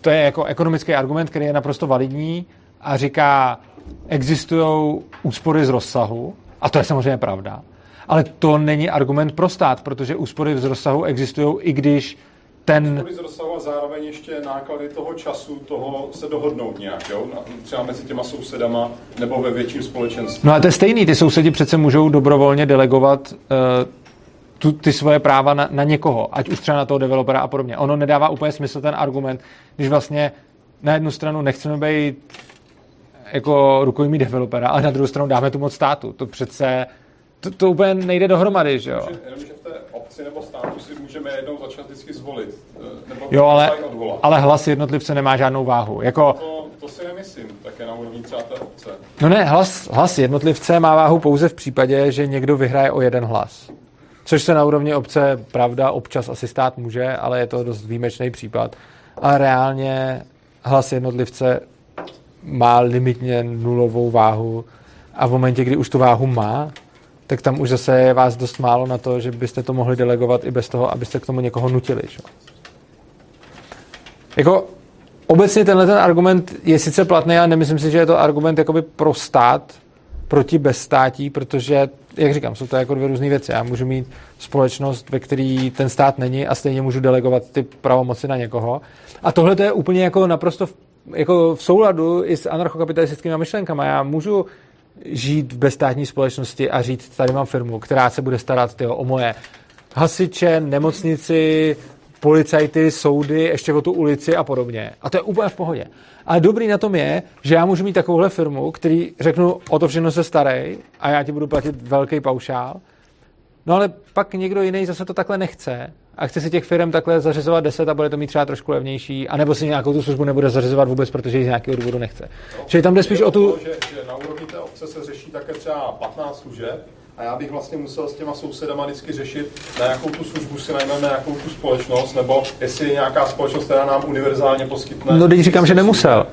to je jako ekonomický argument, který je naprosto validní a říká, existují úspory z rozsahu, a to je samozřejmě pravda, ale to není argument pro stát, protože úspory z rozsahu existují, i když ten... Úspory z rozsahu a zároveň ještě náklady toho času, toho se dohodnout nějak, jo? Třeba mezi těma sousedama nebo ve větším společenství. No a to je stejný, ty sousedi přece můžou dobrovolně delegovat uh, tu, ty svoje práva na, na někoho, ať už třeba na toho developera a podobně. Ono nedává úplně smysl ten argument, když vlastně na jednu stranu nechceme být jako rukojmí developera, ale na druhou stranu dáme tu moc státu. To přece, to, to úplně nejde dohromady, že jo? Jenom, že v té obci nebo státu si můžeme jednou začát vždycky zvolit. eh, Nebo Jo, ale, ale hlas jednotlivce nemá žádnou váhu. Jako, To, to si nemyslím, také na úrovni třeba té obce. no ne, hlas, hlas jednotlivce má váhu pouze v případě, že někdo vyhraje o jeden hlas. Což se na úrovni obce, pravda, občas asi stát může, ale je to dost výjimečný případ. A reálně hlas jednotlivce má limitně nulovou váhu a v momentě, kdy už tu váhu má, tak tam už zase je vás dost málo na to, že byste to mohli delegovat i bez toho, abyste k tomu někoho nutili. Že? Jako obecně tenhle ten argument je sice platný, ale nemyslím si, že je to argument jakoby pro stát, proti bezstátí, protože, jak říkám, jsou to jako dvě různé věci. Já můžu mít společnost, ve který ten stát není a stejně můžu delegovat ty pravomoci na někoho. A tohle to je úplně jako naprosto v, jako v souladu i s anarchokapitalistickými myšlenkami. Já můžu žít v bezstátní společnosti a říct, tady mám firmu, která se bude starat tyjo, o moje hasiče, nemocnici, policajty, soudy, ještě o tu ulici a podobně. A to je úplně v pohodě. Ale dobrý na tom je, že já můžu mít takovouhle firmu, který řeknu, o to všechno se starej a já ti budu platit velký paušál. No ale pak někdo jiný zase to takhle nechce a chce si těch firm takhle zařizovat 10 a bude to mít třeba trošku levnější, anebo si nějakou tu službu nebude zařizovat vůbec, protože ji z nějakého důvodu nechce. Čili tam jde spíš o tu... Že, že na úrovni té obce se řeší také třeba 15 služeb a já bych vlastně musel s těma sousedama vždycky řešit, na jakou tu službu si najmeme, na jakou tu společnost, nebo jestli je nějaká společnost, která nám univerzálně poskytne. No, teď říkám, že nemusel.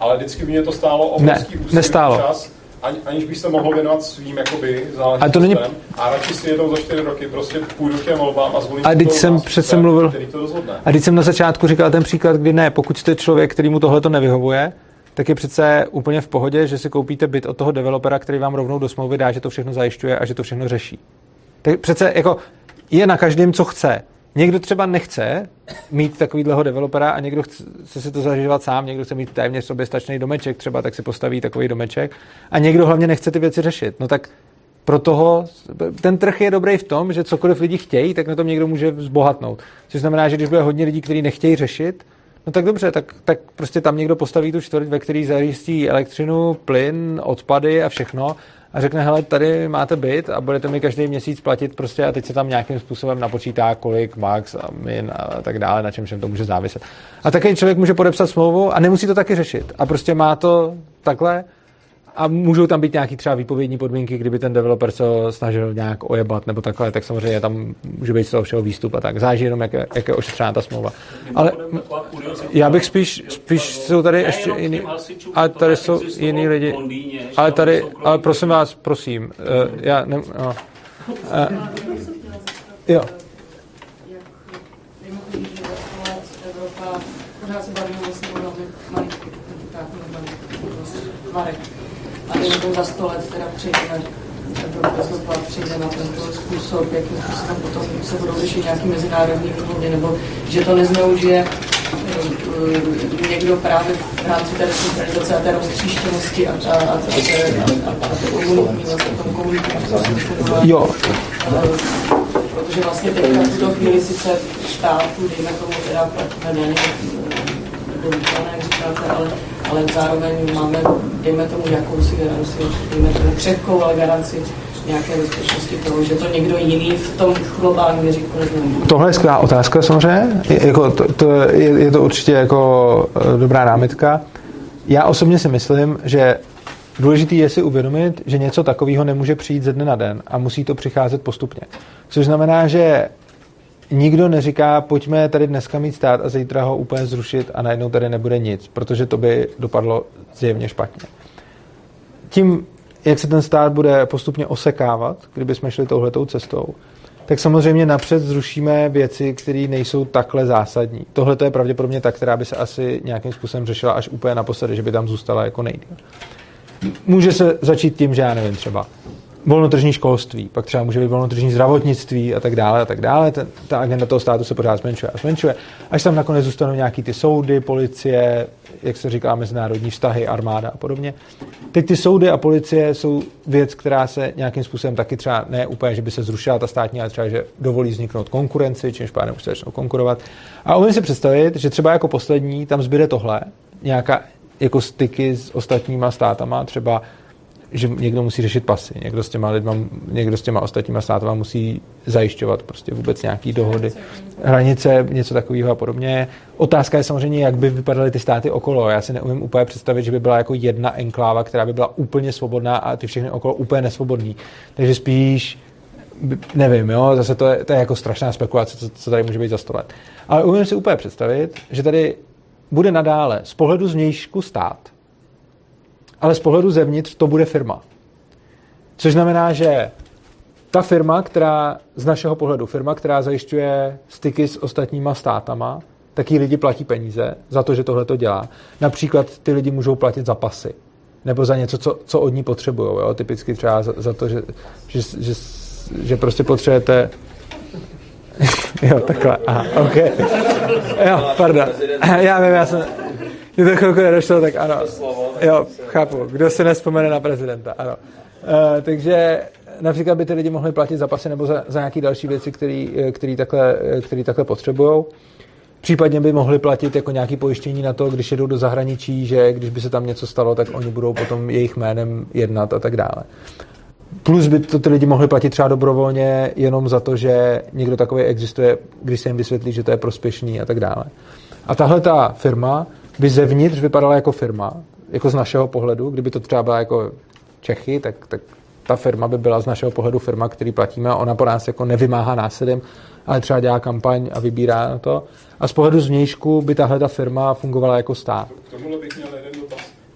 Ale vždycky by mě to stálo obrovský Ne, úsilí nestálo. čas, ani, aniž bych se mohl věnovat svým jakoby, Ale to není- záležitostem. A radši si jednou za čtyři roky prostě půjdu k těm volbám a zvolím A teď jsem přece mluvil- to rozhodne. A když jsem na začátku říkal ten příklad, kdy ne, pokud jste člověk, který mu tohle to nevyhovuje, tak je přece úplně v pohodě, že si koupíte byt od toho developera, který vám rovnou do smlouvy dá, že to všechno zajišťuje a že to všechno řeší. Tak přece jako je na každém, co chce. Někdo třeba nechce mít takovýhleho developera a někdo chce si to zažívat sám, někdo chce mít téměř soběstačný domeček, třeba tak si postaví takový domeček a někdo hlavně nechce ty věci řešit. No tak pro toho, ten trh je dobrý v tom, že cokoliv lidi chtějí, tak na tom někdo může zbohatnout. Což znamená, že když bude hodně lidí, kteří nechtějí řešit, no tak dobře, tak, tak prostě tam někdo postaví tu čtvrť, ve který zajistí elektřinu, plyn, odpady a všechno a řekne, hele, tady máte byt a budete mi každý měsíc platit prostě a teď se tam nějakým způsobem napočítá, kolik max a min a tak dále, na čem všem to může záviset. A takový člověk může podepsat smlouvu a nemusí to taky řešit. A prostě má to takhle a můžou tam být nějaký třeba výpovědní podmínky, kdyby ten developer se snažil nějak ojebat nebo takhle, tak samozřejmě tam může být z toho všeho výstup a tak. Záleží jenom, jak je, jak je ošetřená ta smlouva. Ale já bych spíš, spíš jsou tady ještě jiný, ale tady tak jsou jiný lidi. Ale tady, ale prosím vás, prosím, uh, já ne, no. Uh, jo, pořád se bavíme o malých tak, tvarech. A dejme tomu za sto let teda přejdeme Evropa přijde na tento způsob, jakým způsobem potom se budou řešit nějaký mezinárodní úmluvy, nebo že to nezneužije eh, někdo právě v rámci té centralizace a té roztříštěnosti a, a, a, a, vlastně jo, Protože vlastně teďka v tuto chvíli sice státu, dejme tomu teda platíme daně do výkona, jak říkáte, ale, ale zároveň máme, dejme tomu jakousi garanci, dejme tomu křehkou, ale garanci nějaké bezpečnosti toho, že to někdo jiný v tom globálním měřítku nezneužije. tohle je skvělá otázka samozřejmě, je, jako to, to je, je to určitě jako eh, dobrá námitka. Já osobně si myslím, že důležité je si uvědomit, že něco takového nemůže přijít ze dne na den a musí to přicházet postupně. Což znamená, že nikdo neříká, pojďme tady dneska mít stát a zítra ho úplně zrušit a najednou tady nebude nic, protože to by dopadlo zjevně špatně. Tím, jak se ten stát bude postupně osekávat, kdyby jsme šli touhletou cestou, tak samozřejmě napřed zrušíme věci, které nejsou takhle zásadní. Tohle to je pravděpodobně ta, která by se asi nějakým způsobem řešila až úplně naposledy, že by tam zůstala jako nejdýl. Může se začít tím, že já nevím, třeba volnotržní školství, pak třeba může být volnotržní zdravotnictví a tak dále a tak dále. Ta, ta agenda toho státu se pořád zmenšuje a zmenšuje. Až tam nakonec zůstanou nějaký ty soudy, policie, jak se říká, mezinárodní vztahy, armáda a podobně. Teď ty soudy a policie jsou věc, která se nějakým způsobem taky třeba ne úplně, že by se zrušila ta státní, ale třeba, že dovolí vzniknout konkurenci, čímž pádem už se začnou konkurovat. A umím si představit, že třeba jako poslední tam zbyde tohle, nějaká jako styky s ostatníma státama, třeba že někdo musí řešit pasy, někdo s těma lidma, někdo s těma ostatníma státama musí zajišťovat prostě vůbec nějaký dohody, hranice, něco takového a podobně. Otázka je samozřejmě, jak by vypadaly ty státy okolo. Já si neumím úplně představit, že by byla jako jedna enkláva, která by byla úplně svobodná a ty všechny okolo úplně nesvobodný. Takže spíš nevím, jo, zase to je, to je jako strašná spekulace, co, co tady může být za sto let. Ale umím si úplně představit, že tady bude nadále z pohledu zvnějšku stát, ale z pohledu zevnitř to bude firma. Což znamená, že ta firma, která z našeho pohledu, firma, která zajišťuje styky s ostatníma státama, taky lidi platí peníze za to, že tohle to dělá. Například ty lidi můžou platit za pasy. Nebo za něco, co, co od ní potřebují. Jo? Typicky třeba za, za to, že, že, že, že prostě potřebujete jo, takhle. Aha, OK. Jo, pardon. Já vím, já jsem... Mě to chvilku nedošlo, tak ano. Jo, chápu. Kdo se nespomene na prezidenta, ano. Uh, takže například by ty lidi mohli platit za pasy nebo za, za nějaké další věci, které takhle, který takhle potřebují. Případně by mohli platit jako nějaké pojištění na to, když jedou do zahraničí, že když by se tam něco stalo, tak oni budou potom jejich jménem jednat a tak dále. Plus by to ty lidi mohli platit třeba dobrovolně jenom za to, že někdo takový existuje, když se jim vysvětlí, že to je prospěšný a tak dále. A tahle ta firma by zevnitř vypadala jako firma, jako z našeho pohledu, kdyby to třeba byla jako Čechy, tak, tak ta firma by byla z našeho pohledu firma, který platíme a ona po nás jako nevymáhá násilím, ale třeba dělá kampaň a vybírá to. A z pohledu zvnějšku by tahle ta firma fungovala jako stát. K tomuhle bych měl jeden.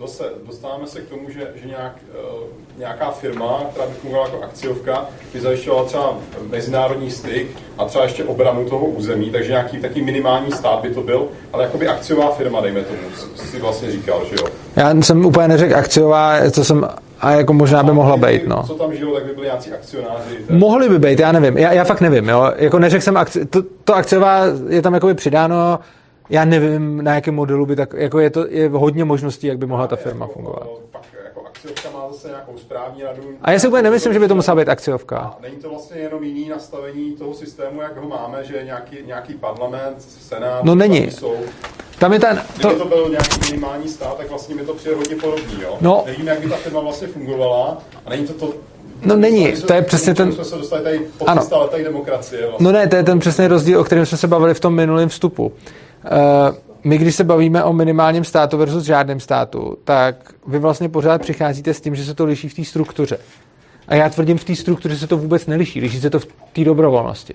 Zase dostáváme se k tomu, že, že nějak, uh, nějaká firma, která by fungovala jako akciovka, by zajišťovala třeba mezinárodní styk a třeba ještě obranu toho území, takže nějaký taký minimální stát by to byl, ale jako by akciová firma, dejme tomu, si vlastně říkal, že jo? Já jsem úplně neřekl akciová, to jsem a jako možná by mohla být, no. Co tam žilo, tak by byli nějací akcionáři. Tak... Mohli by být, já nevím, já, já fakt nevím, jo. Jako neřekl jsem, akci... to, to akciová je tam jakoby přidáno, já nevím, na jakém modelu by tak, jako je to je hodně možností, jak by mohla ta firma jako, fungovat. Pak jako akciovka má zase nějakou správní radu. A já si úplně nemyslím, že by to musela být akciovka. A není to vlastně jenom jiný nastavení toho systému, jak ho máme, že nějaký, nějaký parlament, senát, no není. Jsou. Tam je ten, to... Kdyby to byl nějaký minimální stát, tak vlastně mi to přijde hodně podobný, jo? No. Nevím, jak by ta firma vlastně fungovala a není to to No není, to je přesně ten... Jsme se dostali tady po ano. demokracie. Vlastně. No ne, to je ten přesný rozdíl, o kterém jsme se bavili v tom minulém vstupu. Uh, my, když se bavíme o minimálním státu versus žádném státu, tak vy vlastně pořád přicházíte s tím, že se to liší v té struktuře. A já tvrdím, v té struktuře se to vůbec neliší, liší se to v té dobrovolnosti.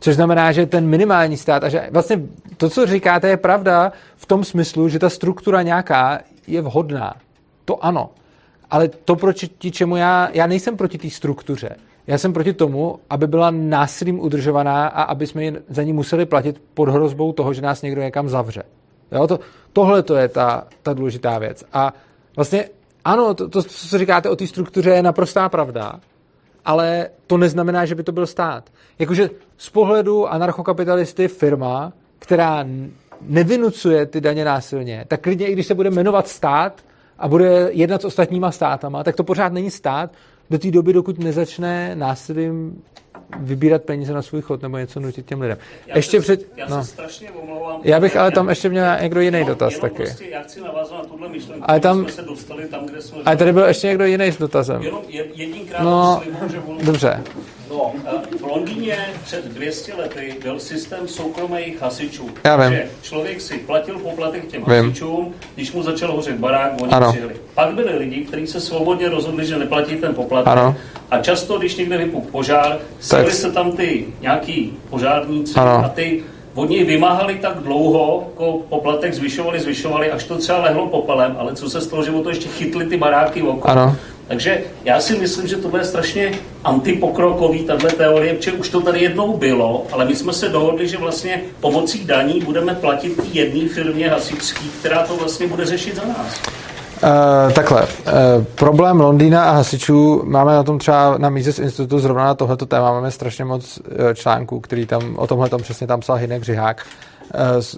Což znamená, že ten minimální stát, a že vlastně to, co říkáte, je pravda v tom smyslu, že ta struktura nějaká je vhodná. To ano. Ale to, proti čemu já, já nejsem proti té struktuře. Já jsem proti tomu, aby byla násilím udržovaná a aby jsme za ní museli platit pod hrozbou toho, že nás někdo někam zavře. Jo, to, tohle to je ta, ta důležitá věc. A vlastně ano, to, to, co říkáte o té struktuře, je naprostá pravda, ale to neznamená, že by to byl stát. Jakože z pohledu anarchokapitalisty firma, která nevynucuje ty daně násilně, tak klidně i když se bude jmenovat stát a bude jednat s ostatníma státama, tak to pořád není stát do té doby, dokud nezačne násilím vybírat peníze na svůj chod nebo něco nutit těm lidem. Já ještě se, před, já no. se strašně omlouvám. Já bych ale tam ještě měl někdo jiný no, dotaz jenom taky. Prostě já chci navázat na tuhle myšlenku, ale tam, jsme se dostali tam, kde jsme... Ale tady byl ještě někdo jiný s dotazem. Jenom jedinkrát no, slibu, že budu... Dobře. No, v Londýně před 200 lety byl systém soukromých hasičů. Já vím. Že člověk si platil poplatek těm vím. hasičům, když mu začal hořet barák, oni ano. přijeli. Pak byli lidi, kteří se svobodně rozhodli, že neplatí ten poplatek. Ano. A často, když někde vypuk požár, tak... se tam ty nějaký požárníci ano. a ty od něj vymáhali tak dlouho, jako poplatek zvyšovali, zvyšovali, až to třeba lehlo popelem, ale co se stalo, že o to ještě chytli ty baráky okolo. Ano. Takže já si myslím, že to bude strašně antipokrokový, tahle teorie, protože už to tady jednou bylo, ale my jsme se dohodli, že vlastně pomocí daní budeme platit jedné firmě hasičský, která to vlastně bude řešit za nás. Uh, takhle, uh, problém Londýna a hasičů, máme na tom třeba na Mises institutu zrovna na tohleto téma, máme strašně moc uh, článků, který tam, o tomhle tom přesně tam psal Hinek Řihák.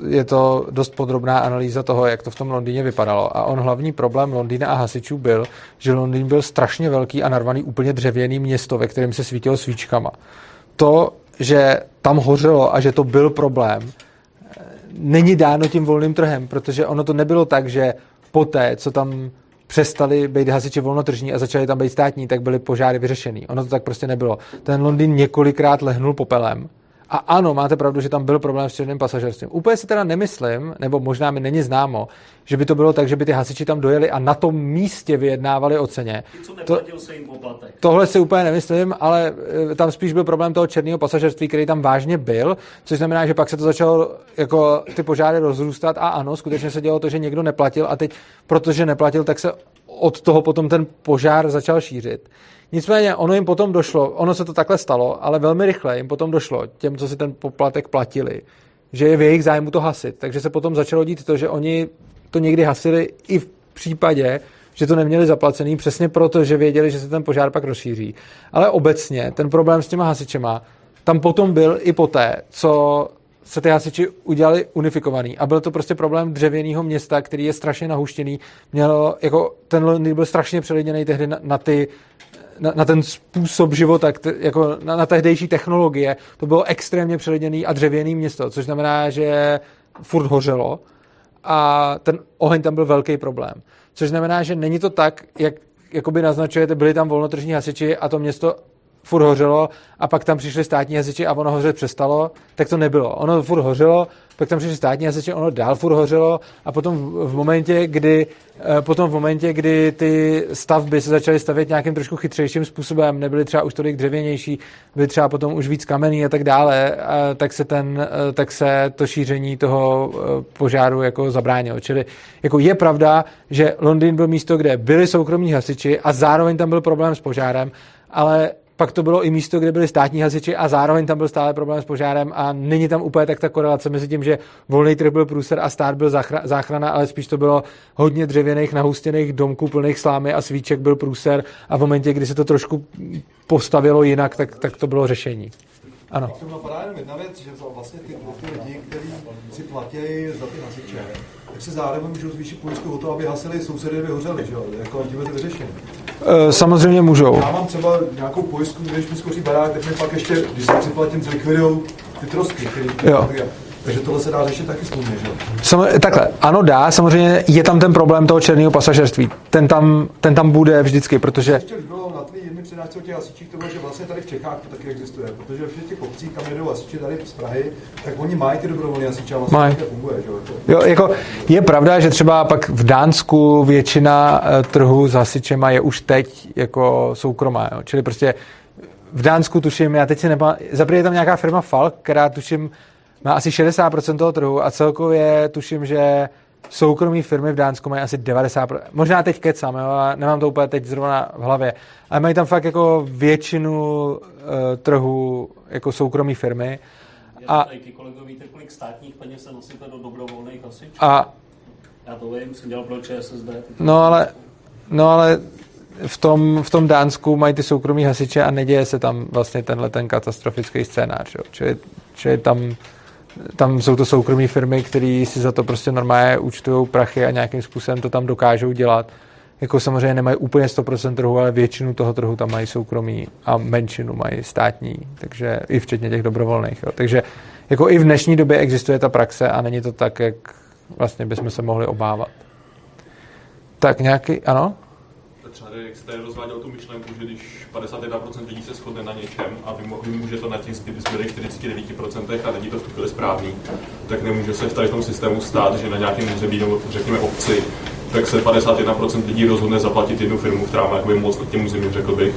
Uh, je to dost podrobná analýza toho, jak to v tom Londýně vypadalo. A on hlavní problém Londýna a hasičů byl, že Londýn byl strašně velký a narvaný úplně dřevěný město, ve kterém se svítilo svíčkama. To, že tam hořelo a že to byl problém, není dáno tím volným trhem, protože ono to nebylo tak, že poté, co tam přestali být hasiči volnotržní a začali tam být státní, tak byly požáry vyřešený. Ono to tak prostě nebylo. Ten Londýn několikrát lehnul popelem a ano, máte pravdu, že tam byl problém s černým pasažerstvím. Úplně si teda nemyslím, nebo možná mi není známo, že by to bylo tak, že by ty hasiči tam dojeli a na tom místě vyjednávali o ceně. To, se jim poplatek. Tohle si úplně nemyslím, ale e, tam spíš byl problém toho černého pasažerství, který tam vážně byl, což znamená, že pak se to začalo jako ty požáry rozrůstat a ano, skutečně se dělo to, že někdo neplatil a teď, protože neplatil, tak se od toho potom ten požár začal šířit. Nicméně ono jim potom došlo, ono se to takhle stalo, ale velmi rychle jim potom došlo, těm, co si ten poplatek platili, že je v jejich zájmu to hasit. Takže se potom začalo dít to, že oni to někdy hasili i v případě, že to neměli zaplacený, přesně proto, že věděli, že se ten požár pak rozšíří. Ale obecně ten problém s těma hasičema tam potom byl i poté, co se ty hasiči udělali unifikovaný. A byl to prostě problém dřevěného města, který je strašně nahuštěný. Mělo, jako ten byl strašně přelidněný tehdy na, na ty na, na ten způsob života, jako na, na tehdejší technologie, to bylo extrémně přelidněný a dřevěný město, což znamená, že furt hořelo a ten oheň tam byl velký problém. Což znamená, že není to tak, jak jakoby naznačujete, byli tam volnotržní hasiči a to město furt hořelo a pak tam přišli státní hasiči a ono hořet přestalo, tak to nebylo. Ono furt hořelo, pak tam přišli státní hasiči, ono dál furt hořelo a potom v momentě, kdy, eh, potom v momentě, kdy ty stavby se začaly stavět nějakým trošku chytřejším způsobem, nebyly třeba už tolik dřevěnější, byly třeba potom už víc kamenný a tak dále, tak se, ten, eh, tak se to šíření toho eh, požáru jako zabránilo. Čili jako je pravda, že Londýn byl místo, kde byli soukromí hasiči a zároveň tam byl problém s požárem, ale pak to bylo i místo, kde byli státní hasiči a zároveň tam byl stále problém s požárem a není tam úplně tak ta korelace mezi tím, že volný trh byl průser a stát byl záchrana, ale spíš to bylo hodně dřevěných, nahustěných domků plných slámy a svíček byl průser a v momentě, kdy se to trošku postavilo jinak, tak, tak to bylo řešení. Ano. K tomu napadá jenom jedna věc, že vlastně ty, ty lidi, kteří si platí za ty hasiče, tak se zároveň můžou zvýšit pojistku o to, aby hasili sousedy vyhořeli, že jo? Jako tím je to vyřešení. Uh, samozřejmě můžou. Já mám třeba nějakou pojistku, když mi skoří barák, tak mi pak ještě, když se připlatím, zlikvidují ty trosky, které jo. Takže tohle se dá řešit taky smluvně, že Sam, takhle, ano dá, samozřejmě je tam ten problém toho černého pasažerství. Ten tam, ten tam bude vždycky, protože... Ještě bylo na tvý jedný přednášce o těch hasičích, to bylo, že vlastně tady v Čechách to taky existuje, protože v těch obcích, kam jedou hasiči tady z Prahy, tak oni mají ty dobrovolné hasiče a vlastně Maj. to funguje, že jo? Jako je pravda, že třeba pak v Dánsku většina eh, trhu s hasičema je už teď jako soukromá, jo? čili prostě v Dánsku tuším, já teď si nepamatuji, zaprvé je tam nějaká firma Falk, která tuším má asi 60% toho trhu a celkově tuším, že soukromí firmy v Dánsku mají asi 90%. Možná teď kecám, jo, nemám to úplně teď zrovna v hlavě, ale mají tam fakt jako většinu uh, trhu jako soukromí firmy. A, tady kolego, víte, kolik státních peněz se nosíte do dobrovolných hasičů? A, Já to vím, jsem dělal pro ČSSD. No ale, no ale v tom, v tom Dánsku mají ty soukromí hasiče a neděje se tam vlastně tenhle ten katastrofický scénář. Jo. Čili, čili tam tam jsou to soukromé firmy, které si za to prostě normálně účtují prachy a nějakým způsobem to tam dokážou dělat. Jako samozřejmě nemají úplně 100% trhu, ale většinu toho trhu tam mají soukromí a menšinu mají státní, takže i včetně těch dobrovolných. Jo. Takže jako i v dnešní době existuje ta praxe a není to tak, jak vlastně bychom se mohli obávat. Tak nějaký, ano? Třeba jak jste rozváděl tu myšlenku, že když 51% lidí se shodne na něčem a vymůže to na těch zbylých 49% a není to v tu chvíli správný, tak nemůže se v tady tom systému stát, že na nějakém území nebo řekněme obci, tak se 51% lidí rozhodne zaplatit jednu firmu, která má jakoby moc nad tím územím, řekl bych.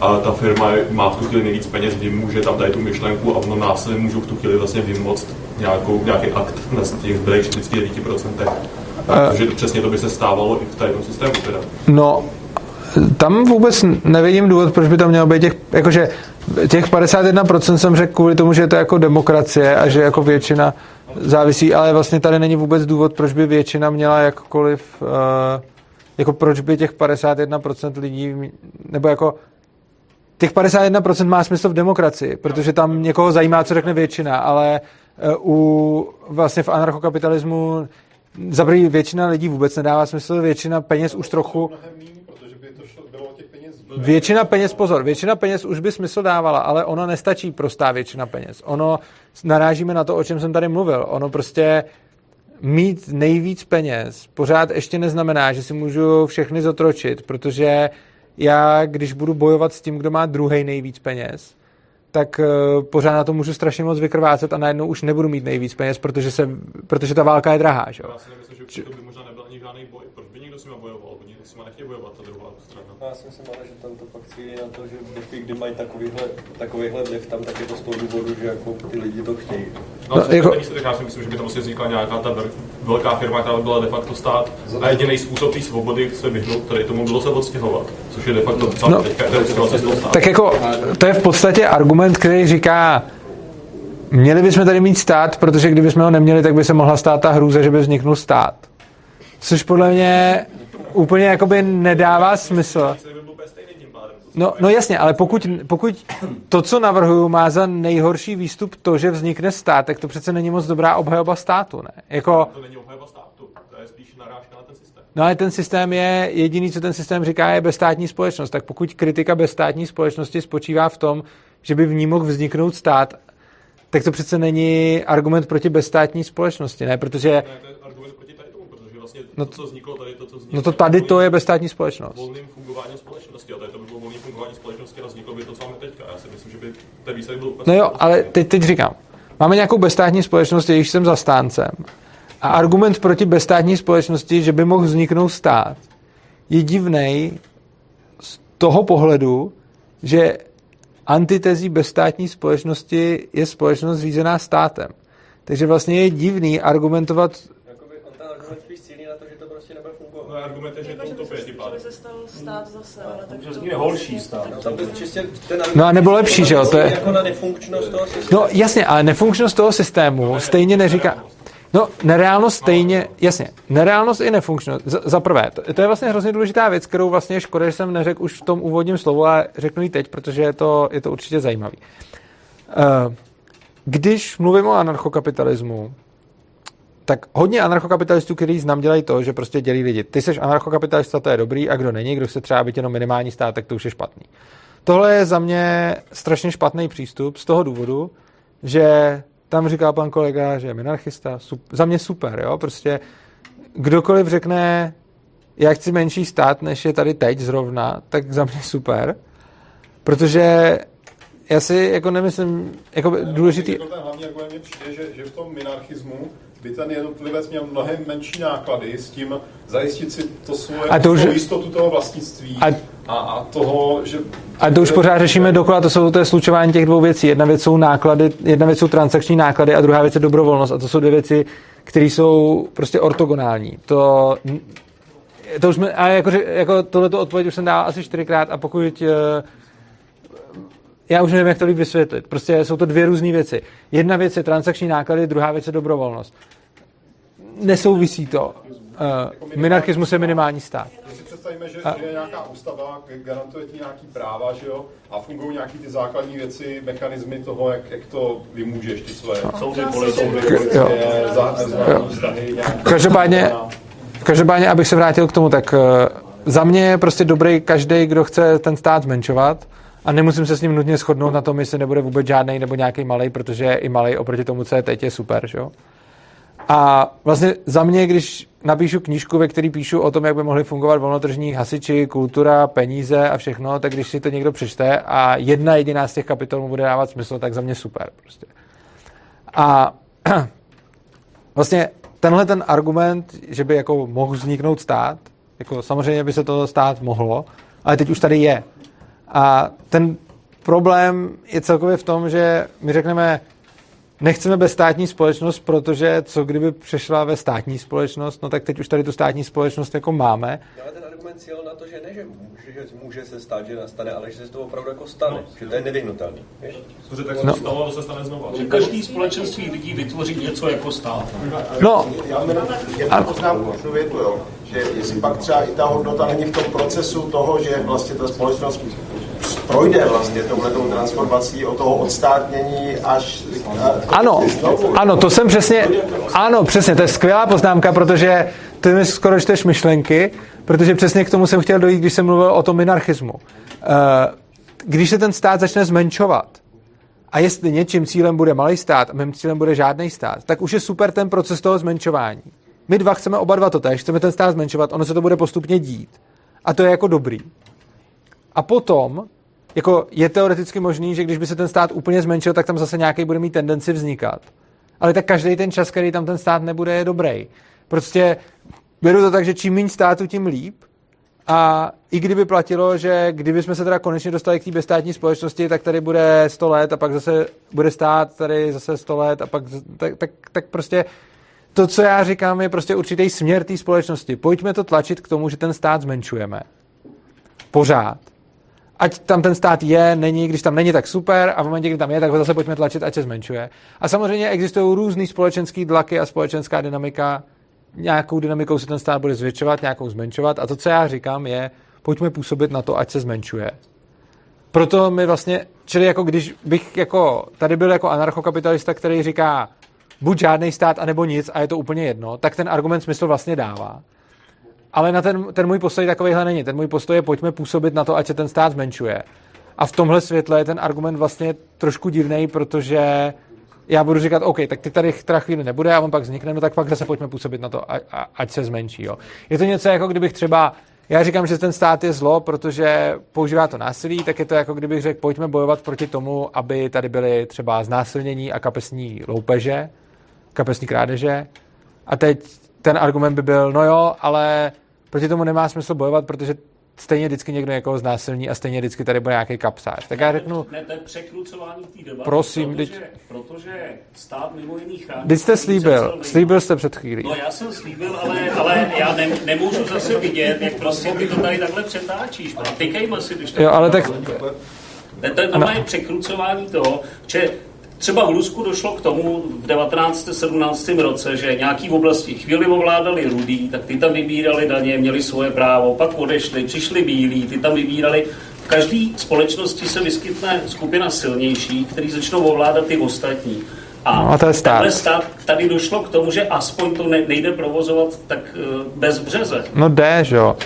A ta firma má v tu chvíli nejvíc peněz, vymůže tam tady tu myšlenku a ono následně můžou v tu chvíli vlastně vymoct nějakou, nějaký akt na těch zbylých 49%. Takže přesně to by se stávalo i v tady tom systému teda. No, tam vůbec nevidím důvod, proč by tam mělo být těch, jakože těch 51% jsem řekl kvůli tomu, že je to jako demokracie a že jako většina závisí, ale vlastně tady není vůbec důvod, proč by většina měla jakkoliv uh, jako proč by těch 51% lidí, nebo jako těch 51% má smysl v demokracii, protože tam někoho zajímá, co řekne většina, ale eh, u vlastně v anarchokapitalismu za první většina lidí vůbec nedává smysl, většina peněz už trochu... Většina peněz, pozor, většina peněz už by smysl dávala, ale ono nestačí prostá většina peněz. Ono, narážíme na to, o čem jsem tady mluvil. Ono prostě mít nejvíc peněz pořád ještě neznamená, že si můžu všechny zotročit, protože já, když budu bojovat s tím, kdo má druhý nejvíc peněz, tak uh, pořád na to můžu strašně moc vykrvácet a najednou už nebudu mít nejvíc peněz, protože, se, protože ta válka je drahá. Že? Já si nemyslím, že to by možná nebyl ani žádný boj. Proč by někdo s nimi bojoval? Oni s nimi nechtějí bojovat, ta druhá strana. No, já si myslím, ale že tam to pak cílí na to, že chvíli, kdy mají takovýhle, takovýhle vliv tam, tak je to z toho důvodu, že jako ty lidi to chtějí. No, no jako... tak já si myslím, že by tam asi vznikla nějaká ta velká firma, která by byla de facto stát a jediný způsob té svobody se vyhnout, tady tomu bylo se odstěhovat, což je de facto docela no, teďka, Tak jako, to je v podstatě argument, který říká, Měli bychom tady mít stát, protože kdybychom ho neměli, tak by se mohla stát ta hrůza, že by vzniknul stát. Což podle mě úplně jakoby nedává smysl. No, no jasně, ale pokud, pokud to, co navrhuju, má za nejhorší výstup to, že vznikne stát, tak to přece není moc dobrá obhajoba státu, ne? Jako... To není obhajoba státu, to je spíš narážka na ten systém. No ale ten systém je, jediný, co ten systém říká, je bezstátní společnost. Tak pokud kritika bezstátní společnosti spočívá v tom, že by v ní mohl vzniknout stát, tak to přece není argument proti bezstátní společnosti, ne? Protože... Ne, to je argument proti tady tomu, protože vlastně no, to, co vzniklo tady, to, co vzniklo... No to tady to je bezstátní společnost. Volným fungováním společnosti, a tady to by bylo volným fungování společnosti a vzniklo by to, co máme teďka. Já si myslím, že by ten výsledek byl úplně... No jo, ale teď, teď říkám, máme nějakou bezstátní společnost, jejíž jsem zastáncem. A argument proti bezstátní společnosti, že by mohl vzniknout stát, je divný z toho pohledu, že antitezí bezstátní společnosti je společnost řízená státem. Takže vlastně je divný argumentovat... Jakoby on ten argument spíš cílí na to, že to prostě nebude fungovat. No, argument je, že to utopuje tím pádem. se stal stát zase, ale tak to... je horší stát. No a nebo lepší, že jo? To je... Jako na nefunkčnost toho systému. No jasně, ale nefunkčnost toho systému stejně neříká... No, nereálnost stejně, jasně, nereálnost i nefunkčnost. Za, za prvé, to, to je vlastně hrozně důležitá věc, kterou vlastně škoda, že jsem neřekl už v tom úvodním slovu, ale řeknu ji teď, protože je to, je to určitě zajímavý. Uh, když mluvím o anarchokapitalismu, tak hodně anarchokapitalistů, kteří znám, dělají to, že prostě dělí lidi. Ty jsi anarchokapitalista, to je dobrý, a kdo není, kdo se třeba být jenom minimální stát, tak to už je špatný. Tohle je za mě strašně špatný přístup z toho důvodu, že tam říká pan kolega, že je minarchista, super, za mě super, jo, prostě kdokoliv řekne, já chci menší stát, než je tady teď zrovna, tak za mě super, protože já si jako nemyslím, jako důležitý... Jako ten hlavní argument mě přijde, že, že v tom minarchismu by ten jednotlivec měl mnohem menší náklady s tím zajistit si to svoje a to už, jistotu toho vlastnictví a, a, a toho, že... A to už pořád řešíme dokola, to jsou to je slučování těch dvou věcí. Jedna věc jsou náklady, jedna věc jsou transakční náklady a druhá věc je dobrovolnost. A to jsou dvě věci, které jsou prostě ortogonální. To, to už jsme, a jako, jako tohleto odpověď už jsem dal asi čtyřikrát a pokud eh, já už nevím, jak to líp vysvětlit. Prostě jsou to dvě různé věci. Jedna věc je transakční náklady, druhá věc je dobrovolnost. Nesouvisí to. Uh, minarchismus je minimální stát. Když si představíme, že, a... že je nějaká ústava, garantuje ti nějaký práva, že jo, a fungují nějaký ty základní věci, mechanismy toho, jak, jak to vymůžeš, ty své soudy, soudy, Každopádně, každopádně, abych se vrátil k tomu, tak uh, za mě je prostě dobrý každý, kdo chce ten stát zmenšovat, a nemusím se s ním nutně shodnout na tom, jestli nebude vůbec žádný nebo nějaký malý, protože i malý oproti tomu, co je teď, je super. Že? A vlastně za mě, když napíšu knížku, ve které píšu o tom, jak by mohly fungovat volnotržní hasiči, kultura, peníze a všechno, tak když si to někdo přečte a jedna jediná z těch kapitol mu bude dávat smysl, tak za mě super. Prostě. A vlastně tenhle ten argument, že by jako mohl vzniknout stát, jako samozřejmě by se to stát mohlo, ale teď už tady je. A ten problém je celkově v tom, že my řekneme, nechceme bez státní společnost, protože co kdyby přešla ve státní společnost, no tak teď už tady tu státní společnost jako máme. Ten argument cíl na to, že ne, že může, že může se stát, že nastane, ale že se to opravdu jako stane, no, že to je nevyhnutelný. Protože tak no. stalo, to se stane znovu. Že každý společenství lidí vytvoří něco jako stát. No, já mám jenom jednu poznámku, větu, jo že jestli pak třeba i ta hodnota není v tom procesu toho, že vlastně ta společnost projde vlastně touhletou transformací od toho odstátnění až... Ano, ano, to jsem přesně, ano, přesně, to je skvělá poznámka, protože ty mi skoro čteš myšlenky, protože přesně k tomu jsem chtěl dojít, když jsem mluvil o tom minarchismu. Eh, Když se ten stát začne zmenšovat, a jestli něčím cílem bude malý stát a mým cílem bude žádný stát, tak už je super ten proces toho zmenšování. My dva chceme oba dva to tež, chceme ten stát zmenšovat, ono se to bude postupně dít. A to je jako dobrý. A potom, jako je teoreticky možný, že když by se ten stát úplně zmenšil, tak tam zase nějaký bude mít tendenci vznikat. Ale tak každý ten čas, který tam ten stát nebude, je dobrý. Prostě beru to tak, že čím méně státu, tím líp. A i kdyby platilo, že kdyby jsme se teda konečně dostali k té bezstátní společnosti, tak tady bude 100 let a pak zase bude stát tady zase 100 let a pak tak, tak, tak prostě to, co já říkám, je prostě určitý směr té společnosti. Pojďme to tlačit k tomu, že ten stát zmenšujeme. Pořád. Ať tam ten stát je, není, když tam není, tak super, a v momentě, kdy tam je, tak ho zase pojďme tlačit, ať se zmenšuje. A samozřejmě existují různý společenský tlaky a společenská dynamika. Nějakou dynamikou se ten stát bude zvětšovat, nějakou zmenšovat. A to, co já říkám, je, pojďme působit na to, ať se zmenšuje. Proto mi vlastně, čili jako když bych jako, tady byl jako anarchokapitalista, který říká, buď žádný stát, anebo nic a je to úplně jedno, tak ten argument smysl vlastně dává. Ale na ten, ten můj postoj takovýhle není. Ten můj postoj je, pojďme působit na to, ať se ten stát zmenšuje. A v tomhle světle je ten argument vlastně trošku divný, protože já budu říkat, OK, tak ty tady teda chvíli nebude a on pak vznikne, no tak pak zase pojďme působit na to, a, a, ať se zmenší. Jo. Je to něco jako kdybych třeba, já říkám, že ten stát je zlo, protože používá to násilí, tak je to jako kdybych řekl, pojďme bojovat proti tomu, aby tady byly třeba znásilnění a kapesní loupeže, kapesní krádeže. A teď ten argument by byl, no jo, ale proti tomu nemá smysl bojovat, protože stejně vždycky někdo někoho znásilní a stejně vždycky tady bude nějaký kapsář. Tak já řeknu, Ne, to je překrucování té debaty. Prosím, protože, teď- protože stát mimo jiný chrání. teď jste slíbil, slíbil jste před chvílí. No já jsem slíbil, ale, ale já ne, nemůžu zase vidět, jak prostě ty to tady takhle přetáčíš. Tykejme si, když Jo, ale tak, Ne, to je normálně překrucování toho, že třeba v Rusku došlo k tomu v 19. 17. roce, že nějaký v oblasti chvíli ovládali rudý, tak ty tam vybírali daně, měli svoje právo, pak odešli, přišli bílí, ty tam vybírali. V každé společnosti se vyskytne skupina silnější, který začnou ovládat ty ostatní. A, No, to je stát. stát tady došlo k tomu, že aspoň to ne, nejde provozovat tak eh, bez březe. no jde, že jo.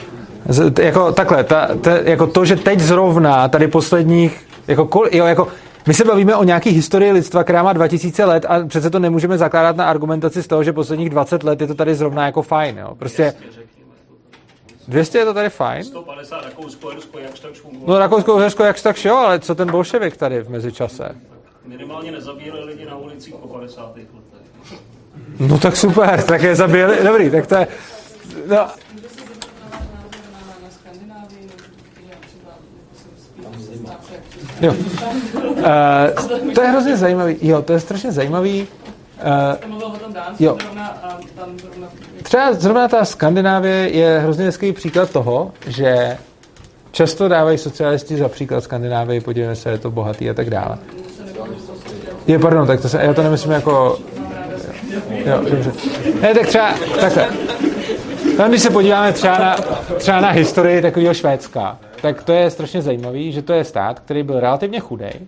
Z, jako takhle, ta, ta, jako to, že teď zrovna tady posledních, jako, kol, jo, jako my se bavíme o nějaký historii lidstva, která má 2000 let a přece to nemůžeme zakládat na argumentaci z toho, že posledních 20 let je to tady zrovna jako fajn, jo. Prostě 200 je to tady fajn. 150 Rakousko, Irsko, jak tak fungovalo. No Rakousko, Uhersko, jak tak jo, ale co ten bolševik tady v mezičase? Minimálně nezabírali lidi na ulicích po 50. letech. No tak super, tak je zabili, dobrý, tak to je, no, Můžu se zeptat na váš názor na, na Skandinávii, nebo nějak třeba jako se spíš seznáte, jak Jo. Uh, to je hrozně zajímavý. Jo, to je strašně zajímavý. Uh, Jo. třeba zrovna ta Skandinávie je hrozně hezký příklad toho, že často dávají socialisti za příklad Skandinávii, podívejme se, je to bohatý a tak dále. Je, pardon, tak to se, já to nemyslím jako... Jo, dobře. Ne, tak třeba, takhle. Tam, když se podíváme třeba na, třeba na historii takového Švédska, tak to je strašně zajímavý, že to je stát, který byl relativně chudej,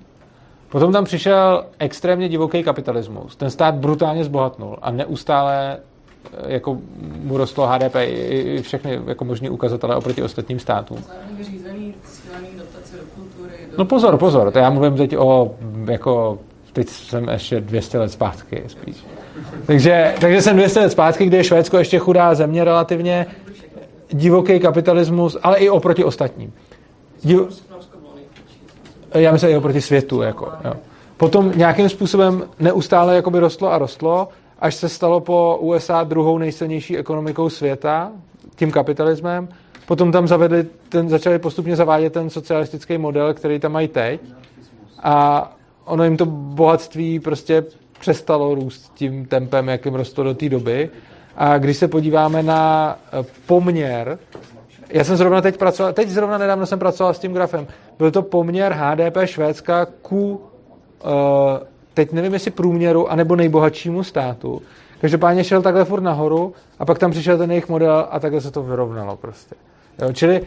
Potom tam přišel extrémně divoký kapitalismus. Ten stát brutálně zbohatnul a neustále eh, jako mu rostlo HDP i všechny jako možný ukazatele oproti ostatním státům. zároveň vyřízený cílený dotace do kultury. Do... No pozor, pozor, to já mluvím teď o jako teď jsem ještě 200 let zpátky spíš. Takže, takže jsem 200 let zpátky, kdy je Švédsko ještě chudá země relativně, divoký kapitalismus, ale i oproti ostatním. Div, já myslím i oproti světu. Jako, jo. Potom nějakým způsobem neustále jakoby rostlo a rostlo, až se stalo po USA druhou nejsilnější ekonomikou světa, tím kapitalismem. Potom tam zavedli ten, začali postupně zavádět ten socialistický model, který tam mají teď. A ono jim to bohatství prostě přestalo růst tím tempem, jakým rostlo do té doby. A když se podíváme na eh, poměr, já jsem zrovna teď pracoval, teď zrovna nedávno jsem pracoval s tím grafem, byl to poměr HDP Švédska ku, uh, teď nevím jestli průměru, anebo nejbohatšímu státu, Každopádně šel takhle furt nahoru a pak tam přišel ten jejich model a takhle se to vyrovnalo prostě. Jo, čili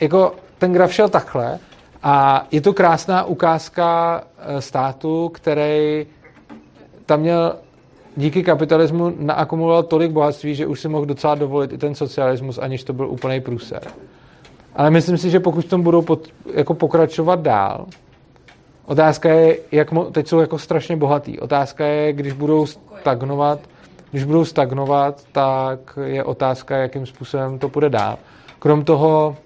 jako ten graf šel takhle a je to krásná ukázka eh, státu, který tam měl díky kapitalismu naakumuloval tolik bohatství, že už si mohl docela dovolit i ten socialismus, aniž to byl úplný průser. Ale myslím si, že pokud v tom budou pod, jako pokračovat dál, otázka je, jak mo, teď jsou jako strašně bohatý. Otázka je, když budou stagnovat, když budou stagnovat, tak je otázka, jakým způsobem to půjde dál. Krom toho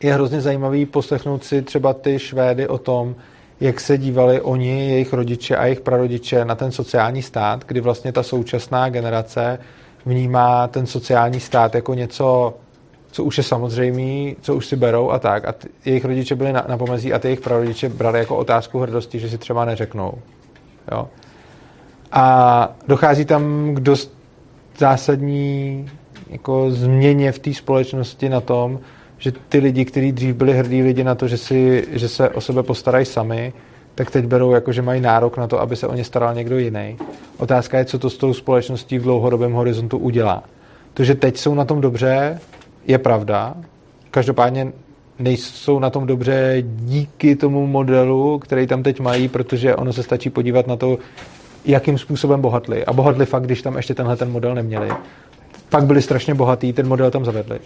je hrozně zajímavý poslechnout si třeba ty Švédy o tom, jak se dívali oni, jejich rodiče a jejich prarodiče na ten sociální stát, kdy vlastně ta současná generace vnímá ten sociální stát jako něco, co už je samozřejmý, co už si berou a tak. A t- jejich rodiče byli na, na pomezí a ty jejich prarodiče brali jako otázku hrdosti, že si třeba neřeknou. Jo? A dochází tam k dost zásadní jako změně v té společnosti na tom, že ty lidi, kteří dřív byli hrdí lidi na to, že, si, že se o sebe postarají sami, tak teď berou jako, že mají nárok na to, aby se o ně staral někdo jiný. Otázka je, co to s tou společností v dlouhodobém horizontu udělá. To, že teď jsou na tom dobře, je pravda. Každopádně nejsou na tom dobře díky tomu modelu, který tam teď mají, protože ono se stačí podívat na to, jakým způsobem bohatli. A bohatli fakt, když tam ještě tenhle ten model neměli. Pak byli strašně bohatý, ten model tam zavedli.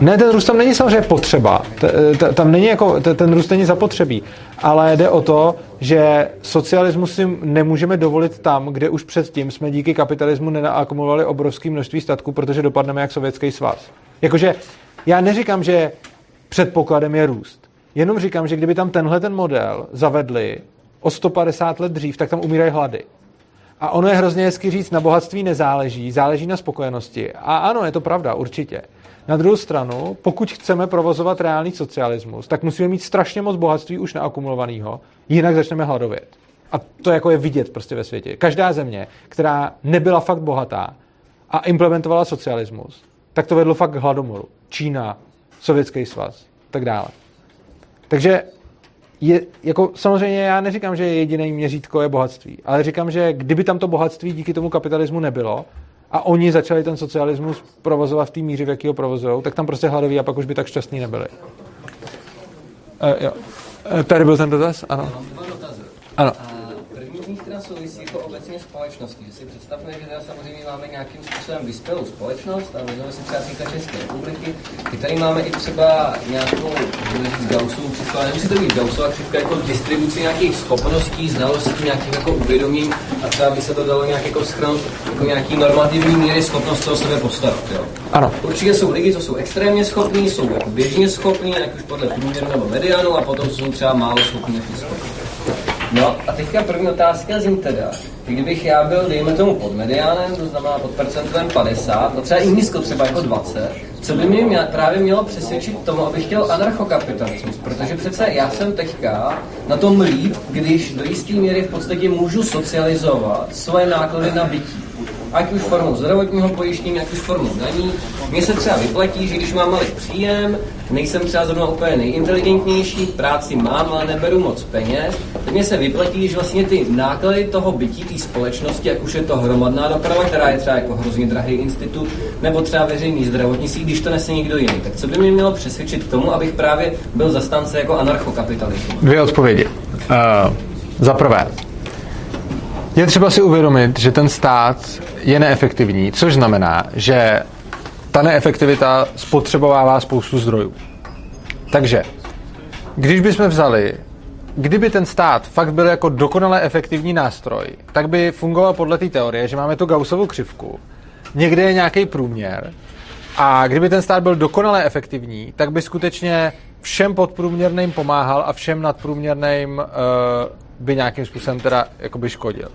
Ne, ten růst tam není samozřejmě potřeba. Tam není jako, ten růst není zapotřebí. Ale jde o to, že socialismus si nemůžeme dovolit tam, kde už předtím jsme díky kapitalismu nenaakumulovali obrovské množství statků, protože dopadneme jak sovětský svaz. Jakože já neříkám, že předpokladem je růst. Jenom říkám, že kdyby tam tenhle ten model zavedli o 150 let dřív, tak tam umírají hlady. A ono je hrozně hezky říct, na bohatství nezáleží, záleží na spokojenosti. A ano, je to pravda, určitě. Na druhou stranu, pokud chceme provozovat reálný socialismus, tak musíme mít strašně moc bohatství už naakumulovaného, jinak začneme hladovět. A to jako je vidět prostě ve světě. Každá země, která nebyla fakt bohatá a implementovala socialismus, tak to vedlo fakt k hladomoru. Čína, Sovětský svaz, tak dále. Takže je, jako samozřejmě já neříkám, že jediný měřítko je bohatství, ale říkám, že kdyby tam to bohatství díky tomu kapitalismu nebylo a oni začali ten socialismus provozovat v té míře, v jaký ho provozují, tak tam prostě hladoví a pak už by tak šťastní nebyli. Uh, jo. Uh, tady byl ten dotaz? Ano. Ano. První z nich teda souvisí jako obecně společností. Že představme, že teda samozřejmě máme nějakým způsobem vyspělou společnost a vezmeme si třeba týka České republiky. My tady máme i třeba nějakou Gaussovou křivku, ale nemusí to být Gaussová křivka jako distribuci nějakých schopností, znalostí, nějakých jako uvědomím a třeba by se to dalo nějak jako schrnout jako nějaký normativní míry schopnost o sebe postarat. Jo? Ano. Určitě jsou lidi, co jsou extrémně schopní, jsou jako běžně schopní, ať už podle průměru nebo medianu, a potom jsou třeba málo schopní, schopní. No a teďka první otázka zní teda, kdybych já byl, dejme tomu, pod mediánem, to znamená pod percentuem 50, no třeba i nízko, třeba jako 20, co by mě měl, právě mělo přesvědčit tomu, abych chtěl anarchokapitalismus, protože přece já jsem teďka na tom líp, když do jisté míry v podstatě můžu socializovat svoje náklady na bytí ať už formou zdravotního pojištění, ať už formou daní. Mně se třeba vyplatí, že když mám malý příjem, nejsem třeba zrovna úplně nejinteligentnější, práci mám, ale neberu moc peněz, tak mně se vyplatí, že vlastně ty náklady toho bytí, té společnosti, jak už je to hromadná doprava, která je třeba jako hrozně drahý institut, nebo třeba veřejný zdravotnictví, když to nese někdo jiný. Tak co by mě mělo přesvědčit k tomu, abych právě byl zastánce jako anarchokapitalismu? Dvě odpovědi. Uh, za prvé, je třeba si uvědomit, že ten stát je neefektivní, což znamená, že ta neefektivita spotřebovává spoustu zdrojů. Takže, když bychom vzali, kdyby ten stát fakt byl jako dokonale efektivní nástroj, tak by fungoval podle té teorie, že máme tu Gaussovou křivku, někde je nějaký průměr a kdyby ten stát byl dokonale efektivní, tak by skutečně všem podprůměrným pomáhal a všem nadprůměrným uh, by nějakým způsobem teda jakoby škodil.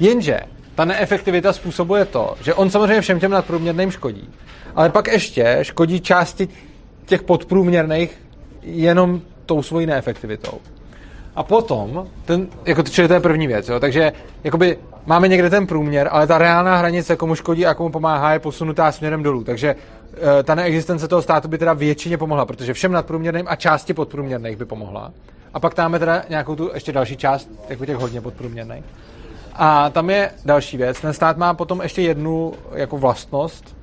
Jenže ta neefektivita způsobuje to, že on samozřejmě všem těm nadprůměrným škodí, ale pak ještě škodí části těch podprůměrných jenom tou svojí neefektivitou. A potom, ten, jako, čili to je první věc, jo, takže jakoby máme někde ten průměr, ale ta reálná hranice, komu škodí a komu pomáhá, je posunutá směrem dolů. Takže ta neexistence toho státu by teda většině pomohla, protože všem nadprůměrným a části podprůměrných by pomohla. A pak tam máme teda nějakou tu ještě další část, jako těch hodně podprůměrných. A tam je další věc. Ten stát má potom ještě jednu jako vlastnost,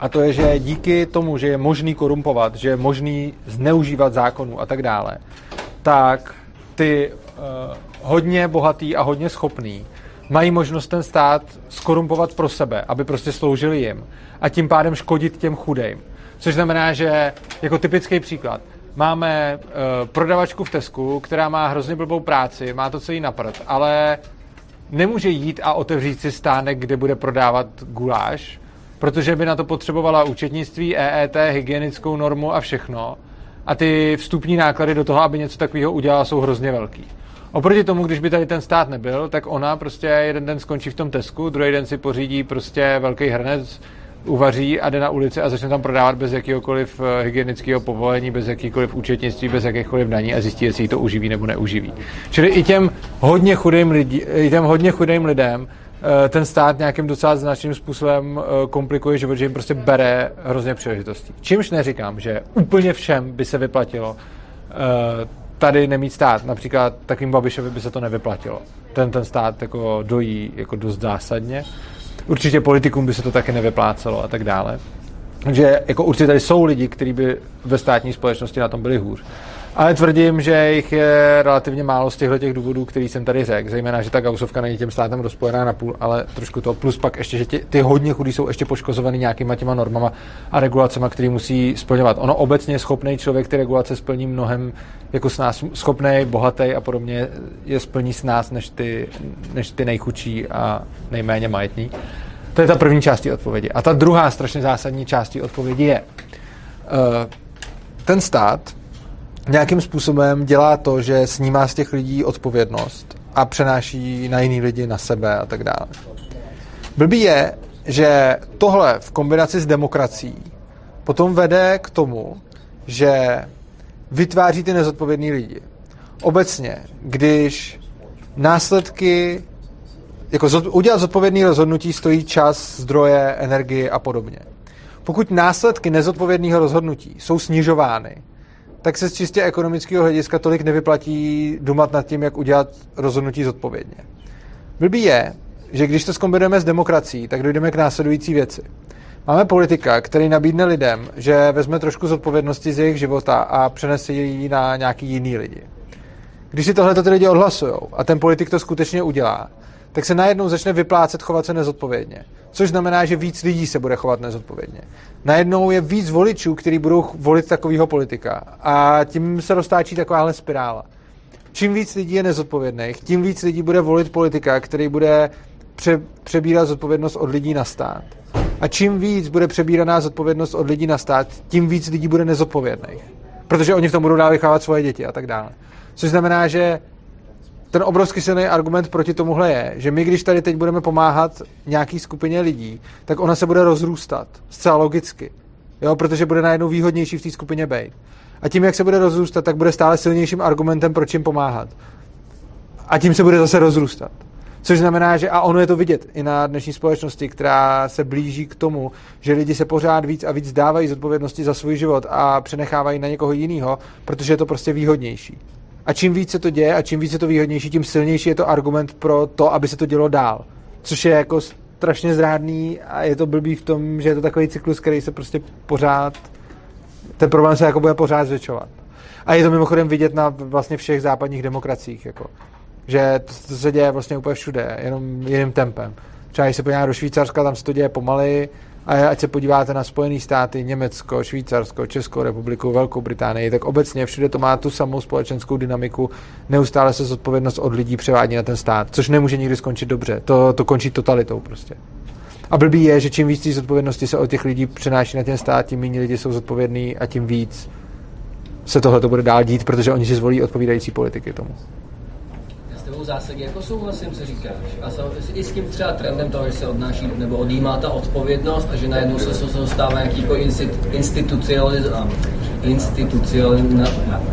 a to je, že díky tomu, že je možný korumpovat, že je možný zneužívat zákonů a tak dále, tak ty uh, hodně bohatý a hodně schopný mají možnost ten stát skorumpovat pro sebe, aby prostě sloužili jim a tím pádem škodit těm chudým. Což znamená, že jako typický příklad, máme uh, prodavačku v Tesku, která má hrozně blbou práci, má to celý naprt, ale nemůže jít a otevřít si stánek, kde bude prodávat guláš, protože by na to potřebovala účetnictví, EET, hygienickou normu a všechno. A ty vstupní náklady do toho, aby něco takového udělala, jsou hrozně velký. Oproti tomu, když by tady ten stát nebyl, tak ona prostě jeden den skončí v tom Tesku, druhý den si pořídí prostě velký hrnec, uvaří a jde na ulici a začne tam prodávat bez jakéhokoliv eh, hygienického povolení, bez jakýkoliv účetnictví, bez jakýchkoliv daní a zjistí, jestli to uživí nebo neuživí. Čili i těm hodně chudým, lidi, i těm hodně chudým lidem eh, ten stát nějakým docela značným způsobem eh, komplikuje život, že jim prostě bere hrozně příležitostí. Čímž neříkám, že úplně všem by se vyplatilo tady nemít stát. Například takým Babišovi by se to nevyplatilo. Ten ten stát jako dojí jako dost zásadně. Určitě politikům by se to taky nevyplácelo a tak dále. Takže jako určitě tady jsou lidi, kteří by ve státní společnosti na tom byli hůř. Ale tvrdím, že jich je relativně málo z těchto těch důvodů, který jsem tady řekl. Zejména, že ta gausovka není tím státem rozpojená na půl, ale trošku to. Plus pak ještě, že ty, ty hodně chudí jsou ještě poškozovaný nějakýma těma normama a regulacemi, které musí splňovat. Ono obecně schopný člověk ty regulace splní mnohem jako s nás schopný, bohatý a podobně je splní s nás než ty, než ty nejchudší a nejméně majetní. To je ta první část odpovědi. A ta druhá strašně zásadní část odpovědi je, uh, ten stát nějakým způsobem dělá to, že snímá z těch lidí odpovědnost a přenáší na jiný lidi, na sebe a tak dále. Blbý je, že tohle v kombinaci s demokracií potom vede k tomu, že vytváří ty nezodpovědný lidi. Obecně, když následky, jako udělat zodpovědný rozhodnutí stojí čas, zdroje, energie a podobně. Pokud následky nezodpovědného rozhodnutí jsou snižovány, tak se z čistě ekonomického hlediska tolik nevyplatí dumat nad tím, jak udělat rozhodnutí zodpovědně. Blbý je, že když to zkombinujeme s demokracií, tak dojdeme k následující věci. Máme politika, který nabídne lidem, že vezme trošku zodpovědnosti z jejich života a přenese ji na nějaký jiný lidi. Když si tohle ty lidi odhlasují a ten politik to skutečně udělá, tak se najednou začne vyplácet chovat se nezodpovědně. Což znamená, že víc lidí se bude chovat nezodpovědně. Najednou je víc voličů, kteří budou volit takového politika. A tím se roztáčí takováhle spirála. Čím víc lidí je nezodpovědných, tím víc lidí bude volit politika, který bude pře- přebírat zodpovědnost od lidí na stát. A čím víc bude přebíraná zodpovědnost od lidí na stát, tím víc lidí bude nezodpovědných. Protože oni v tom budou dál vychávat svoje děti a tak dále. Což znamená, že ten obrovský silný argument proti tomuhle je, že my, když tady teď budeme pomáhat nějaký skupině lidí, tak ona se bude rozrůstat. Zcela logicky. Jo, protože bude najednou výhodnější v té skupině být. A tím, jak se bude rozrůstat, tak bude stále silnějším argumentem, proč jim pomáhat. A tím se bude zase rozrůstat. Což znamená, že a ono je to vidět i na dnešní společnosti, která se blíží k tomu, že lidi se pořád víc a víc dávají zodpovědnosti za svůj život a přenechávají na někoho jiného, protože je to prostě výhodnější. A čím více to děje a čím více to výhodnější, tím silnější je to argument pro to, aby se to dělo dál. Což je jako strašně zrádný a je to blbý v tom, že je to takový cyklus, který se prostě pořád, ten problém se jako bude pořád zvětšovat. A je to mimochodem vidět na vlastně všech západních demokraciích, jako, že to, to se děje vlastně úplně všude, jenom jiným tempem. Třeba když se podíváme do Švýcarska, tam se to děje pomaly, a ať se podíváte na Spojené státy, Německo, Švýcarsko, Českou republiku, Velkou Británii, tak obecně všude to má tu samou společenskou dynamiku. Neustále se zodpovědnost od lidí převádí na ten stát, což nemůže nikdy skončit dobře. To, to končí totalitou prostě. A blbý je, že čím víc té zodpovědnosti se od těch lidí přenáší na ten stát, tím méně lidi jsou zodpovědní a tím víc se tohle to bude dál dít, protože oni si zvolí odpovídající politiky tomu tebou zásadně jako souhlasím, co říkáš. A souhlasím i s tím třeba trendem toho, že se odnáší nebo odjímá ta odpovědnost a že najednou se, se dostává nějaký jako institucionalizovaný, institucionální,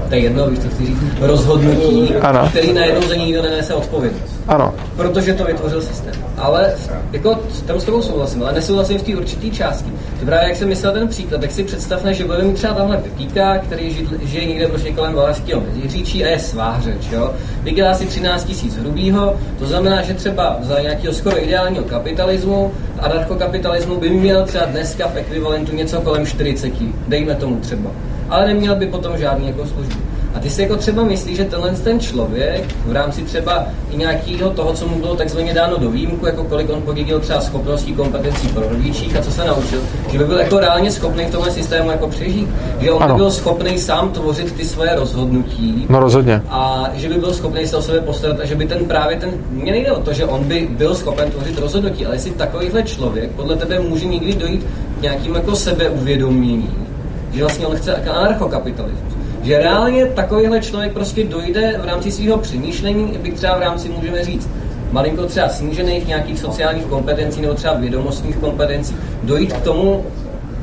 to je jedno, víš, co chci říct, rozhodnutí, Ano. který najednou za nikdo nenese odpovědnost. Ano. Protože to vytvořil systém. Ale jako tam s tebou souhlasím, ale nesouhlasím v té určité části. Že právě jak jsem myslel ten příklad, tak si představme, že budeme mít třeba tamhle Pepíka, který žije, žije někde prostě kolem Valašského Meziříčí a je svářeč, jo. Vydělá si 13 tisíc hrubýho, to znamená, že třeba za nějakého skoro ideálního kapitalismu, anarchokapitalismu by měl třeba dneska v ekvivalentu něco kolem 40, dejme tomu třeba. Ale neměl by potom žádný jako službu. A ty si jako třeba myslíš, že tenhle ten člověk v rámci třeba i nějakého toho, co mu bylo takzvaně dáno do výjimku, jako kolik on podědil třeba schopností, kompetencí pro rodičích a co se naučil, že by byl jako reálně schopný v tomhle systému jako přežít. Že on Ano. by byl schopný sám tvořit ty svoje rozhodnutí No rozhodně. a že by byl schopný se o sebe postarat a že by ten právě ten, mně nejde o to, že on by byl schopen tvořit rozhodnutí, ale jestli takovýhle člověk podle tebe může někdy dojít k nějakým jako sebeuvědomění, že vlastně on chce anarchokapitalismus. Že reálně takovýhle člověk prostě dojde v rámci svého přemýšlení, bych třeba v rámci, můžeme říct, malinko třeba snížených nějakých sociálních kompetencí nebo třeba vědomostních kompetencí, dojít k tomu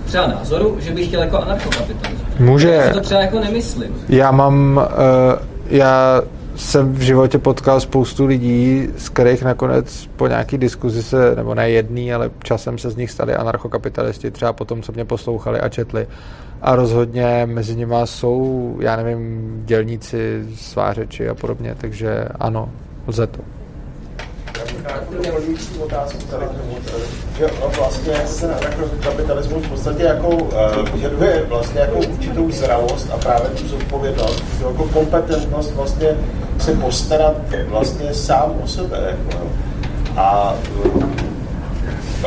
třeba názoru, že bych chtěl jako anarchokapitalismus. Může. Já si to třeba jako nemyslím. Já mám, uh, já jsem v životě potkal spoustu lidí, z kterých nakonec po nějaký diskuzi se, nebo ne jedný, ale časem se z nich stali anarchokapitalisti, třeba po tom, co mě poslouchali a četli. A rozhodně mezi nimi jsou, já nevím, dělníci, svářeči a podobně, takže ano, lze to. Že no vlastně ten anarchokapitalismus v podstatě jako uh, vyžaduje vlastně jako určitou zralost a právě tu zodpovědnost, jako kompetentnost vlastně se postarat vlastně sám o sebe. Jako, a uh,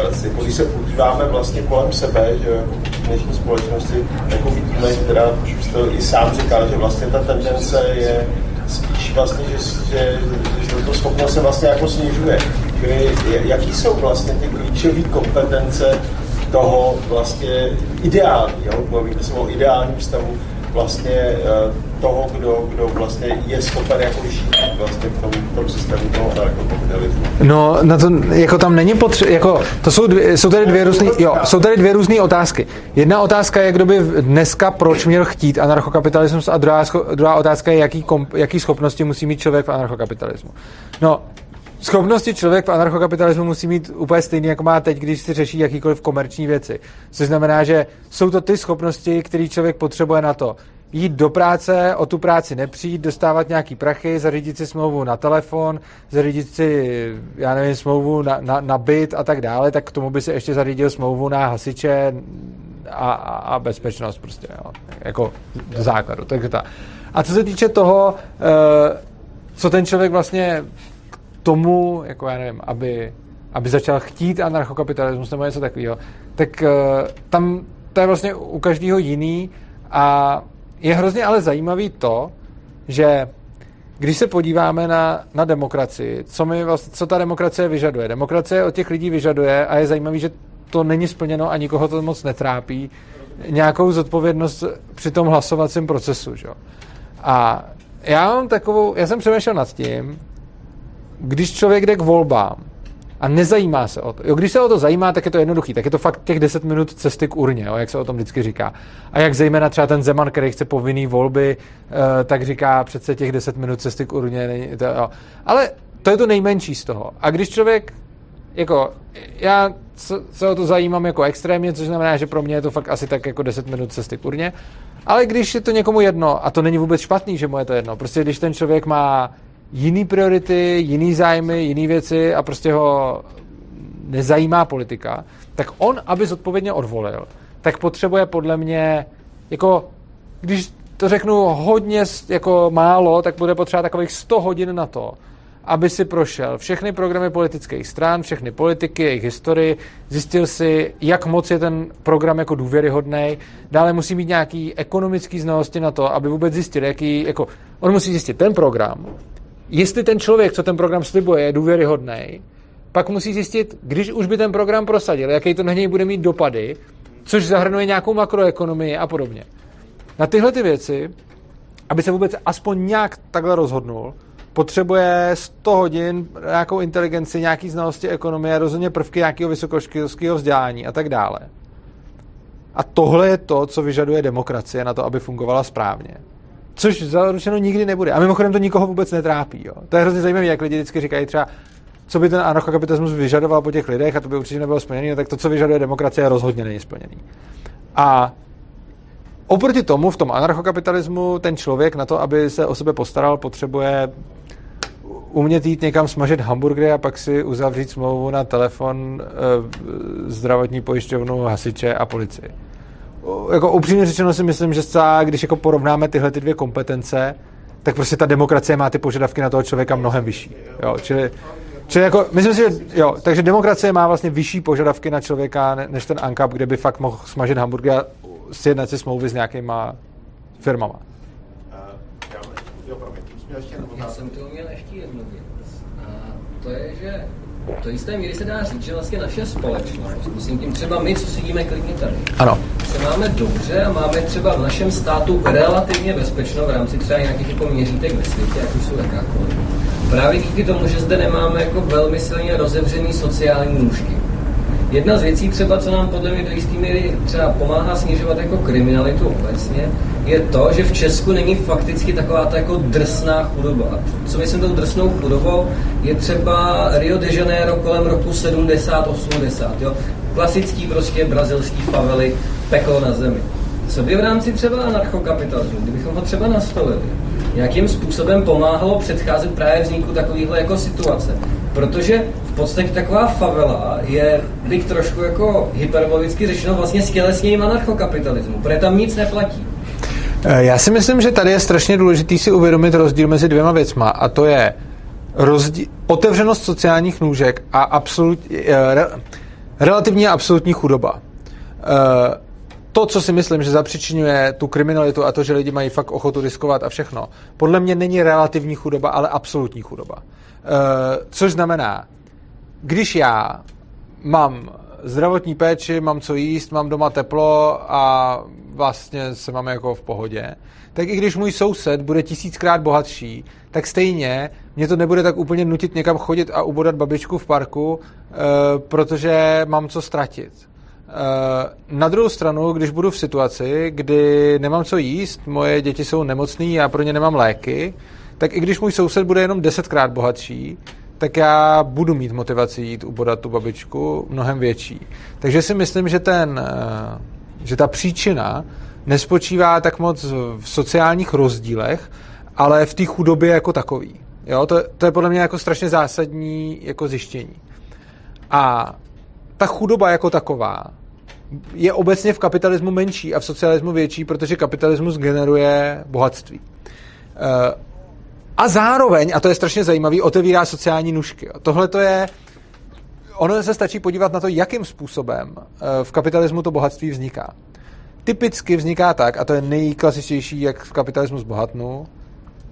vlastně, když se podíváme vlastně kolem sebe, že jako v dnešní společnosti, jako vidíme, teda, už jste i sám říkal, že vlastně ta tendence je spíš vlastně, že, že, že to schopnost se vlastně jako snižuje. Jaký jsou vlastně ty klíčové kompetence toho vlastně ideálního, mluvíme se o ideálním stavu vlastně eh, toho, kdo, kdo vlastně je schopen jako žít vlastně v tom, v tom systému toho anarchokapitalismu. No, na to, jako tam není potřeba, jako, to jsou, dvě, jsou tady dvě různé, jo, jsou tady dvě různé otázky. Jedna otázka je, kdo by dneska proč měl chtít anarchokapitalismus a druhá, druhá otázka je, jaký, kom, jaký schopnosti musí mít člověk v anarchokapitalismu. No, schopnosti člověk v anarchokapitalismu musí mít úplně stejný, jako má teď, když si řeší jakýkoliv komerční věci. Což znamená, že jsou to ty schopnosti, které člověk potřebuje na to, jít do práce, o tu práci nepřijít, dostávat nějaký prachy, zařídit si smlouvu na telefon, zařídit si, já nevím, smlouvu na, na, na byt a tak dále, tak k tomu by si ještě zařídil smlouvu na hasiče a, a, a bezpečnost prostě, jo. jako do základu. Takže ta. A co se týče toho, eh, co ten člověk vlastně k tomu, jako já nevím, aby, aby začal chtít anarchokapitalismus nebo něco takového, tak eh, tam to je vlastně u každého jiný a je hrozně ale zajímavý to, že když se podíváme na, na demokracii, co, my vlastně, co ta demokracie vyžaduje? Demokracie od těch lidí vyžaduje a je zajímavý, že to není splněno a nikoho to moc netrápí, nějakou zodpovědnost při tom hlasovacím procesu. Že? A já mám takovou, já jsem přemýšlel nad tím, když člověk jde k volbám a nezajímá se o to. Jo, když se o to zajímá, tak je to jednoduchý. Tak je to fakt těch 10 minut cesty k urně, jo, jak se o tom vždycky říká. A jak zejména třeba ten Zeman, který chce povinný volby, eh, tak říká přece těch 10 minut cesty k urně. Není, to, jo. Ale to je to nejmenší z toho. A když člověk, jako, já se- o to zajímám jako extrémně, což znamená, že pro mě je to fakt asi tak jako 10 minut cesty k urně. Ale když je to někomu jedno, a to není vůbec špatný, že mu je to jedno, prostě když ten člověk má jiný priority, jiný zájmy, jiný věci a prostě ho nezajímá politika, tak on, aby zodpovědně odvolil, tak potřebuje podle mě, jako, když to řeknu hodně jako málo, tak bude potřeba takových 100 hodin na to, aby si prošel všechny programy politických stran, všechny politiky, jejich historii, zjistil si, jak moc je ten program jako důvěryhodný. Dále musí mít nějaký ekonomický znalosti na to, aby vůbec zjistil, jaký, jako, on musí zjistit ten program, jestli ten člověk, co ten program slibuje, je důvěryhodný, pak musí zjistit, když už by ten program prosadil, jaký to na něj bude mít dopady, což zahrnuje nějakou makroekonomii a podobně. Na tyhle ty věci, aby se vůbec aspoň nějak takhle rozhodnul, potřebuje 100 hodin nějakou inteligenci, nějaký znalosti ekonomie, rozhodně prvky nějakého vysokoškolského vzdělání a tak dále. A tohle je to, co vyžaduje demokracie na to, aby fungovala správně. Což zaručeno nikdy nebude. A mimochodem to nikoho vůbec netrápí. Jo. To je hrozně zajímavé, jak lidi vždycky říkají třeba, co by ten anarchokapitalismus vyžadoval po těch lidech, a to by určitě nebylo splněné, no tak to, co vyžaduje demokracie, rozhodně není splněný. A oproti tomu v tom anarchokapitalismu ten člověk na to, aby se o sebe postaral, potřebuje umět jít někam smažit hamburgery a pak si uzavřít smlouvu na telefon, e, zdravotní pojišťovnu, hasiče a policii. Jako upřímně řečeno si myslím, že třeba, když jako porovnáme tyhle ty dvě kompetence, tak prostě ta demokracie má ty požadavky na toho člověka mnohem vyšší. Jo? Čili, čili jako, myslím si, že jo, takže demokracie má vlastně vyšší požadavky na člověka než ten ANCAP, kde by fakt mohl smažit hamburger a sjednat si smlouvy s nějakýma firmama. Já jsem to měl ještě jednu věc. A to je, že to jisté míry se dá říct, že vlastně naše společnost, myslím tím třeba my, co sedíme klidně tady, ano. se máme dobře a máme třeba v našem státu relativně bezpečno v rámci třeba nějakých jako měřítek ve světě, ať už jsou jakákoliv. Právě díky tomu, že zde nemáme jako velmi silně rozevřený sociální nůžky. Jedna z věcí třeba, co nám podle mě do jistý míry třeba pomáhá snižovat jako kriminalitu obecně, je to, že v Česku není fakticky taková ta jako drsná chudoba. Co myslím tou drsnou chudobou, je třeba Rio de Janeiro kolem roku 70-80. Jo? Klasický prostě brazilský favely, peklo na zemi. Co by v rámci třeba anarchokapitalismu, kdybychom ho třeba nastolili, jakým způsobem pomáhalo předcházet právě vzniku takovýchhle jako situace. Protože v podstatě taková favela je, bych trošku jako hyperbolicky řečeno, vlastně stělesněním anarchokapitalismu, protože tam nic neplatí. Eh, já si myslím, že tady je strašně důležitý si uvědomit rozdíl mezi dvěma věcma a to je rozdíl, otevřenost sociálních nůžek a absolut, eh, re, relativní a absolutní chudoba. Eh, to, co si myslím, že zapřičinuje tu kriminalitu a to, že lidi mají fakt ochotu riskovat a všechno, podle mě není relativní chudoba, ale absolutní chudoba. Což znamená, když já mám zdravotní péči, mám co jíst, mám doma teplo a vlastně se máme jako v pohodě, tak i když můj soused bude tisíckrát bohatší, tak stejně mě to nebude tak úplně nutit někam chodit a ubodat babičku v parku, e, protože mám co ztratit. E, na druhou stranu, když budu v situaci, kdy nemám co jíst, moje děti jsou nemocný, já pro ně nemám léky, tak i když můj soused bude jenom desetkrát bohatší, tak já budu mít motivaci jít ubodat tu babičku mnohem větší. Takže si myslím, že, ten, eh, že ta příčina nespočívá tak moc v sociálních rozdílech, ale v té chudobě jako takový. Jo, to, to je podle mě jako strašně zásadní jako zjištění. A ta chudoba jako taková je obecně v kapitalismu menší a v socialismu větší, protože kapitalismus generuje bohatství. Eh, a zároveň, a to je strašně zajímavý, otevírá sociální nůžky. Tohle to je, ono se stačí podívat na to, jakým způsobem eh, v kapitalismu to bohatství vzniká. Typicky vzniká tak, a to je nejklasičtější, jak v kapitalismu zbohatnu,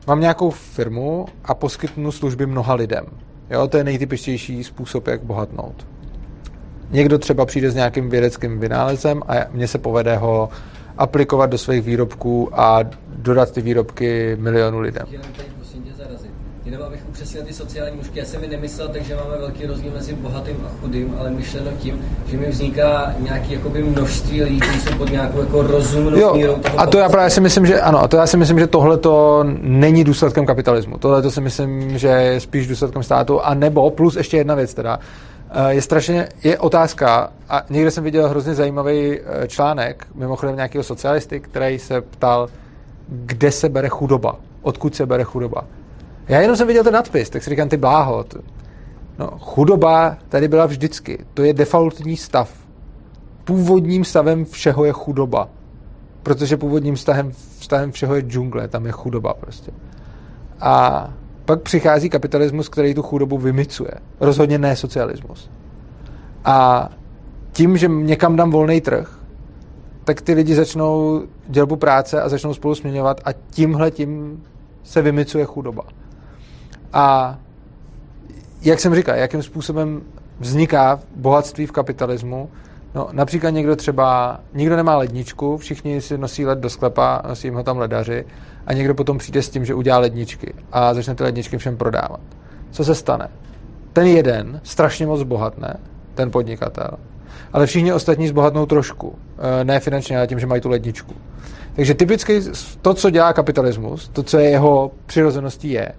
mám nějakou firmu a poskytnu služby mnoha lidem. Jo, to je nejtypičtější způsob, jak bohatnout. Někdo třeba přijde s nějakým vědeckým vynálezem a mně se povede ho aplikovat do svých výrobků a dodat ty výrobky milionu lidem. Jenom abych upřesnil ty sociální nůžky, já jsem mi nemyslel, takže máme velký rozdíl mezi bohatým a chudým, ale myšleno tím, že mi vzniká nějaký jakoby množství lidí, kteří jsou pod nějakou jako rozumnou jo, mírou toho A to já právě si myslím, že ano, a to já si myslím, že tohle to není důsledkem kapitalismu. Tohle to si myslím, že je spíš důsledkem státu, a nebo plus ještě jedna věc teda, je strašně, je otázka, a někde jsem viděl hrozně zajímavý eh, článek, mimochodem nějakého socialisty, který se ptal, kde se bere chudoba, odkud se bere chudoba. Já jenom jsem viděl ten nadpis, tak si říkám, ty bláho. No, chudoba tady byla vždycky. To je defaultní stav. Původním stavem všeho je chudoba. Protože původním stavem, stavem všeho je džungle, tam je chudoba prostě. A pak přichází kapitalismus, který tu chudobu vymicuje. Rozhodně ne socialismus. A tím, že někam dám volný trh, tak ty lidi začnou dělbu práce a začnou spolu směňovat a tímhle tím se vymicuje chudoba. A jak jsem říkal, jakým způsobem vzniká bohatství v kapitalismu, No, například někdo třeba, nikdo nemá ledničku, všichni si nosí led do sklepa, nosí jim ho tam ledaři a někdo potom přijde s tím, že udělá ledničky a začne ty ledničky všem prodávat. Co se stane? Ten jeden strašně moc bohatne, ten podnikatel, ale všichni ostatní zbohatnou trošku. Eh, ne finančně, ale tím, že mají tu ledničku. Takže typicky to, co dělá kapitalismus, to, co je jeho přirozeností, je,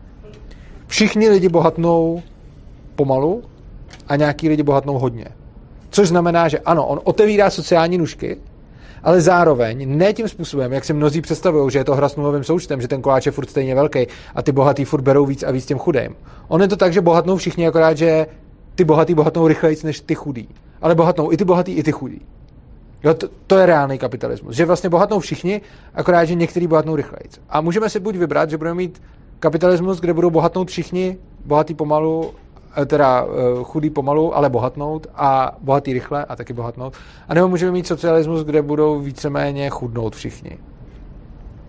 všichni lidi bohatnou pomalu a nějaký lidi bohatnou hodně. Což znamená, že ano, on otevírá sociální nůžky, ale zároveň ne tím způsobem, jak si mnozí představují, že je to hra s nulovým součtem, že ten koláč je furt stejně velký a ty bohatý furt berou víc a víc těm chudým. On je to tak, že bohatnou všichni, akorát, že ty bohatý bohatnou rychleji než ty chudí. Ale bohatnou i ty bohatý, i ty chudí. Jo, to, to je reálný kapitalismus. Že vlastně bohatnou všichni, akorát, že některý bohatnou rychleji. A můžeme si buď vybrat, že budeme mít kapitalismus, kde budou bohatnout všichni, bohatý pomalu teda uh, chudý pomalu, ale bohatnout a bohatý rychle a taky bohatnout. A nebo můžeme mít socialismus, kde budou víceméně chudnout všichni.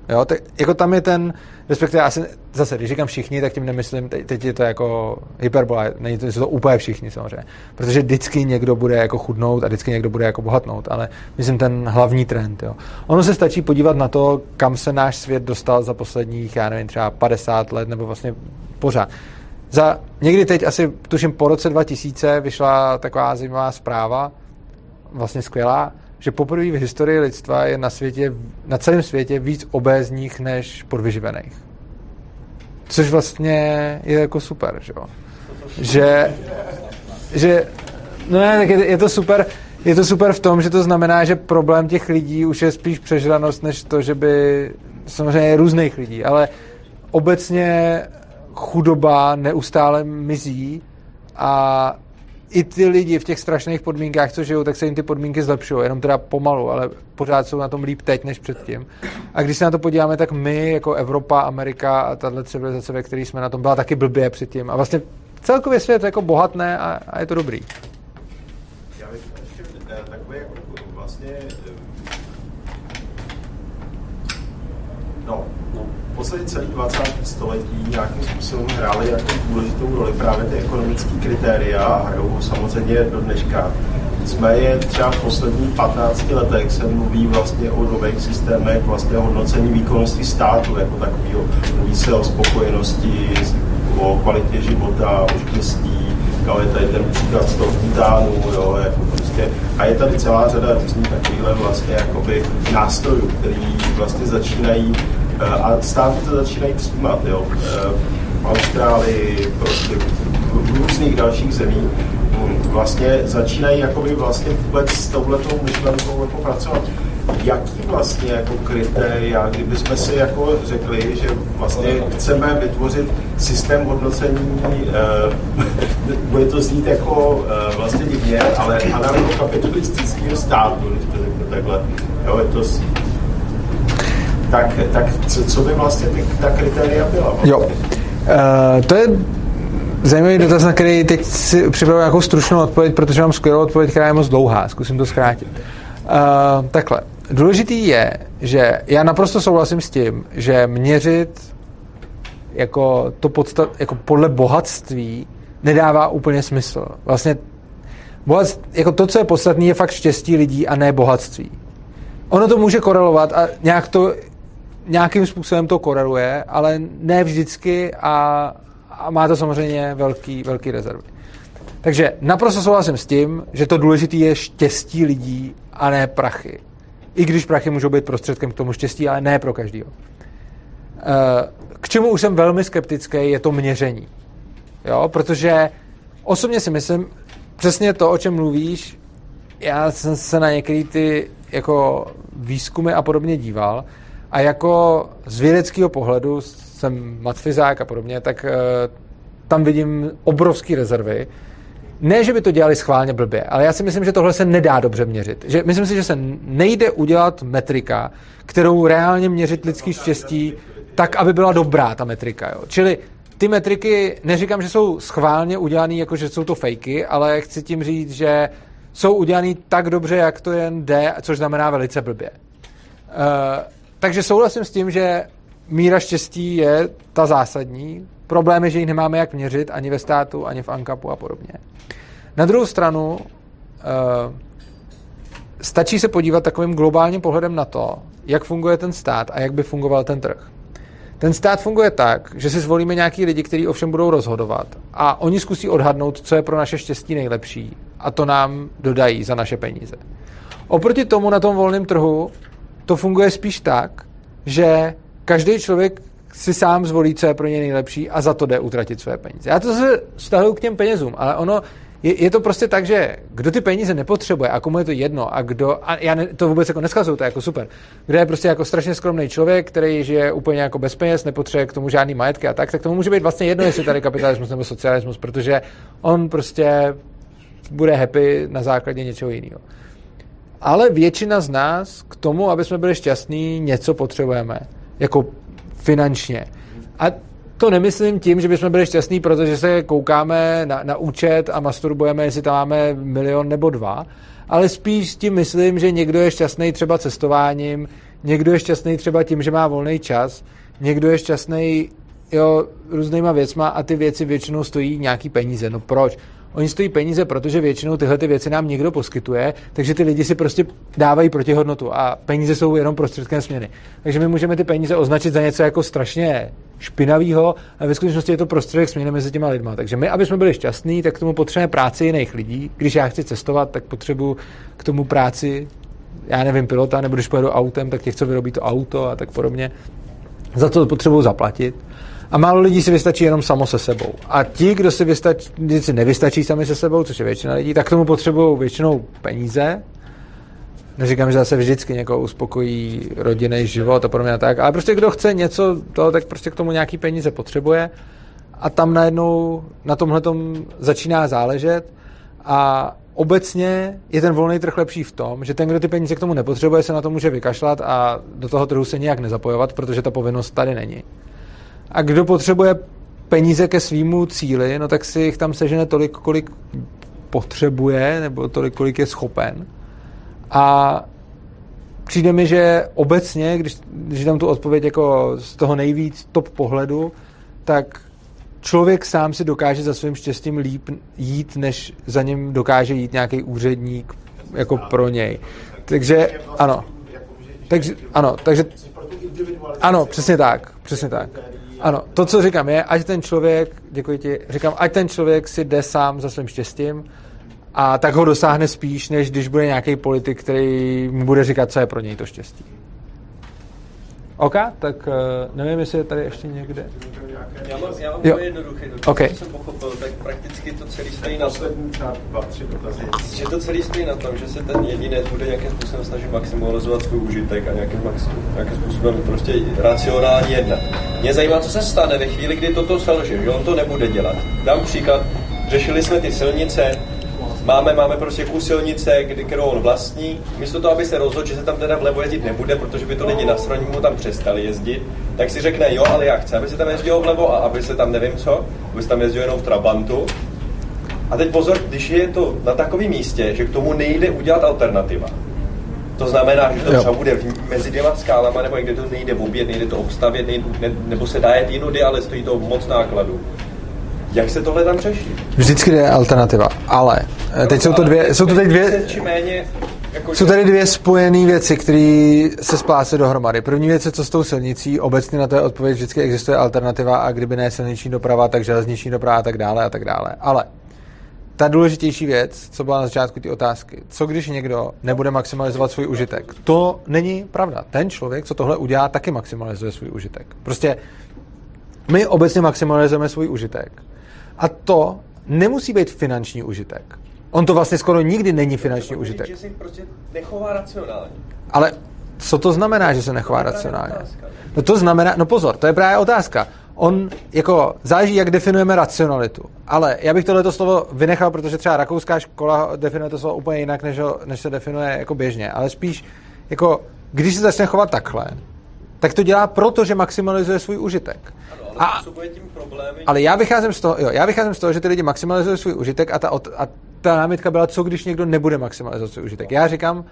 Jo, tak jako tam je ten, respektive asi zase, když říkám všichni, tak tím nemyslím, teď, teď je to jako hyperbola, není to, jsou to úplně všichni samozřejmě, protože vždycky někdo bude jako chudnout a vždycky někdo bude jako bohatnout, ale myslím ten hlavní trend, jo. Ono se stačí podívat na to, kam se náš svět dostal za posledních, já nevím, třeba 50 let, nebo vlastně pořád. Za někdy teď, asi tuším po roce 2000, vyšla taková zajímavá zpráva, vlastně skvělá, že poprvé v historii lidstva je na, světě, na celém světě víc obézních než podvyživených. Což vlastně je jako super, že jo? Že, že no ne, tak je, je to super, je to super v tom, že to znamená, že problém těch lidí už je spíš přežranost, než to, že by samozřejmě různých lidí, ale obecně chudoba neustále mizí a i ty lidi v těch strašných podmínkách, co žijou, tak se jim ty podmínky zlepšují, jenom teda pomalu, ale pořád jsou na tom líp teď než předtím. A když se na to podíváme, tak my, jako Evropa, Amerika a tahle civilizace, ve které jsme na tom, byla taky blbě předtím. A vlastně celkově svět jako bohatné a, a je to dobrý. Já bych ještě eh, takové jako vlastně eh, no, podstatě celý 20. století nějakým způsobem hrály jako důležitou roli právě ty ekonomické kritéria a hrajou samozřejmě do dneška. Jsme je třeba v posledních 15 letech se mluví vlastně o nových systémech vlastně hodnocení výkonnosti státu jako takového. Mluví se o spokojenosti, o kvalitě života, o štěstí, jo, je tady ten příklad z toho Titánu, jo, jako prostě, a je tady celá řada různých takovýchhle vlastně jakoby nástrojů, který vlastně začínají a státy to začínají přijímat, jo. Eh, v Austrálii, prostě v různých dalších zemích hm, vlastně začínají jakoby vlastně vůbec s touhletou myšlenkou jako pracovat. Jaký vlastně jako kritéria, kdybychom si jako řekli, že vlastně chceme vytvořit systém hodnocení, eh, bude to znít jako eh, vlastně divně, ale anarchokapitalistického státu, když to řeknu takhle. Jo, je to tak, tak co, co by vlastně ty, ta kritéria byla? Vlastně? Jo. Uh, to je zajímavý dotaz, na který teď si připravuji nějakou stručnou odpověď, protože mám skvělou odpověď, která je moc dlouhá. Zkusím to zkrátit. Uh, takhle. Důležitý je, že já naprosto souhlasím s tím, že měřit jako, to podstat, jako podle bohatství nedává úplně smysl. Vlastně bohatství, jako to, co je podstatné, je fakt štěstí lidí a ne bohatství. Ono to může korelovat a nějak to nějakým způsobem to koreluje, ale ne vždycky a, a má to samozřejmě velký, velký rezervy. Takže naprosto souhlasím s tím, že to důležité je štěstí lidí a ne prachy. I když prachy můžou být prostředkem k tomu štěstí, ale ne pro každého. Eh, k čemu už jsem velmi skeptický, je to měření. Jo? Protože osobně si myslím, přesně to, o čem mluvíš, já jsem se na některé ty jako výzkumy a podobně díval a jako z vědeckého pohledu, jsem matfizák a podobně, tak uh, tam vidím obrovské rezervy. Ne, že by to dělali schválně blbě, ale já si myslím, že tohle se nedá dobře měřit. Že, myslím si, že se nejde udělat metrika, kterou reálně měřit lidský štěstí tak, aby byla dobrá ta metrika. Jo. Čili ty metriky, neříkám, že jsou schválně udělané, jako že jsou to fejky, ale chci tím říct, že jsou udělané tak dobře, jak to jen jde, což znamená velice blbě. Uh, takže souhlasím s tím, že míra štěstí je ta zásadní. Problém je, že ji nemáme jak měřit ani ve státu, ani v ANKAPu a podobně. Na druhou stranu uh, stačí se podívat takovým globálním pohledem na to, jak funguje ten stát a jak by fungoval ten trh. Ten stát funguje tak, že si zvolíme nějaký lidi, kteří ovšem budou rozhodovat a oni zkusí odhadnout, co je pro naše štěstí nejlepší a to nám dodají za naše peníze. Oproti tomu na tom volném trhu to funguje spíš tak, že každý člověk si sám zvolí, co je pro ně nejlepší a za to jde utratit své peníze. Já to se vztahuji k těm penězům, ale ono je, je to prostě tak, že kdo ty peníze nepotřebuje a komu je to jedno a kdo, a já ne, to vůbec jako neskazuju, to je jako super, kdo je prostě jako strašně skromný člověk, který žije úplně jako bez peněz, nepotřebuje k tomu žádný majetky a tak, tak tomu může být vlastně jedno, jestli tady kapitalismus nebo socialismus, protože on prostě bude happy na základě něčeho jiného. Ale většina z nás k tomu, aby jsme byli šťastní, něco potřebujeme. Jako finančně. A to nemyslím tím, že bychom byli šťastní, protože se koukáme na, na účet a masturbujeme, jestli tam máme milion nebo dva, ale spíš tím myslím, že někdo je šťastný třeba cestováním, někdo je šťastný třeba tím, že má volný čas, někdo je šťastný jo, různýma věcma a ty věci většinou stojí nějaký peníze. No proč? Oni stojí peníze, protože většinou tyhle ty věci nám někdo poskytuje, takže ty lidi si prostě dávají protihodnotu a peníze jsou jenom prostředkem směny. Takže my můžeme ty peníze označit za něco jako strašně špinavého, a ve skutečnosti je to prostředek směny mezi těma lidma. Takže my, aby jsme byli šťastní, tak k tomu potřebujeme práci jiných lidí. Když já chci cestovat, tak potřebuji k tomu práci, já nevím, pilota, nebo když pojedu autem, tak těch, co vyrobí to auto a tak podobně. Za to potřebuji zaplatit. A málo lidí si vystačí jenom samo se sebou. A ti, kdo si, vystačí, si nevystačí sami se sebou, což je většina lidí, tak tomu potřebují většinou peníze. Neříkám, že zase vždycky někoho uspokojí rodinný život a podobně a tak, ale prostě kdo chce něco, to, tak prostě k tomu nějaký peníze potřebuje a tam najednou na tomhle začíná záležet a obecně je ten volný trh lepší v tom, že ten, kdo ty peníze k tomu nepotřebuje, se na to může vykašlat a do toho trhu se nějak nezapojovat, protože ta povinnost tady není. A kdo potřebuje peníze ke svýmu cíli, no tak si jich tam sežene tolik, kolik potřebuje, nebo tolik, kolik je schopen. A přijde mi, že obecně, když, když dám tu odpověď jako z toho nejvíc top pohledu, tak člověk sám si dokáže za svým štěstím líp jít, než za ním dokáže jít nějaký úředník jako pro něj. Takže ano. Takže, ano, takže ano, přesně tak, přesně tak. Ano, to, co říkám, je, ať ten člověk, děkuji ti, říkám, ať ten člověk si jde sám za svým štěstím a tak ho dosáhne spíš, než když bude nějaký politik, který mu bude říkat, co je pro něj to štěstí. OK, tak uh, nevím, jestli je tady ještě někde. Já mám, já mám jo. jednoduchý dotaz, okay. jsem pochopil, tak prakticky to celé stojí na tom, že to celé stojí na tom, že se ten jedinec bude nějakým způsobem snažit maximalizovat svůj užitek a nějakým, nějakým způsobem prostě racionálně jednat. Mě zajímá, co se stane ve chvíli, kdy toto selže, že on to nebude dělat. Dám příklad, řešili jsme ty silnice, Máme, máme prostě kus silnice, kdy, kterou on vlastní. Místo toho, aby se rozhodl, že se tam teda vlevo jezdit nebude, protože by to lidi na straně mu tam přestali jezdit, tak si řekne, jo, ale já chci, aby se tam jezdilo vlevo a aby se tam nevím co, aby se tam jezdilo jenom v Trabantu. A teď pozor, když je to na takovém místě, že k tomu nejde udělat alternativa. To znamená, že to třeba bude v, mezi dvěma skálama, nebo někde to nejde obět, nejde to obstavět, nejde, ne, nebo se dá jet jinudy, ale stojí to moc nákladů. Jak se tohle tam řeší? Vždycky je alternativa, ale eh, teď jsou to dvě, jsou to teď dvě, méně, jako jsou tady dvě spojené věci, které se splácí dohromady. První věc je, co s tou silnicí, obecně na to je odpověď, vždycky existuje alternativa a kdyby ne silniční doprava, tak železniční doprava a tak dále a tak dále. Ale ta důležitější věc, co byla na začátku ty otázky, co když někdo nebude maximalizovat svůj užitek? To není pravda. Ten člověk, co tohle udělá, taky maximalizuje svůj užitek. Prostě my obecně maximalizujeme svůj užitek. A to nemusí být finanční užitek. On to vlastně skoro nikdy není finanční to užitek. Že si prostě nechová racionálně. Ale co to znamená, že se nechová racionálně? No to znamená, no pozor, to je právě otázka. On, jako, záleží, jak definujeme racionalitu. Ale já bych tohleto slovo vynechal, protože třeba rakouská škola definuje to slovo úplně jinak, než, ho, než se definuje jako běžně. Ale spíš, jako, když se začne chovat takhle, tak to dělá proto, že maximalizuje svůj užitek. Ano, ale a, tím problémy. Ale já vycházím z toho, jo, já vycházím z toho, že ty lidi maximalizují svůj užitek a ta, a ta námitka byla, co když někdo nebude maximalizovat svůj užitek. Já říkám,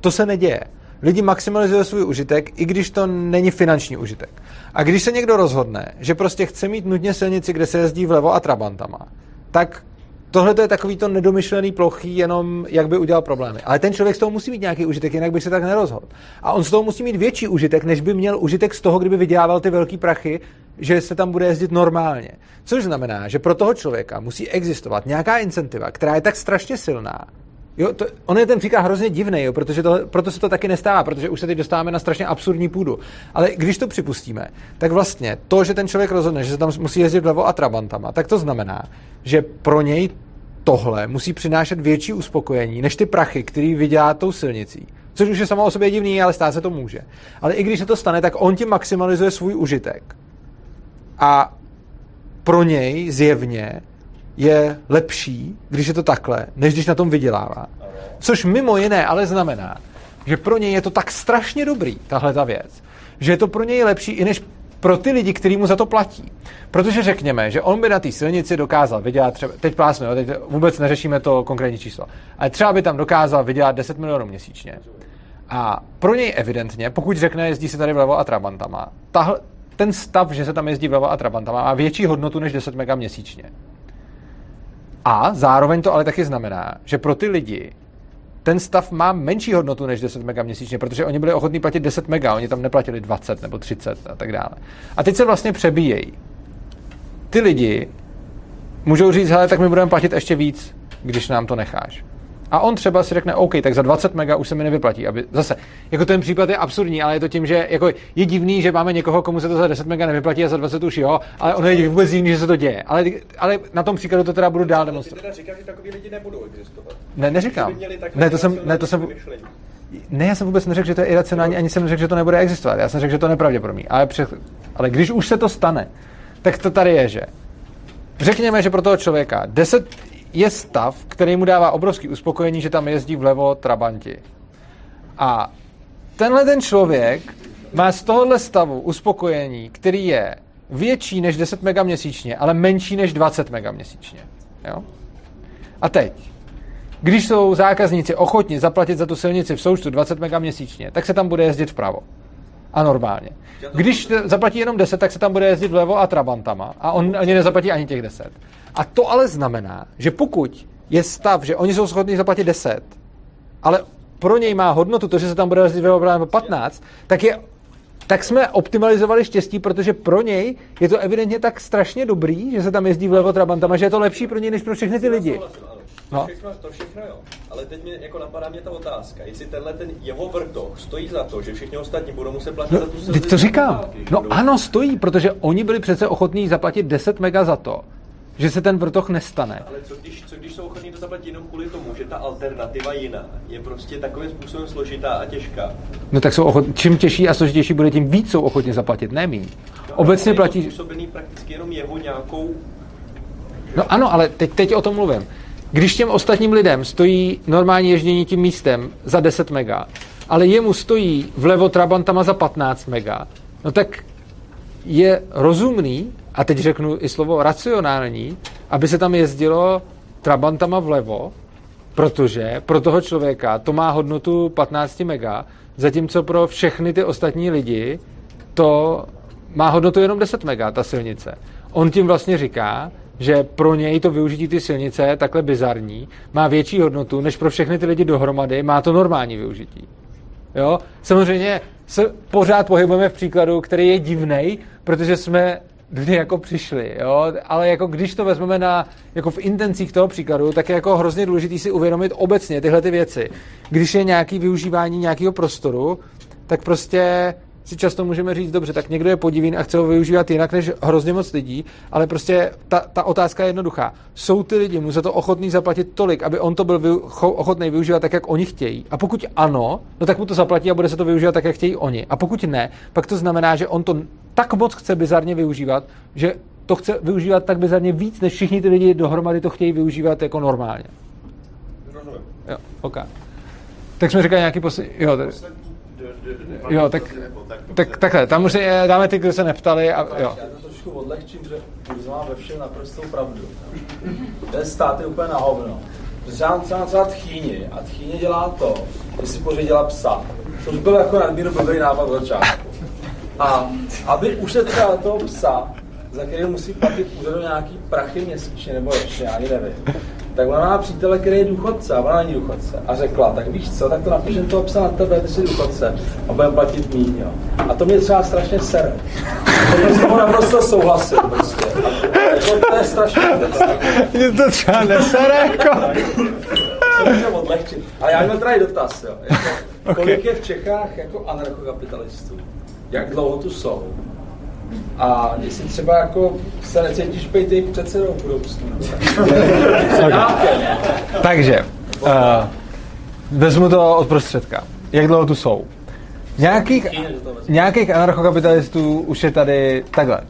to se neděje. Lidi maximalizují svůj užitek, i když to není finanční užitek. A když se někdo rozhodne, že prostě chce mít nutně silnici, kde se jezdí vlevo a trabantama, tak tohle je takový to nedomyšlený plochý, jenom jak by udělal problémy. Ale ten člověk z toho musí mít nějaký užitek, jinak by se tak nerozhodl. A on z toho musí mít větší užitek, než by měl užitek z toho, kdyby vydělával ty velké prachy, že se tam bude jezdit normálně. Což znamená, že pro toho člověka musí existovat nějaká incentiva, která je tak strašně silná, Jo, to, on je ten příklad hrozně divný, jo, protože to, proto se to taky nestává, protože už se teď dostáváme na strašně absurdní půdu. Ale když to připustíme, tak vlastně to, že ten člověk rozhodne, že se tam musí jezdit vlevo a trabantama, tak to znamená, že pro něj tohle musí přinášet větší uspokojení než ty prachy, který vydělá tou silnicí. Což už je samo o sobě divný, ale stát se to může. Ale i když se to stane, tak on tím maximalizuje svůj užitek. A pro něj zjevně je lepší, když je to takhle, než když na tom vydělává. Což mimo jiné ale znamená, že pro něj je to tak strašně dobrý, tahle ta věc, že je to pro něj lepší i než pro ty lidi, kteří mu za to platí. Protože řekněme, že on by na té silnici dokázal vydělat třeba, teď plásme, teď vůbec neřešíme to konkrétní číslo, ale třeba by tam dokázal vydělat 10 milionů měsíčně. A pro něj evidentně, pokud řekne, jezdí se tady vlevo a trabantama, tahle, ten stav, že se tam jezdí vlevo a trabantama, má větší hodnotu než 10 mega měsíčně. A zároveň to ale taky znamená, že pro ty lidi ten stav má menší hodnotu než 10 mega měsíčně, protože oni byli ochotní platit 10 mega, oni tam neplatili 20 nebo 30 a tak dále. A teď se vlastně přebíjejí. Ty lidi můžou říct, hele, tak my budeme platit ještě víc, když nám to necháš. A on třeba si řekne, OK, tak za 20 mega už se mi nevyplatí. Aby, zase, jako ten případ je absurdní, ale je to tím, že jako je divný, že máme někoho, komu se to za 10 mega nevyplatí a za 20 už jo, ale ono je vůbec divný, že se to děje. Ale, ale na tom příkladu to teda budu dál demonstrovat. Ty teda říkáš, že takový lidi nebudou existovat. Ne, neříkám. Ne, to jsem, ne, to jsem, ne, já jsem vůbec neřekl, že to je iracionální, ani jsem neřekl, že to nebude existovat. Já jsem řekl, že to je nepravděpodobný. Ale, před, ale když už se to stane, tak to tady je, že řekněme, že pro toho člověka 10, je stav, který mu dává obrovský uspokojení, že tam jezdí vlevo trabanti. A tenhle ten člověk má z tohohle stavu uspokojení, který je větší než 10 mega měsíčně, ale menší než 20 mega měsíčně. Jo? A teď, když jsou zákazníci ochotni zaplatit za tu silnici v součtu 20 mega měsíčně, tak se tam bude jezdit vpravo. A normálně. Když zaplatí jenom 10, tak se tam bude jezdit vlevo a trabantama. A on ani nezaplatí ani těch 10. A to ale znamená, že pokud je stav, že oni jsou schopni zaplatit 10, ale pro něj má hodnotu to, že se tam bude jezdit vlevo 15, tak je tak jsme optimalizovali štěstí, protože pro něj je to evidentně tak strašně dobrý, že se tam jezdí vlevo trabantama, že je to lepší pro něj než pro všechny ty lidi. No. Všechno, to všechno jo. Ale teď mě, jako napadá mě ta otázka, jestli tenhle ten jeho vrtoch stojí za to, že všichni ostatní budou muset platit no, za tu to říkám. No budou... ano, stojí, protože oni byli přece ochotní zaplatit 10 mega za to, že se ten vrtoch nestane. Ale co když, co když jsou ochotní to zaplatit jenom kvůli tomu, že ta alternativa jiná je prostě takovým způsobem složitá a těžká? No tak jsou ochotní, čím těžší a složitější bude, tím víc jsou ochotně zaplatit, ne míň. No, Obecně platí... Je prakticky jenom jeho nějakou... No ano, ale teď, teď o tom mluvím. Když těm ostatním lidem stojí normální ježdění tím místem za 10 mega, ale jemu stojí vlevo Trabantama za 15 mega, no tak je rozumný, a teď řeknu i slovo racionální, aby se tam jezdilo Trabantama vlevo, protože pro toho člověka to má hodnotu 15 mega, zatímco pro všechny ty ostatní lidi to má hodnotu jenom 10 mega, ta silnice. On tím vlastně říká, že pro něj to využití ty silnice, takhle bizarní, má větší hodnotu, než pro všechny ty lidi dohromady má to normální využití. Jo? Samozřejmě se pořád pohybujeme v příkladu, který je divný, protože jsme něj jako přišli, jo? ale jako když to vezmeme na, jako v intencích toho příkladu, tak je jako hrozně důležité si uvědomit obecně tyhle ty věci. Když je nějaký využívání nějakého prostoru, tak prostě si často můžeme říct, dobře, tak někdo je podivín a chce ho využívat jinak než hrozně moc lidí, ale prostě ta, ta otázka je jednoduchá. Jsou ty lidi mu za to ochotný zaplatit tolik, aby on to byl vy, ochotný využívat tak, jak oni chtějí? A pokud ano, no tak mu to zaplatí a bude se to využívat tak, jak chtějí oni. A pokud ne, pak to znamená, že on to tak moc chce bizarně využívat, že to chce využívat tak bizarně víc, než všichni ty lidi dohromady to chtějí využívat jako normálně. Rozumím. Jo, OK. Tak jsme říkali nějaký poslední... Jo, tady. Jo, tak, tak takhle, tam už je, dáme ty, kdo se neptali a jo. Já to trošku odlehčím, že Burza má ve všem naprostou pravdu. Ten stát je úplně na hovno. Protože já mám třeba tchýni a tchýně dělá to, že si pořídila psa. Což byl jako nadmíru blbý nápad od začátku. A aby ušetřila toho psa, za který musí platit úřadu nějaký prachy měsíčně nebo ročně, ani nevím, tak ona má přítele, který je důchodce a ona není důchodce. A řekla, tak víš co, tak to napíšem toho psa na tebe, ty jsi důchodce a budeme platit míň, jo. A to mě třeba strašně sere. To s toho naprosto souhlasím prostě. A jako, to je strašně Mě to třeba nesere, jako. To můžeme odlehčit. Ale já měl tady dotaz, jo. Jako, kolik je v Čechách jako anarchokapitalistů? Jak dlouho tu jsou? A jestli třeba jako se necítíš být jejich předsedou v budoucnu. Takže, uh, vezmu to od prostředka. Jak dlouho tu jsou? Nějakých, nějakých anarchokapitalistů už je tady takhle.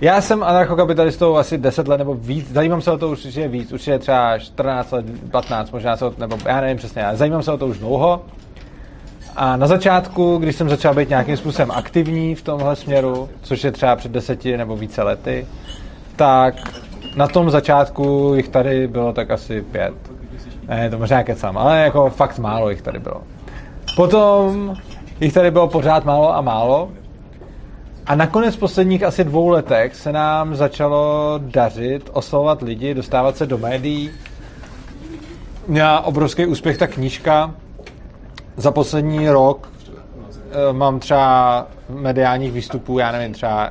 Já jsem anarchokapitalistou asi 10 let nebo víc, zajímám se o to určitě víc, určitě třeba 14 let, 15, možná se o, nebo já nevím přesně, ale zajímám se o to už dlouho. A na začátku, když jsem začal být nějakým způsobem aktivní v tomhle směru, což je třeba před deseti nebo více lety, tak na tom začátku jich tady bylo tak asi pět. Ne, to možná kecám, ale jako fakt málo jich tady bylo. Potom jich tady bylo pořád málo a málo. A nakonec v posledních asi dvou letech se nám začalo dařit oslovovat lidi, dostávat se do médií. Měla obrovský úspěch ta knížka. Za poslední rok eh, mám třeba mediálních výstupů, já nevím, třeba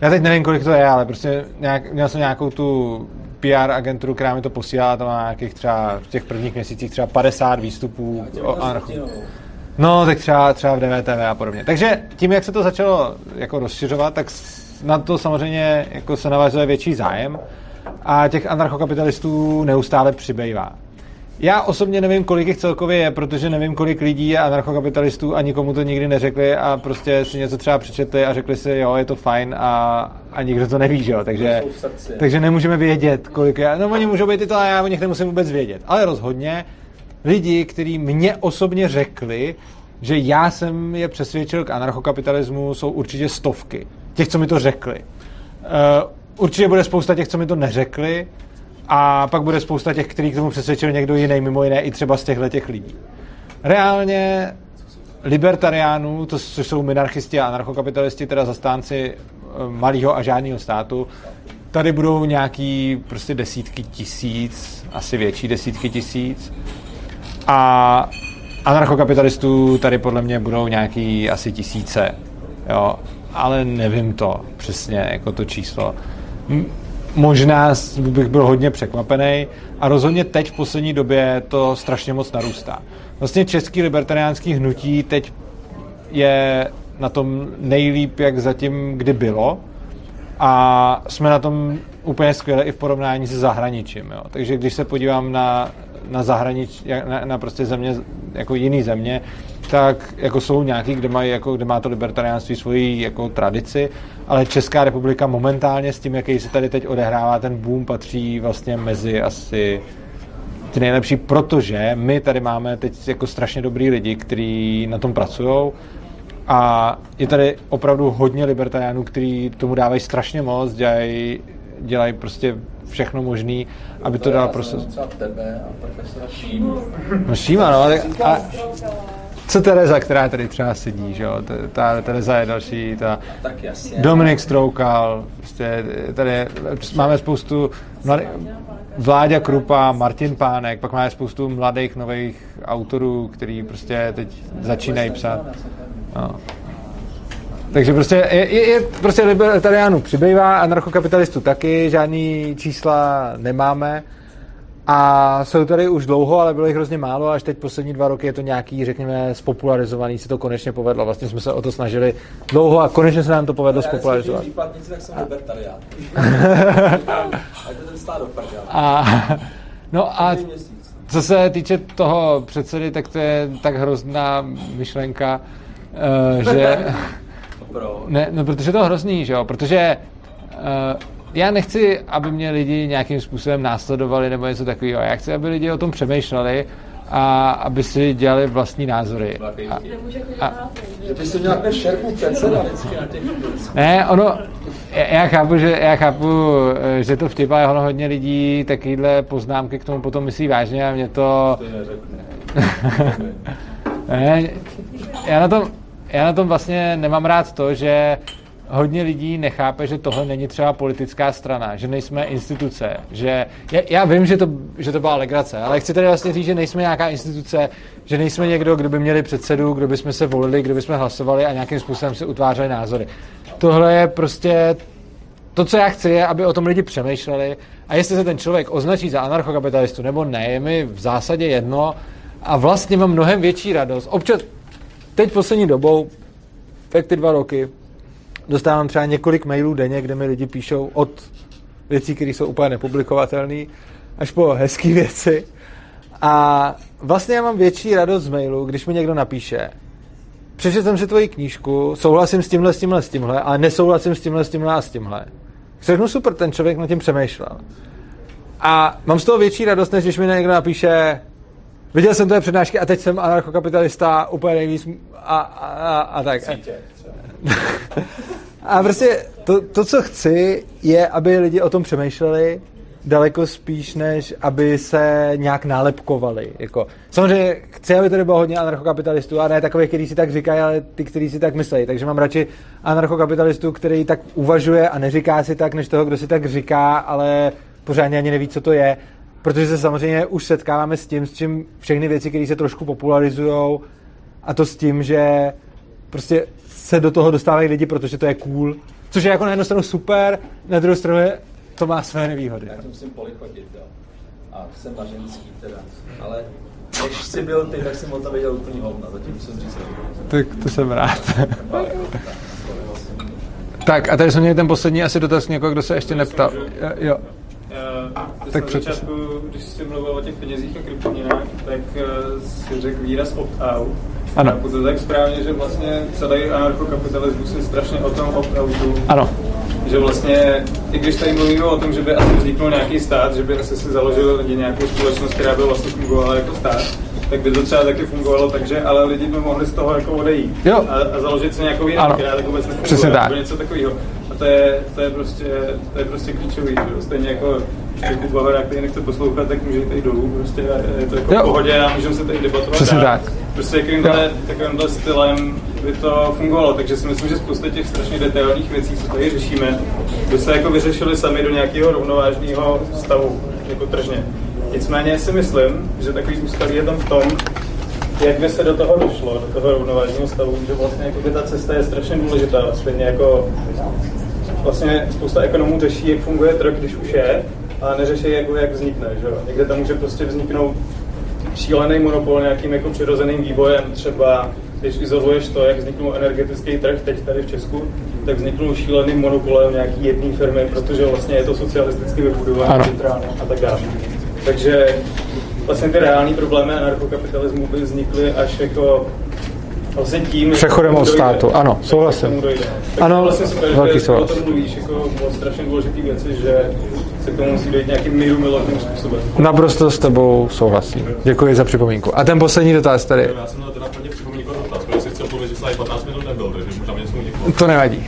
já teď nevím, kolik to je, ale prostě nějak, měl jsem nějakou tu PR agenturu, která mi to posílala, to má nějakých třeba v těch prvních měsících třeba 50 výstupů o anarchu. No, tak třeba, třeba v DVTV a podobně. Takže tím, jak se to začalo jako rozšiřovat, tak na to samozřejmě jako se navazuje větší zájem a těch anarchokapitalistů neustále přibývá. Já osobně nevím, kolik jich celkově je, protože nevím, kolik lidí je anarchokapitalistů a nikomu to nikdy neřekli a prostě si něco třeba přečetli a řekli si, jo, je to fajn a, a nikdo to neví, že jo, takže, takže nemůžeme vědět, kolik je. No oni můžou být i to, ale já o nich nemusím vůbec vědět. Ale rozhodně lidi, kteří mě osobně řekli, že já jsem je přesvědčil k anarchokapitalismu, jsou určitě stovky. Těch, co mi to řekli. Uh, určitě bude spousta těch, co mi to neřekli, a pak bude spousta těch, který k tomu přesvědčil někdo jiný, mimo jiné i třeba z těchto těch lidí. Reálně libertariánů, to, což jsou minarchisti a anarchokapitalisti, teda zastánci malého a žádného státu, tady budou nějaký prostě desítky tisíc, asi větší desítky tisíc. A anarchokapitalistů tady podle mě budou nějaký asi tisíce. Jo, ale nevím to přesně, jako to číslo. Možná bych byl hodně překvapený a rozhodně teď v poslední době to strašně moc narůstá. Vlastně český libertariánský hnutí teď je na tom nejlíp, jak zatím kdy bylo a jsme na tom úplně skvěle i v porovnání se zahraničím. Jo. Takže když se podívám na, na zahranič, na, na prostě země, jako jiný země, tak jako jsou nějaký, kde, mají, jako, kde má to libertariánství svoji jako tradici, ale Česká republika momentálně s tím, jaký se tady teď odehrává ten boom, patří vlastně mezi asi ty nejlepší, protože my tady máme teď jako strašně dobrý lidi, kteří na tom pracují a je tady opravdu hodně libertariánů, kteří tomu dávají strašně moc, dělají, dělají prostě všechno možný, aby to dal prostě... Třeba tebe a profesora Šímu. No Šíma, no, ale, a co Tereza, která tady třeba sedí, že jo? Ta Tereza je další, ta Tak jasně. Dominik Stroukal, prostě tady máme spoustu mladých, Vláďa Krupa, Martin Pánek, pak máme spoustu mladých nových autorů, který prostě teď začínají psát. No. Takže prostě je, je, je prostě libertariánů přibývá, anarchokapitalistů taky, žádný čísla nemáme. A jsou tady už dlouho, ale bylo jich hrozně málo, až teď poslední dva roky je to nějaký, řekněme, spopularizovaný, se to konečně povedlo. Vlastně jsme se o to snažili dlouho a konečně se nám to povedlo spopularizovat. Tak jsem libertarián. Do prdele. A, no a co se týče toho předsedy, tak to je tak hrozná myšlenka, eh, že... Pro. Ne, no protože to je hrozný, že jo, protože uh, já nechci, aby mě lidi nějakým způsobem následovali nebo něco takového. Já chci, aby lidi o tom přemýšleli a aby si dělali vlastní názory. A, a, Že by si měl takový šerpu předseda vždycky na těch ne, ono, já já chápu, že, já chápu, eh, že to vtip, ale ono hodně lidí takovýhle poznámky k tomu potom myslí vážně a mě to... Ne, já na tom, já na tom vlastně nemám rád to, že hodně lidí nechápe, že tohle není třeba politická strana, že nejsme instituce, že já, já vím, že to, že to byla legrace, ale chci tady vlastně říct, že nejsme nějaká instituce, že nejsme někdo, kdo by měli předsedu, kdo by jsme se volili, kdo by jsme hlasovali a nějakým způsobem se utvářeli názory. Tohle je prostě to, co já chci, je, aby o tom lidi přemýšleli a jestli se ten člověk označí za anarchokapitalistu nebo ne, je mi v zásadě jedno a vlastně mám mnohem větší radost. Občas, teď poslední dobou, tak ty dva roky, dostávám třeba několik mailů denně, kde mi lidi píšou od věcí, které jsou úplně nepublikovatelné, až po hezké věci. A vlastně já mám větší radost z mailu, když mi někdo napíše, přečetl jsem si tvoji knížku, souhlasím s tímhle, s tímhle, s tímhle, ale nesouhlasím s tímhle, s tímhle a s tímhle. Řeknu super, ten člověk nad tím přemýšlel. A mám z toho větší radost, než když mi někdo napíše, viděl jsem tvoje přednášky a teď jsem anarchokapitalista úplně nejvíc a, a, a, a tak. A prostě to, to, co chci, je, aby lidi o tom přemýšleli daleko spíš, než aby se nějak nálepkovali. Jako, samozřejmě chci, aby tady bylo hodně anarchokapitalistů a ne takových, kteří si tak říkají, ale ty, kteří si tak myslí. Takže mám radši anarchokapitalistů, který tak uvažuje a neříká si tak, než toho, kdo si tak říká, ale pořádně ani neví, co to je. Protože se samozřejmě už setkáváme s tím, s čím všechny věci, které se trošku popularizují, a to s tím, že prostě se do toho dostávají lidi, protože to je cool. Což je jako na jednu stranu super, na druhou stranu je, to má své nevýhody. Já to musím polichodit, jo. A jsem na ženský teda. Ale když jsi byl ty, tak jsem o to věděl úplný hovna, zatím se říct Tak to jsem rád. tak a tady jsme měli ten poslední asi dotaz někoho, kdo se ještě neptal. Jo. Uh, tak na začátku, když jsi mluvil o těch penězích a kryptoměnách, tak uh, si řekl výraz opt-out. Ano. A to tak správně, že vlastně celý anarchokapitalismus je strašně o tom opt-outu. Ano. Že vlastně, i když tady mluvíme o tom, že by asi vzniknul nějaký stát, že by asi si založil lidi nějakou společnost, která by vlastně fungovala jako stát, tak by to třeba taky fungovalo, takže ale lidi by mohli z toho jako odejít jo. A, a, založit si nějakou jinou, která tak vůbec nefunguje, Přesně tak. nebo něco takového. A to je, to je prostě, to je prostě klíčový, že? stejně jako Jakub Bavera, který nechce poslouchat, tak může jít tady dolů, prostě je to jako v pohodě a můžeme se tady debatovat. Přesně tak. Prostě takovýmhle, takovýmhle stylem by to fungovalo, takže si myslím, že spousta těch strašně detailních věcí, co tady řešíme, by se jako vyřešily sami do nějakého rovnovážného stavu, jako tržně. Nicméně si myslím, že takový úskalí je tam v tom, jak by se do toho došlo, do toho rovnovážného stavu, že vlastně jako by ta cesta je strašně důležitá, stejně jako vlastně spousta ekonomů řeší, jak funguje trh, když už je, a neřeší, jako, jak vznikne. Že? Někde tam může prostě vzniknout šílený monopol nějakým jako přirozeným vývojem, třeba když izoluješ to, jak vzniknul energetický trh teď tady v Česku, tak vzniknul šíleným monopolem nějaký jedné firmy, protože vlastně je to socialisticky vybudované a tak dále. Takže vlastně ty reální problémy anarchokapitalismu by vznikly až jako vlastně tím, Přechodem od státu, ano, souhlasím. Ano, Ano, vlastně super, velký souhlas. o tom mluvíš jako o strašně důležitý věci, že se k tomu musí dojít nějakým míru milovným způsobem. Naprosto s tebou souhlasím. Děkuji za připomínku. A ten poslední dotaz tady. Já jsem měl teda plně připomínku dotaz, protože si chtěl povědět, že jsi tady 15 minut nebyl, takže možná mě něco uniklo. To nevadí.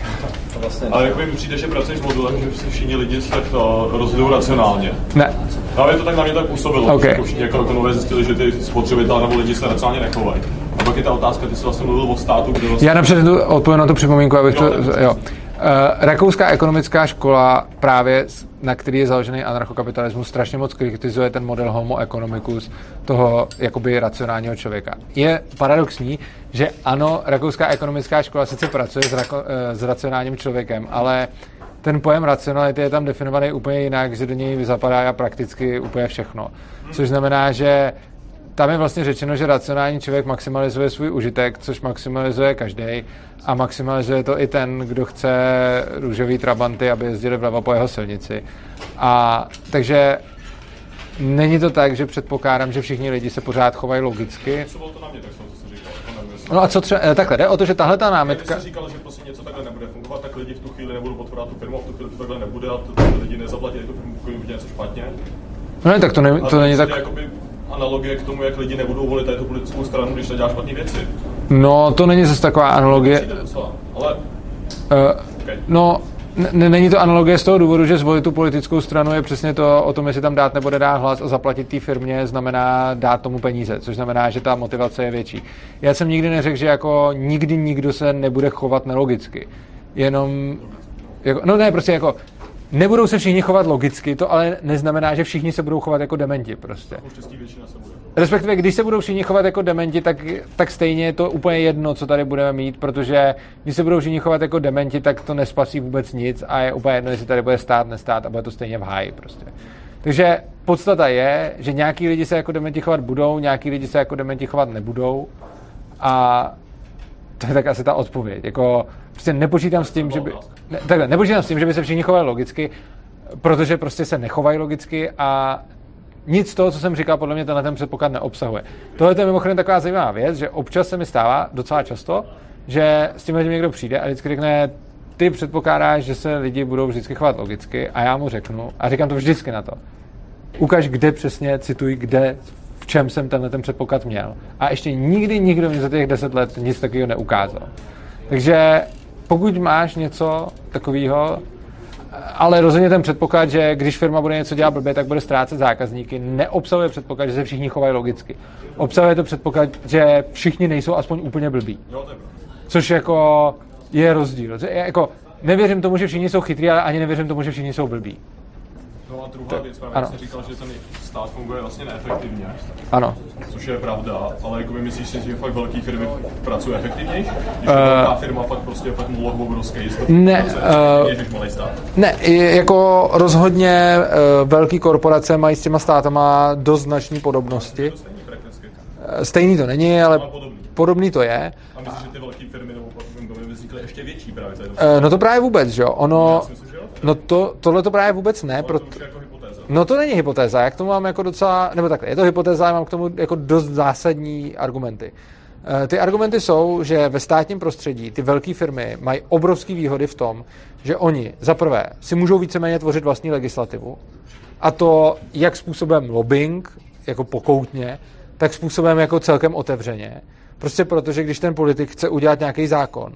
Ale jako mi přijde, že pracuješ s modulem, že si všichni lidi se tak to rozhodují racionálně. Ne. Právě to tak na mě tak působilo, Ok. že jako všichni jako ekonomové zjistili, že ty spotřebitelé nebo lidi se racionálně nechovají. A pak je ta otázka, ty jsi vlastně mluvil o státu, kde vlastně... Já napřed odpovím na tu připomínku, abych to... Jo. Uh, Rakouská ekonomická škola právě, na který je založený anarchokapitalismus, strašně moc kritizuje ten model homo economicus, toho jakoby racionálního člověka. Je paradoxní, že ano, Rakouská ekonomická škola sice pracuje s, rako, eh, s racionálním člověkem, ale ten pojem racionality je tam definovaný úplně jinak, že do něj zapadá prakticky úplně všechno. Což znamená, že tam je vlastně řečeno, že racionální člověk maximalizuje svůj užitek, což maximalizuje každý a maximalizuje to i ten, kdo chce růžový trabanty, aby jezdili vlevo po jeho silnici. A takže není to tak, že předpokládám, že všichni lidi se pořád chovají logicky. Jako No a co třeba, eh, takhle jde o to, že tahle ta námitka, jsi říkal, že prostě něco takhle nebude fungovat, tak lidi v tu chvíli nebudou podporovat tu firmu, a v tu chvíli to takhle nebude a to, to lidi nezaplatí tu firmu, něco špatně. no ne, tak to, ne, to není tak, Jakoby analogie k tomu, jak lidi nebudou volit tady tu politickou stranu, když nedělá špatné věci. no to není zase taková analogie, docela, ale Uh, no, n- není to analogie z toho důvodu, že zvolit tu politickou stranu je přesně to o tom, jestli tam dát nebo nedá hlas a zaplatit té firmě, znamená dát tomu peníze, což znamená, že ta motivace je větší. Já jsem nikdy neřekl, že jako nikdy nikdo se nebude chovat nelogicky. jenom, jako, no ne, prostě jako, nebudou se všichni chovat logicky, to ale neznamená, že všichni se budou chovat jako dementi prostě. Respektive, když se budou všichni chovat jako dementi, tak, tak stejně je to úplně jedno, co tady budeme mít, protože když se budou všichni chovat jako dementi, tak to nespasí vůbec nic a je úplně jedno, jestli tady bude stát, nestát a bude to stejně v háji prostě. Takže podstata je, že nějaký lidi se jako dementi chovat budou, nějaký lidi se jako dementi chovat nebudou a to je tak asi ta odpověď. Jako, prostě nepočítám s tím, že by, ne, takhle, nepočítám s tím, že by se všichni chovali logicky, protože prostě se nechovají logicky a nic z toho, co jsem říkal, podle mě tenhle ten předpoklad neobsahuje. Tohle je mimochodem taková zajímavá věc, že občas se mi stává docela často, že s tím někdo přijde a vždycky řekne, ty předpokládáš, že se lidi budou vždycky chovat logicky a já mu řeknu, a říkám to vždycky na to, ukaž, kde přesně, cituji, kde, v čem jsem tenhle ten předpoklad měl. A ještě nikdy nikdo mi za těch deset let nic takového neukázal. Takže pokud máš něco takového, ale rozhodně ten předpoklad, že když firma bude něco dělat blbě, tak bude ztrácet zákazníky, neobsahuje předpoklad, že se všichni chovají logicky. Obsahuje to předpoklad, že všichni nejsou aspoň úplně blbí. Což jako je rozdíl. Jako, nevěřím tomu, že všichni jsou chytrý, ale ani nevěřím tomu, že všichni jsou blbí. A druhá věc, právě jsi říkal, že ten stát funguje vlastně neefektivně. Ano. Což je pravda, ale jako myslíš si, že fakt velké firmy pracují efektivněji? Když Uh, velká firma fakt prostě fakt moloch obrovský, Ne, uh, ježiš malý stát. Ne, i jako rozhodně uh, velké korporace mají s těma státama dost značné podobnosti. Eh, Stejný to není, ale podobný to je. A myslíš, že ty velké firmy nebo by vznikly ještě větší právě? tady Eh, No to právě vůbec, že jo. Ono, no to, tohle to právě vůbec ne. Pro... No to není hypotéza, jak to mám jako docela, nebo takhle, je to hypotéza, já mám k tomu jako dost zásadní argumenty. Eh, Ty argumenty jsou, že ve státním prostředí ty velké firmy mají obrovské výhody v tom, že oni za prvé si můžou víceméně tvořit vlastní legislativu, a to jak způsobem lobbying, jako pokoutně, tak způsobem jako celkem otevřeně. Prostě protože, když ten politik chce udělat nějaký zákon,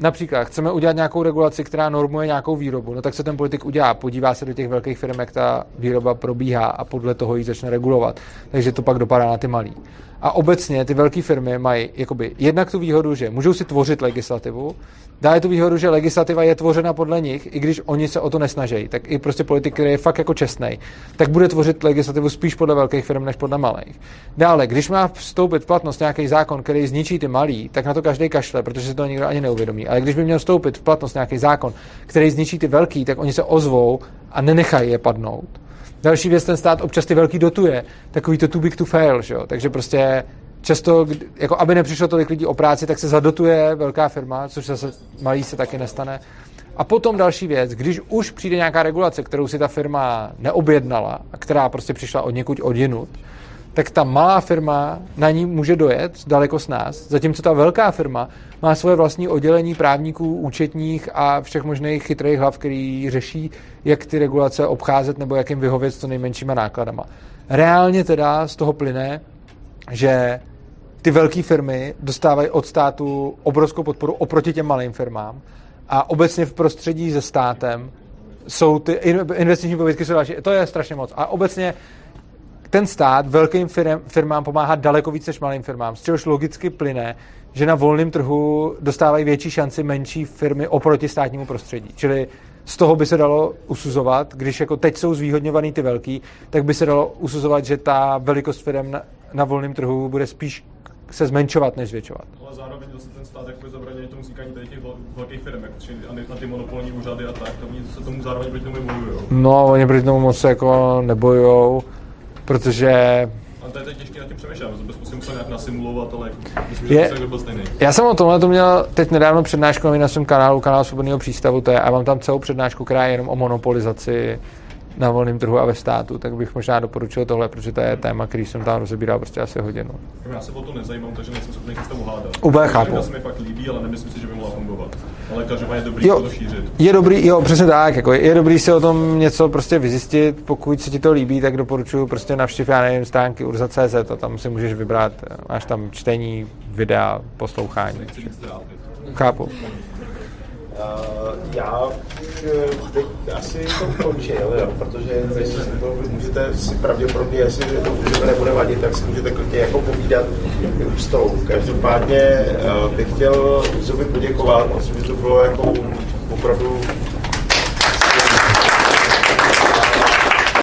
například chceme udělat nějakou regulaci, která normuje nějakou výrobu, no tak co ten politik udělá? Podívá se do těch velkých firm, jak ta výroba probíhá a podle toho ji začne regulovat. Takže to pak dopadá na ty malý. A obecně ty velké firmy mají jakoby jednak tu výhodu, že můžou si tvořit legislativu, dále tu výhodu, že legislativa je tvořena podle nich, i když oni se o to nesnaží. Tak i prostě politik, který je fakt jako čestný, tak bude tvořit legislativu spíš podle velkých firm než podle malých. Dále, když má vstoupit v platnost nějaký zákon, který zničí ty malý, tak na to každý kašle, protože se to nikdo ani neuvědomí. Ale když by měl vstoupit v platnost nějaký zákon, který zničí ty velký, tak oni se ozvou a nenechají je padnout. Další věc, ten stát občas ty velký dotuje. Takový to too big to fail, že jo? Takže prostě často, jako aby nepřišlo tolik lidí o práci, tak se zadotuje velká firma, což zase malý se taky nestane. A potom další věc, když už přijde nějaká regulace, kterou si ta firma neobjednala a která prostě přišla od někud odjinut, tak ta malá firma na ní může dojet daleko s nás, zatímco ta velká firma má svoje vlastní oddělení právníků, účetních a všech možných chytrých hlav, který řeší, jak ty regulace obcházet nebo jak jim vyhovět s to nejmenšíma nákladama. Reálně teda z toho plyne, že ty velké firmy dostávají od státu obrovskou podporu oproti těm malým firmám a obecně v prostředí se státem jsou ty in- investiční pobytky jsou další. To je strašně moc. A obecně ten stát velkým firm, firmám pomáhá daleko víc než malým firmám, z čehož logicky plyne, že na volném trhu dostávají větší šanci menší firmy oproti státnímu prostředí. Čili z toho by se dalo usuzovat, když jako teď jsou zvýhodňovaný ty velký, tak by se dalo usuzovat, že ta velikost firm na, na volném trhu bude spíš se zmenšovat, než zvětšovat. Ale zároveň zase ten stát jakoby zabraňuje tomu vznikání tady těch vel- velkých firm, jako na ty monopolní úřady a tak, to oni se tomu zároveň proti tomu bojují. No, oni proti tomu moc jako nebojujou, protože A to je teď těžké na tím přemýšlet, to bychom si museli nějak nasimulovat, ale jako, myslím, že Je- to se byl stejný. Já jsem o tomhle to měl teď nedávno přednášku na svém kanálu, kanál Svobodného přístavu, to je, a mám tam celou přednášku, která je jenom o monopolizaci na volném trhu a ve státu, tak bych možná doporučil tohle, protože to je téma, který jsem tam rozebíral prostě asi hodinu. Já se o to nezajímám, takže nejsem schopný se s tomu hádat. Úplně chápu. Ta se mi fakt líbí, ale nemyslím si, že by mohla fungovat. Ale každopádně je dobrý Jo. to šířit. Je dobrý, jo, přesně tak, jako je dobrý si o tom něco prostě vyzjistit, pokud se ti to líbí, tak doporučuji prostě navštěv, já nevím, stránky urza.cz a tam si můžeš vybrat, máš tam čtení, videa, poslouchání. Chápu. Uh, já eh, bych asi to končil, jo, protože si to můžete si pravděpodobně, jestli to můžeme nebude vadit, tak si můžete klidně jako povídat i u stolu. Každopádně uh, bych chtěl Zubi poděkovat, myslím, že to bylo jako opravdu